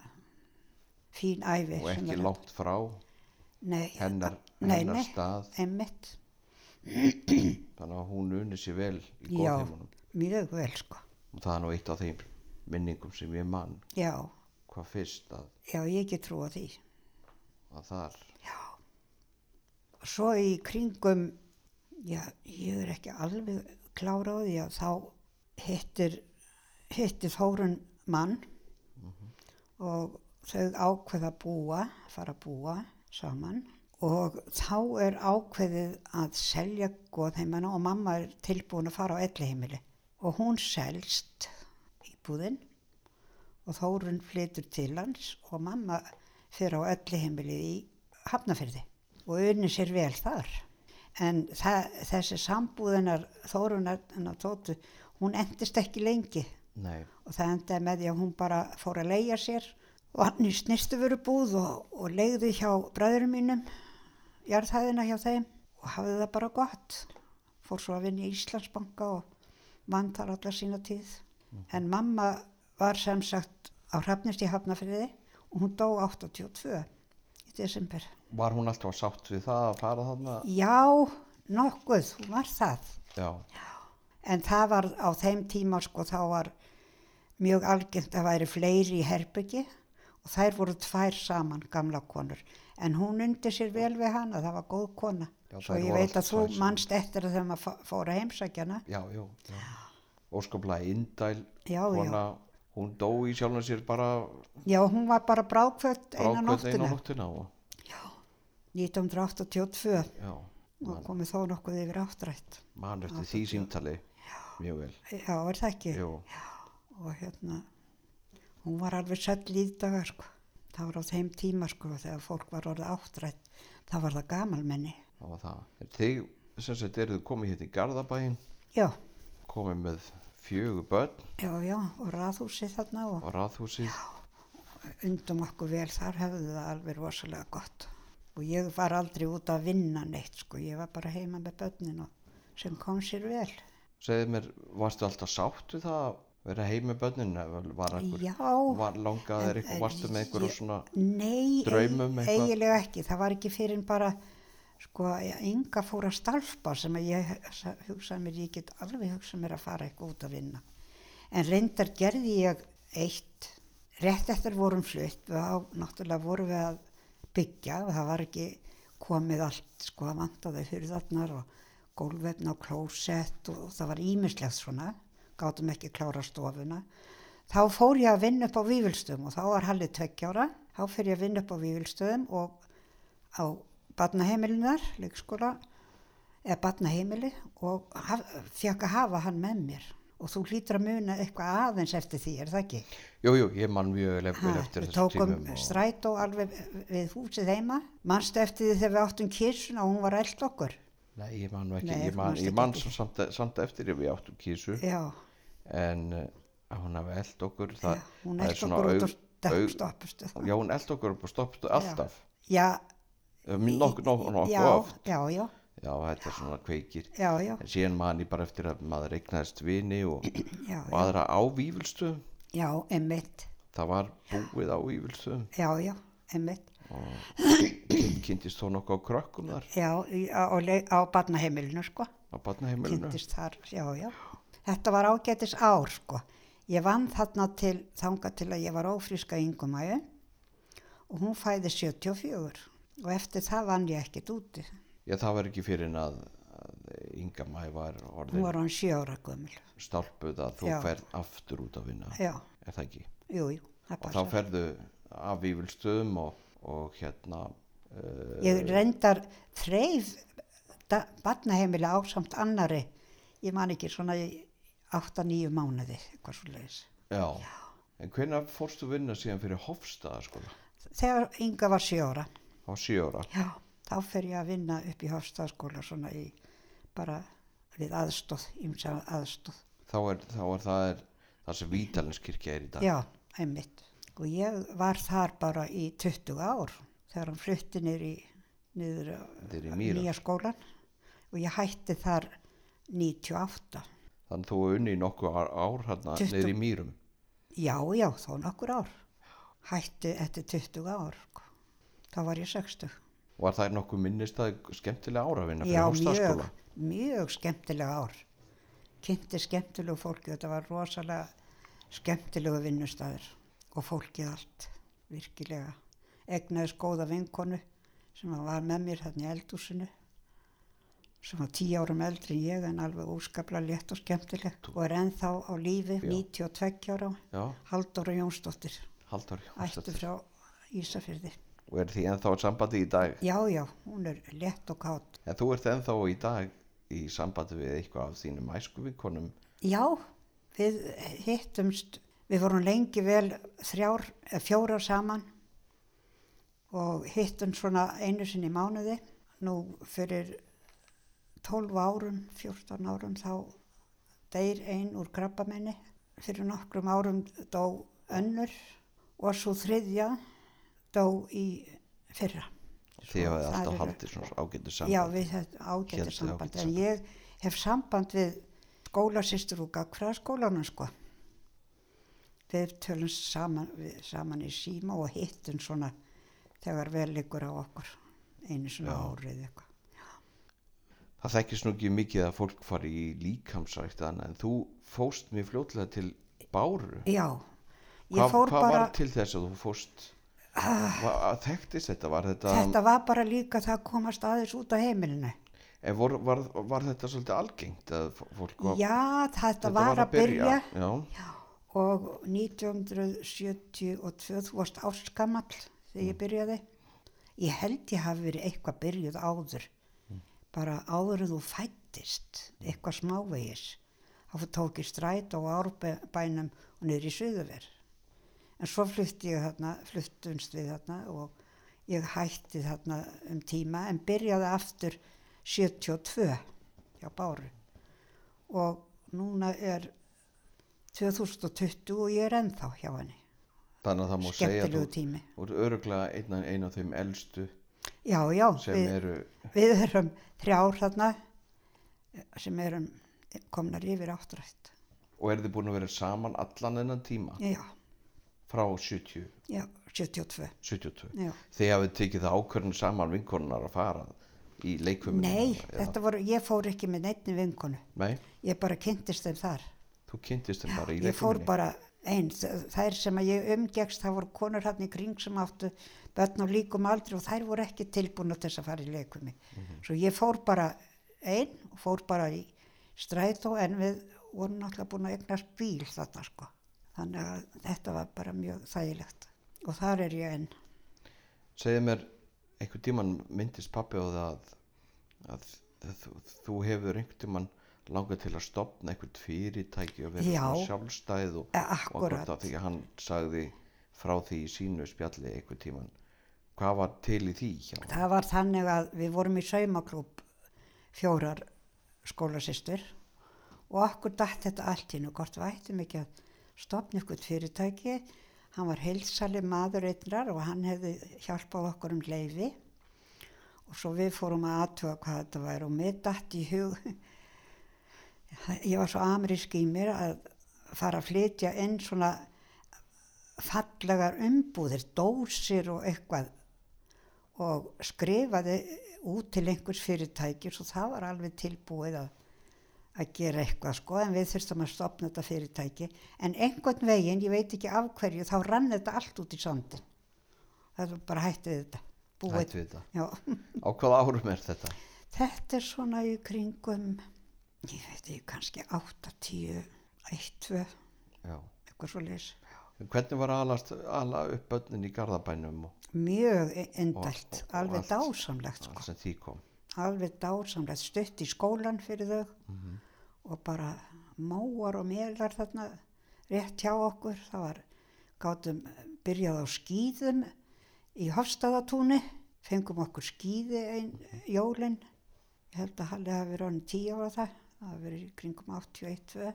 fín æfi. og ekki langt frá nei, hennar, nei, hennar nei, stað. Einmitt, þannig að hún unni sér vel í já, góðheimunum. mjög vel sko. og það er nú eitt af þeim minningum sem ég mann Já, hvað fyrst að, já, ég get trúa því. að þar. Og svo í kringum, já, ég er ekki alveg klára á því að þá hittir, hittir Þórun mann og þau ákveða að búa, fara að búa saman og þá er ákveðið að selja góðheimana og mamma er tilbúin að fara á elliheimili og hún selst íbúðin og Þórun flytur til hans og mamma fyrir á elliheimili í Hafnafyrði og unni sér vel þar. En það, þessi sambúðinar Þórunar tótu, hún endist ekki lengi nei, og það endaði með því að hún bara fór að leia sér og hann í snistu veru búð og, og leiði hjá bræðurum mínum, jarðhæðina hjá þeim og hafði það bara gott. Fór svo að vinna í Íslandsbanka og vann þar alla sína tíð. En mamma var sem sagt á hrafnist í Hafnafriði og hún dó 82 í desember. var hún alltaf sátt við það að fara þarna Já, nokkuð, hún var það. já, En það var á þeim tíma sko þá var mjög algengt að væri fleiri í herbyggi og þær voru tvær saman gamla konur. En hún undi sér vel við hana, það var góð kona. Já, Svo ég veit að þú manst eftir að þegar maður fór að heimsækjana. já, já, já. óskaplega indæl Já, kona, hún dó í sjálfum sér bara Já, hún var bara brákvöld eina brákvöld eina nóttina. nóttina og, 1982 já, og komið þó nokkuð yfir áttrætt. mann eftir því símtali mjög vel Já, er það ekki? Jú, og hérna hún var alveg sett lífdaga sko. það var á þeim tíma sko þegar fólk var orðið áttrætt það var það gamalmenni það var það þið sem sagt eruð komið hér í Garðabæin já, komið með fjögur börn já, já, og raðhúsið þarna og og raðhúsið. undum okkur vel, þar hefðu það alveg rosalega gott. Og ég var aldrei út að vinna neitt, sko, ég var bara heima með börnin og sem kom sér vel. Segðu mér, varstu alltaf sátt við það að vera heim með börnin? eða Var, var langað þér eitthvað, varstu með ég- svona, Nei, draumum eitthvað? eiginlega ekki. Það var ekki fyrir bara, sko, ynga fór að stalpa sem að ég hugsa- hugsaði mér, ég get alveg hugsað mér að fara eitthvað út að vinna. En reyndar gerði ég eitt, rétt eftir vorum flutt, á, náttúrulega vorum við að byggja, og það var ekki komið allt, sko, að vantaði hurðarnar og gólvefna og klósett og, það var ímislegt svona, gátum ekki klára stofuna. Þá fór ég að vinna upp á Vífilstöðum og þá var Halli tveggjára. Þá fyrir ég að vinna upp á Vífilstöðum og á badnaheimilunar, leikskóla, eða badnaheimili og fekk að hafa hann með mér. Og þú hlýtur að muna eitthvað aðeins eftir því, er það ekki? jú, jú, ég man mjög Ha, eftir við þessum tókum tímum. og- strætó alveg við húsið heima. Manstu eftir því þegar við áttum kísuna og hún var eld okkur? Nei, ég man ekki, Nei, ég man, ég ekki man svo samt, samt eftir ef við áttum kísu, Já, en uh, hún hafi eld okkur, það, já hún eld okkur út á stoppustu. já, hún eld okkur upp og stoppstu alltaf, Já, nokkuð nokkuð oft, já, já, já, þetta er svona kveikir, já, já, en síðan man ég bara eftir að maður eignaðist vini og, já, og aðra á vífilstöðum, já, emmitt, það var búið á vífilstöðum já, já, emmitt. Og kynntist þó nokkuð á krökkum þar Já, á, á, barnaheimilinu sko, á barnaheimilinu, þar, já, já. Þetta var ágætis ár sko. Ég vann þarna til, þanga til að ég var ófríska yngumæju og hún fæði 74 og eftir það vann ég ekkert úti. já, það var ekki fyrir en að, Mæ var Hún orðin var hann sjöra gömul. stálpuð að þú Já. ferð aftur út að vinna, Já, er það ekki? jú, jú, það og þá ferðu af vífilstöðum og, og hérna uh, Ég reyndar þreif barnaheimili ásamt annari, ég man ekki svona í 8-9 mánuði, eitthvað svo leiðis. já. en hvenær fórstu vinna síðan fyrir Hofstaða skóla Þegar Inga var sjóra, á sjö ára já, þá fer ég að vinna upp í Hofstaðaskóla svona í bara við aðstóð, ímsa aðstóð. þá er, þá er það er það sem Vítalinskirkja er í dag Já, einmitt. Og ég var þar bara í 20 ár þegar hann flutti niður í, niður í nýja skólan og ég hætti þar 98. þannig þú er unni í nokkuð ár, hérna 20. niður í Mýrum Já, já, þó nokkur ár. Hætti eftir 20 ár. sko. Þá var ég 60. var það nokkuð minnist að skemmtilega ára að vinna fyrir Já, Hofstaðaskóla mjög, mjög skemmtilega ár. Kynnti skemmtilegu fólki, þetta var rosalega skemmtilegu vinnustæður og fólkið allt, virkilega. Egnaðis góða vinkonu sem var með mér þarna í eldúsinu, sem var tíu árum eldri en ég en alveg óskaplega létt og skemmtilegt og er ennþá á lífi, Já. 92 ára, já, Halldóra Jónsdóttir, ættu Jónsdóttir. frá Ísafyrði. og er því ennþá sambandi í dag Já, já, hún er létt og kátt. en þú ert ennþá í dag í sambandi við eitthvað af þínum æskuvinkonum Já, við hittumst, við vorum lengi vel þrjár, fjórar saman og hittum svona einu sinni í mánuði. Nú fyrir 12 árum, 14 árum þá deyr ein úr krabbamenni. Fyrir nokkrum árum dó önnur og svo þriðja dó í fyrra. því hafið það alltaf eru- haldið svona ágættu sambandi Já, við ágætið Hélduð samband. En ég hef samband við skólasýstur úr gagfræðaskólanum sko. Við tölum saman, við, saman í síma og hittum svona þegar vel ykkur á okkur. Einu svona Já. árið eitthvað. það þekkist nú ekki mikið að fólk fari í líkamsrækt en þú fóst mér fljótlega til Báru Já, hvað, hvað bara, var til þess að þú fórst ah, þekktist þetta var þetta, þetta var bara líka það að komast aðeins út á heimilinu. Var, var, var þetta svolítið algengt að fólk var, Já, þetta, var að byrja. Já, og 1972 þú varst áskamall þegar ég byrjaði. Ég held ég hafi verið eitthvað byrjuð áður. Bara áður en þú fættist eitthvað smávegis. Þá tók ég stræt á árbænum og niður í Suðuver en svo flutti ég þarna fluttumst við þarna og ég hætti þarna um tíma en byrjaði aftur 72 hjá Báru. Og núna er 2020 og ég er ennþá hjá henni. þannig að það má segja að þú ert öruglega einn af, ein af þeim elstu Já, já, við, eru við erum þrjár þarna sem erum komnar yfir áttrætt. og eru þið búin að vera saman allan ennan tíma Já, frá 70, já, 72. 72 Já. þið hafið tekið það ákvörðin saman vinkonunar að fara í leikfuminu Nei, þetta voru, ég fór ekki með neittni vinkonu. Nei, Ég bara kynntist þeim þar. Þú kynntist þeim bara í Ég fór bara einn, þær sem að ég umgegst, það voru konur hann í kring sem áttu börn á líkum aldri og þær voru ekki tilbúna til þess að fara í leikumi. Svo ég fór bara einn og fór bara í strætó en við vorum náttúrulega búin að eignast bíl þarna sko. Þannig að þetta var bara mjög þægilegt og þar er ég enn. segðu mér einhvern tíman myndist pappi á það að, að, þú, þú hefur einhvern tíman langað til að stopna einhvern fyrirtæki og vera sjálfstæð og, Eh, og akkúrat. akkúrat því að hann sagði frá því í sínu spjalli einhvern tíman hvað var til í því hjá hann? Það var þannig að við vorum í saumaklúb fjórar skólasistur og okkur datt þetta allt í nú hvort við ættum ekki að stopna ykkur fyrirtæki. Hann var heilsali maður einnar og hann hefði hjálpað okkur um leifi og svo við fórum að aðtuga hvað þetta væri og mér datt í hug, ég var svo amerísk í mér að fara að flytja inn svona fallegar umbúðir, dósir og eitthvað og skrifaði út til einhvers fyrirtækis og það var alveg tilbúið að, að gera eitthvað sko en við þurftum að stopna þetta fyrirtæki en einhvern veginn, ég veit ekki af hverju, þá rann þetta allt út í sandin. Það var bara hætti við þetta. Búið. Hætt við þetta. Já. Á hvaða árum er þetta? Þetta er svona í kringum, ég veit ekki, kannski 8, 10, 1, 2, Já. eitthvað svo leys. Hvernig var alast, ala upp börnin í Garðabænum og Mjög og alveg allt. dásamlegt sko. allt sem því kom? alveg dásamlegt stutt í skólan fyrir þau og bara móar og melar þarna rétt hjá okkur það var, gátum byrjað á skýðum í Hofstaðatúni fengum okkur skýði ein jólin ég held að Halli hafi verið ánum tíu ára það það hafi verið kringum 81-2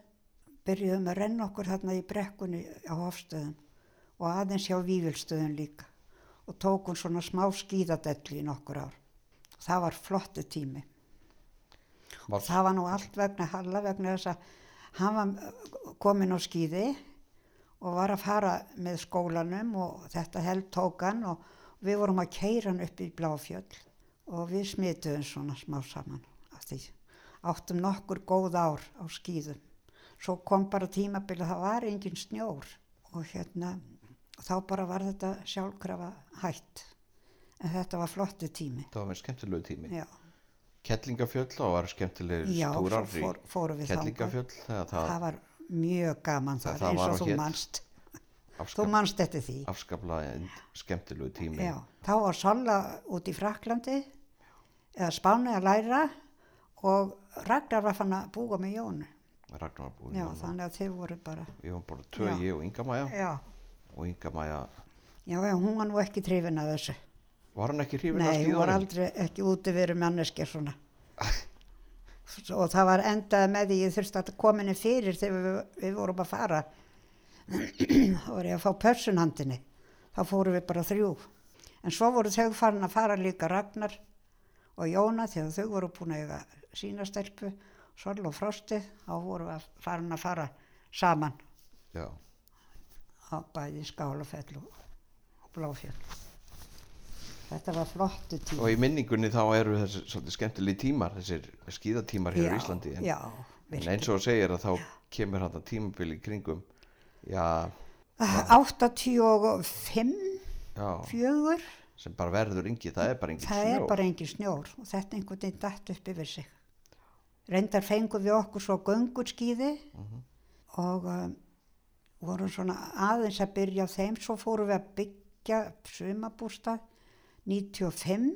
byrjuðum að renna okkur þarna í brekkunni á Hofstöðum og aðeins hjá Vívilstöðum líka og tókum svona smá skýðadelli í nokkur ár. Það var flottu tími. Var, það var nú allt vegna Halla vegna þess að hann var komin á skýði og var að fara með skólanum og þetta held tók hann og við vorum að keira hann upp í Bláfjöll og við smituðum svona smá saman af því áttum nokkur góð ár á skýðum svo kom bara tímabili það var engin snjór og hérna þá bara var þetta sjálfkrafa hætt. En þetta var flottu tími. Það var með skemmtilegu tími. já, Kettlingafjöll og var skemmtilegir stúrar fór, í við þangað. Kettlingafjöll þegar það, það var mjög gaman Það- þar það eins og þú hét- manst. Þú afskap, manst eftir því. afskaplega skemmtilegu tími. Já, þá var Sola út í Fraklandi eða Spáni að læra. og Ragnar var fann að búa með Jónu. Ragnar var búinn já, núna. þannig að þeir voru bara Við varum bara tvö, ég og Inga Maja. Og Inga Maja, já, já hún var nú ekki trefin að þessu. Var hann ekki hrifin af nei, hún var aldrei ekki úti verið manneskja svona. (laughs) Og það var endað með því ég þurfti að koma henni fyrir þegar við, við vorum að fara. (clears throat) Þá var ég að fá pörsunhandinni þá fórum við bara þrjú. En svo voru þau farin að fara líka Ragnar og Jóna þegar þau voru búin að sína stelpu Sol og Frosti þá voru við að farin að fara saman Já, á bæði Skálafell og, Bláfjall þetta var flottu tíma og í minningunni þá eru þessi svolítið skemmtilegi tímar, þessir skíðatímar hér á Íslandi. En, já, en eins og segir að þá kemur hann tímabili í kringum, já, 85 já, fjögur. Sem bara verður yngi, það er bara yngi það er bara engin snjór og þetta einhvern veginn datt upp yfir sig reyndar fengum við okkur svo göngurskíði og um, vorum svona aðeins að byrja á þeim. Svo fórum við að byggja sumabústað 95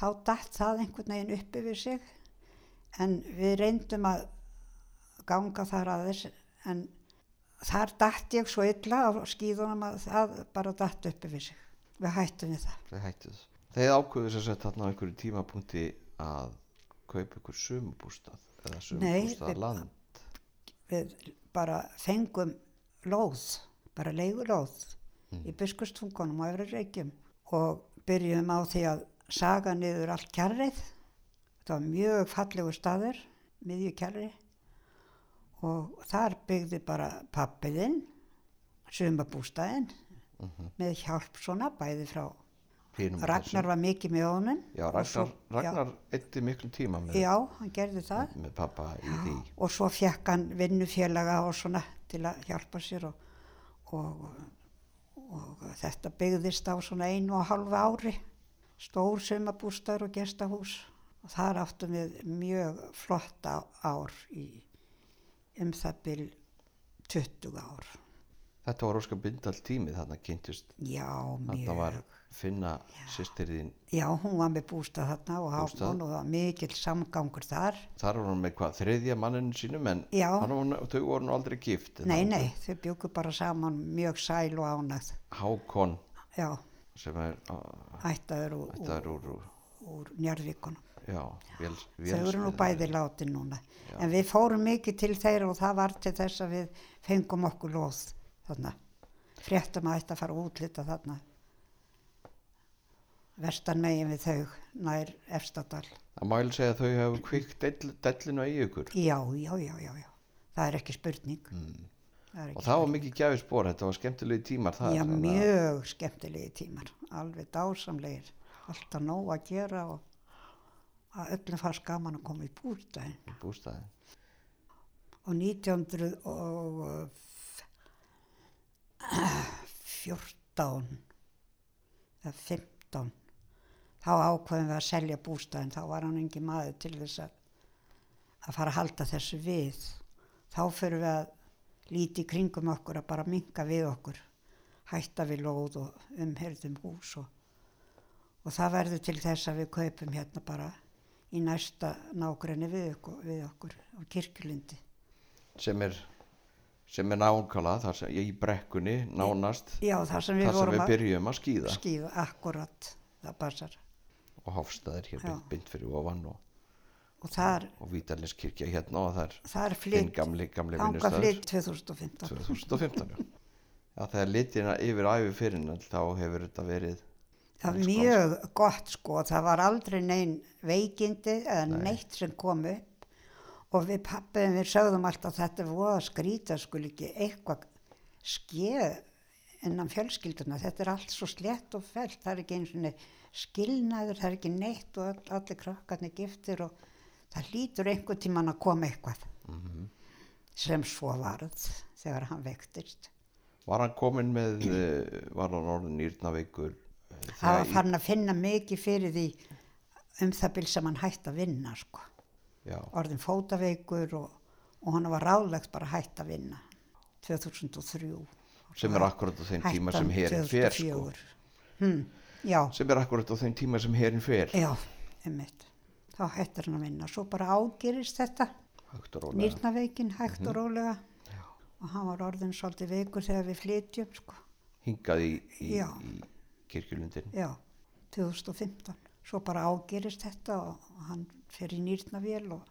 þá datt það einhvern veginn upp yfir sig. En við reyndum að ganga þar aðeins en þar datt ég svo illa á skíðunum að það bara datt upp yfir sig. Við hættum við það. Þeir ákveðu sér sett þarna á einhverju tímapunkti að kaupa ykkur sumubústað eða sumubústað land. við bara fengum lóð, bara leigulóð í biskustfungunum og efri reykjum og byrjum á því að saga niður allt kjarrið. Þetta var mjög fallegu staður, miðju kjarri og þar byggði bara pappiðinn, sumabústæðin með hjálp svona bæði frá hinum Ragnar var mikið með honum. Já, Ragnar, Ragnar eitthi miklu tíma með, Já, hann gerði það. með pappa í því. Og svo fekk hann vinnufélaga og svona til að hjálpa sér og, og, og þetta byggðist á svona einu og halva ári. Stór sumabústar og gestahús. Og þar áttum við mjög flotta ár í um það byl 20 ár. Þetta var óskar bindal tími þarna kynntist. Já, mjög. Finna sýstir þín. Já, hún var með bústað þarna og. Hákon og það var mikill samgangur þar. Þar var hún með hvað, þriðja manninu sínum en Já. nú- þau voru nú aldrei gift. Nei, nei, þau byggu bara saman mjög sæl og ánægð. Hákon Já, sem er, uh, ættaður úr, er úr, úr úr Njarðvíkunum. já, vél, Þau eru nú bæði látin núna. En við fórum mikið til þeirra og það var til þess að við fengum okkur lóð þarna. Fréttum að þetta fara útlita þarna. Vestan megin við þau, nær Efstadal. Það mæli segja að þau hefur kvikt dell, dellinu í ykkur. Já, já, já, já, já. Það er ekki spurning. Mm. Það er Og ekki það var mikið gjafið spór, þetta var skemmtilegi tímar það. Já, að- mjög skemmtilegi tímar, alveg dásamlegir, alltaf nóg að gera og að öllum fannst gaman að koma í bústæðin. í bústaði. Og 1914 eða 15 þá ákveðum við að selja bústæðin, þá var hann engi maður til þess að, að fara að halda þessu við. Þá fyrir við að líti kringum okkur að bara minka við okkur, hætta við lóð og umherðum hús og, og það verður til þess að við kaupum hérna bara í næsta nágrenni við okkur, við okkur á kirkjulindi. Sem er, sem er nákala, þar sem í brekkunni, nánast, Já, það sem við þar sem við byrjum að skýða. skýða, akkurat, það passar. Og hofstaðir hér beint, beint fyrir ofan og, Og þar, og Vítalinskirkja hérna og þar þinn flytt, gamli, gamli vinnustæður. flytt 2015. 2015, já. Já, þegar litina yfir æfi fyrir þá hefur þetta verið Það var mjög gott sko, það var aldrei neinn veikindi eða neitt sem kom upp og við pappiðum við sögðum alltaf þetta voða skrýta skul ekki eitthvað skeð innan fjölskylduna, þetta er allt svo slett og fælt, það er ekki eins og skilnaður, það er ekki neitt og all, allir krakkarnir giftir og það hlýtur einhvern tíman að koma eitthvað sem svo varð þegar hann vektist. Var hann komin með, (clears throat) eh, var hann orðin nýrnaveikur? Það var farin að finna mikið fyrir því um það bil sem hann hætti að vinna sko. Já, Orðin fótaveikur og, og hann var ráðlegt bara hætt að vinna 2003. sem er akkurat á þeim tíma sem Hættan herin fer sko. 2004. Hmm, já, Sem er akkurat á þeim tíma sem herin fer. já, einmitt. Þá hættir hann að vinna. Svo bara ágerist þetta, Hægt og rólega. nýrnaveikin hægt og rólega. Og hann var orðin svolítið veikur þegar við flytjum sko. Hingað í, í, Já. í kirkjulundin. Já, 2015. Svo bara ágerist þetta og og hann fer í nýrnavél og,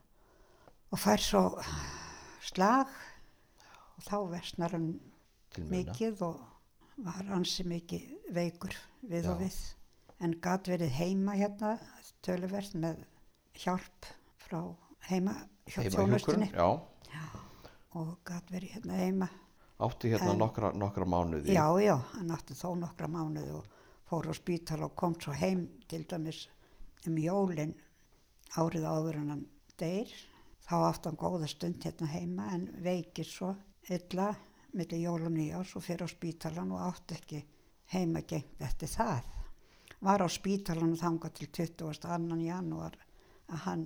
og fær svo slag og þá versnar hann mikið og var ansi mikið veikur við og Já. við. En gat verið heima hérna töluvert með hjálp frá heima hjá já. og gat verið hérna heima. Átti hérna En- nokkra, nokkra mánuði. Já, já, hann átti þó nokkra mánuð og fór á spítal og kom svo heim til dæmis um jólin árið áður en hann deyr. Þá átti hann góða stund hérna heima en veikir svo illa millir jól og nýjás og fyrir á spítalan og átti ekki heima gengt eftir það. Var á spítalan og þanga til 22. janúar að hann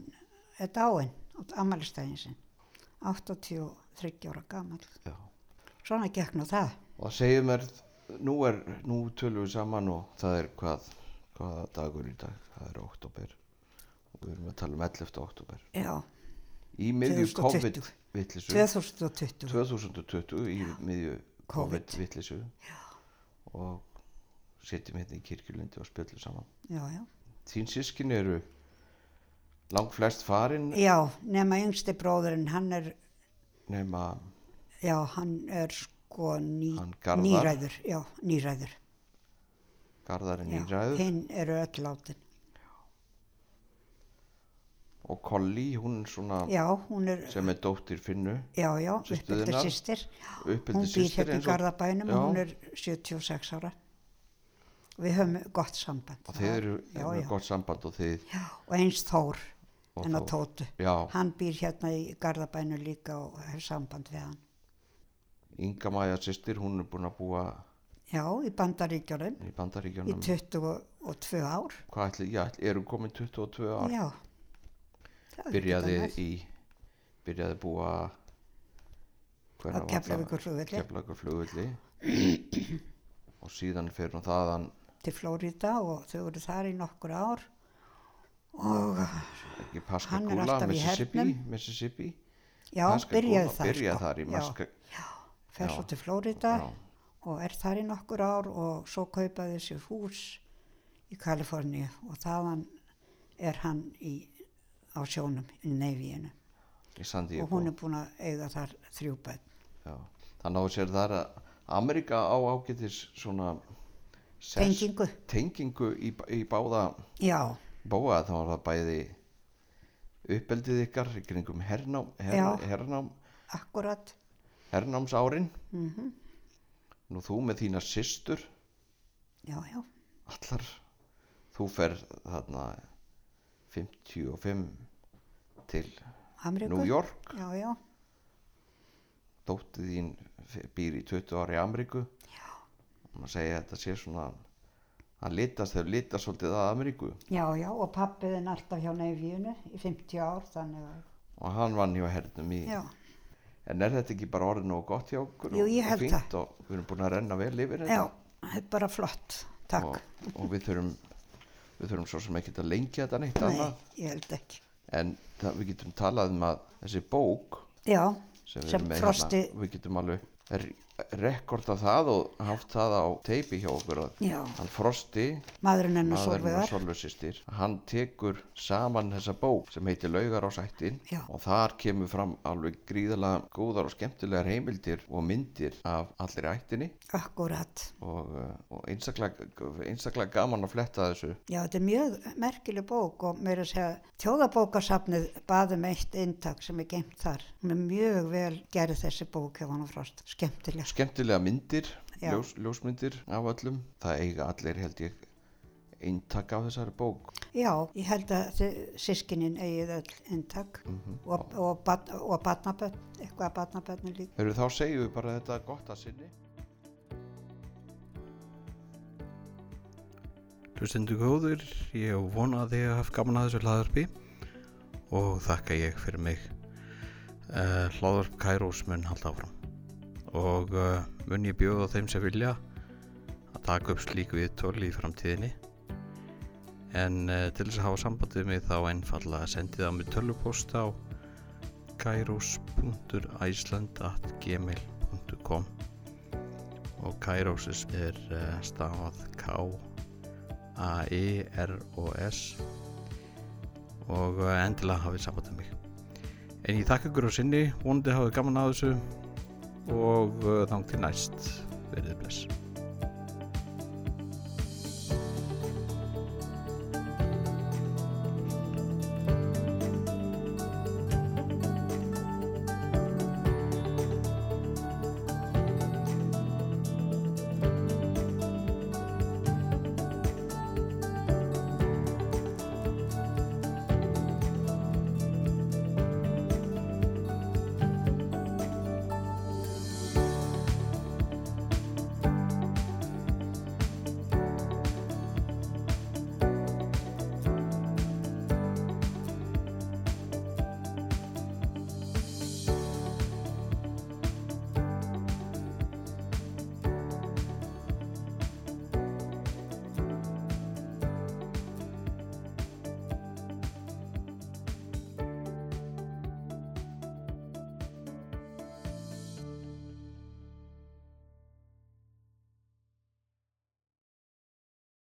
er dáinn á amalistæðin sinn. 83 ára gammal. Já. Svona gekk nú það. Og það segir mér, nú er, nú tölum við saman og það er hvað, hvaða dagur í dag, það er oktober og við erum að tala um 11. oktober. Já, Í miðju 2020. COVID-vittlisu, 2020. 2020 í miðju COVID. COVID-vittlisu og setjum hérna í kirkjulundi og spjöllum saman. Já, já. Þín sískin eru lang flest farin, Já, nema yngsti bróðurinn, hann er nema Já, hann er sko ný, Hann Garðar? nýræður, já, nýræður. Garðarinn Já, Íræður hinn eru öll látin. Og Kolli, hún svona Já, hún er, sem er dóttir Finnu já, já, systur uppbyldið þinnar? sýstir. Hún býr hérna í Garðabænum Já. og hún er 76 ára. Við höfum gott samband. og þið eru Já, já. gott samband og Já, og eins Þór, og en Þór. Tótu. já, Hann býr hérna í Garðabænu líka og hef samband við hann. Inga Maja sýstir, hún er búin að búa Já, í Bandaríkjörnum í í Bandaríkjunum 22 ár. hvað ætli, já, eru komin 22 ár Já. Byrjaði í byrjaði búa Á. Keflavíkur flugvilli og síðan fyrir hún þaðan til Flórida og þau eru þar í nokkur ár og Hann er alltaf í Mississippi, hernum. Mississippi já, byrjaði þar byrjaði sko. þar Maska já. svo til Flórida og er þar í nokkur ár og svo kaupaði sér hús í Kaliforníu og þaðan er hann í, á sjónum í Neyvíinu og hún er búin að eiga þar þrjú já. það náðu sér þar að Amerika á ágætis svona Tengingu, tengingu í, í báða já, bóa þá var það bæði uppeldið ykkar í kringum hernám, her, hernám akkurat, hernámsárin. Mm nú þú með þína systur. Já, já, allar. Þú fer þarna 55 til Ameríku. New York. Já, já, dóttið þín býr í 20 ári í Ameríku. Já. og maður segja að þetta sé svona hann litast, þau litast svolítið að Ameríku. Já, já, og pappiðin alltaf hjá Neyvíinu í 50 ár, þannig að, og hann vann hjá hernum í já, en er þetta ekki bara orðin og gott hjá okkur Jú, og, fínt og við erum búin að renna vel yfir já, þetta? þetta er bara flott, takk. og, og við þurfum við þurfum svo sem ekki að lengja þetta neitt Nei, ég held ekki. en það, við getum talað um að þessi bók Já, sem, við sem erum með Frosti, hérna, við getum alveg rekorda það og haft það á teipi hjá okkur að já, hann Frosti maðurinn hennar Solveisistir hann tekur saman þessa bók sem heitir Laugar á sættin Já. og þar kemur fram alveg gríðalega góðar og skemmtilegar heimildir og myndir af allir ættinni akkurat. og, uh, og einstaklega, einstaklega gaman að fletta þessu Já, þetta er mjög merkileg bók og mér er að segja, þjóðabókarsafnið baðum eitt eintak sem er geimt þar. Hún er mjög vel gerð þessi bók hjá hann og frost, skemmtileg. Skemmtilega myndir ljós, ljósmyndir af öllum. Það eiga allir held ég eintak af þessari bók. Já, ég held að systkinin eigið öll eintak. Mhm. og, og, barn- og barnabönn, eitthvað að barnabönnu líka. Heru, þá segjum við bara þetta gott að sinni. Hlustendu góður, ég vona að þið hafa haft gaman að þessu hlaðarpi og þakka ég fyrir mig. Uh, hlaðarp Kærós mun halda áfram og uh, mun ég bjóða þeim sem vilja að taka upp slíku viðtól í framtíðinni. En uh, til þess að hafa sambandið mig þá einfalla sendið á mig tölvupost á kairos.iceland.gmail.com og Kairos er uh, stafað K A-E-R-O-S og endilega hafið samband með mig. En ég þakka ykkur á sinni. Vonandi hafið gaman að þessu og uh, þang til næst. Verið bless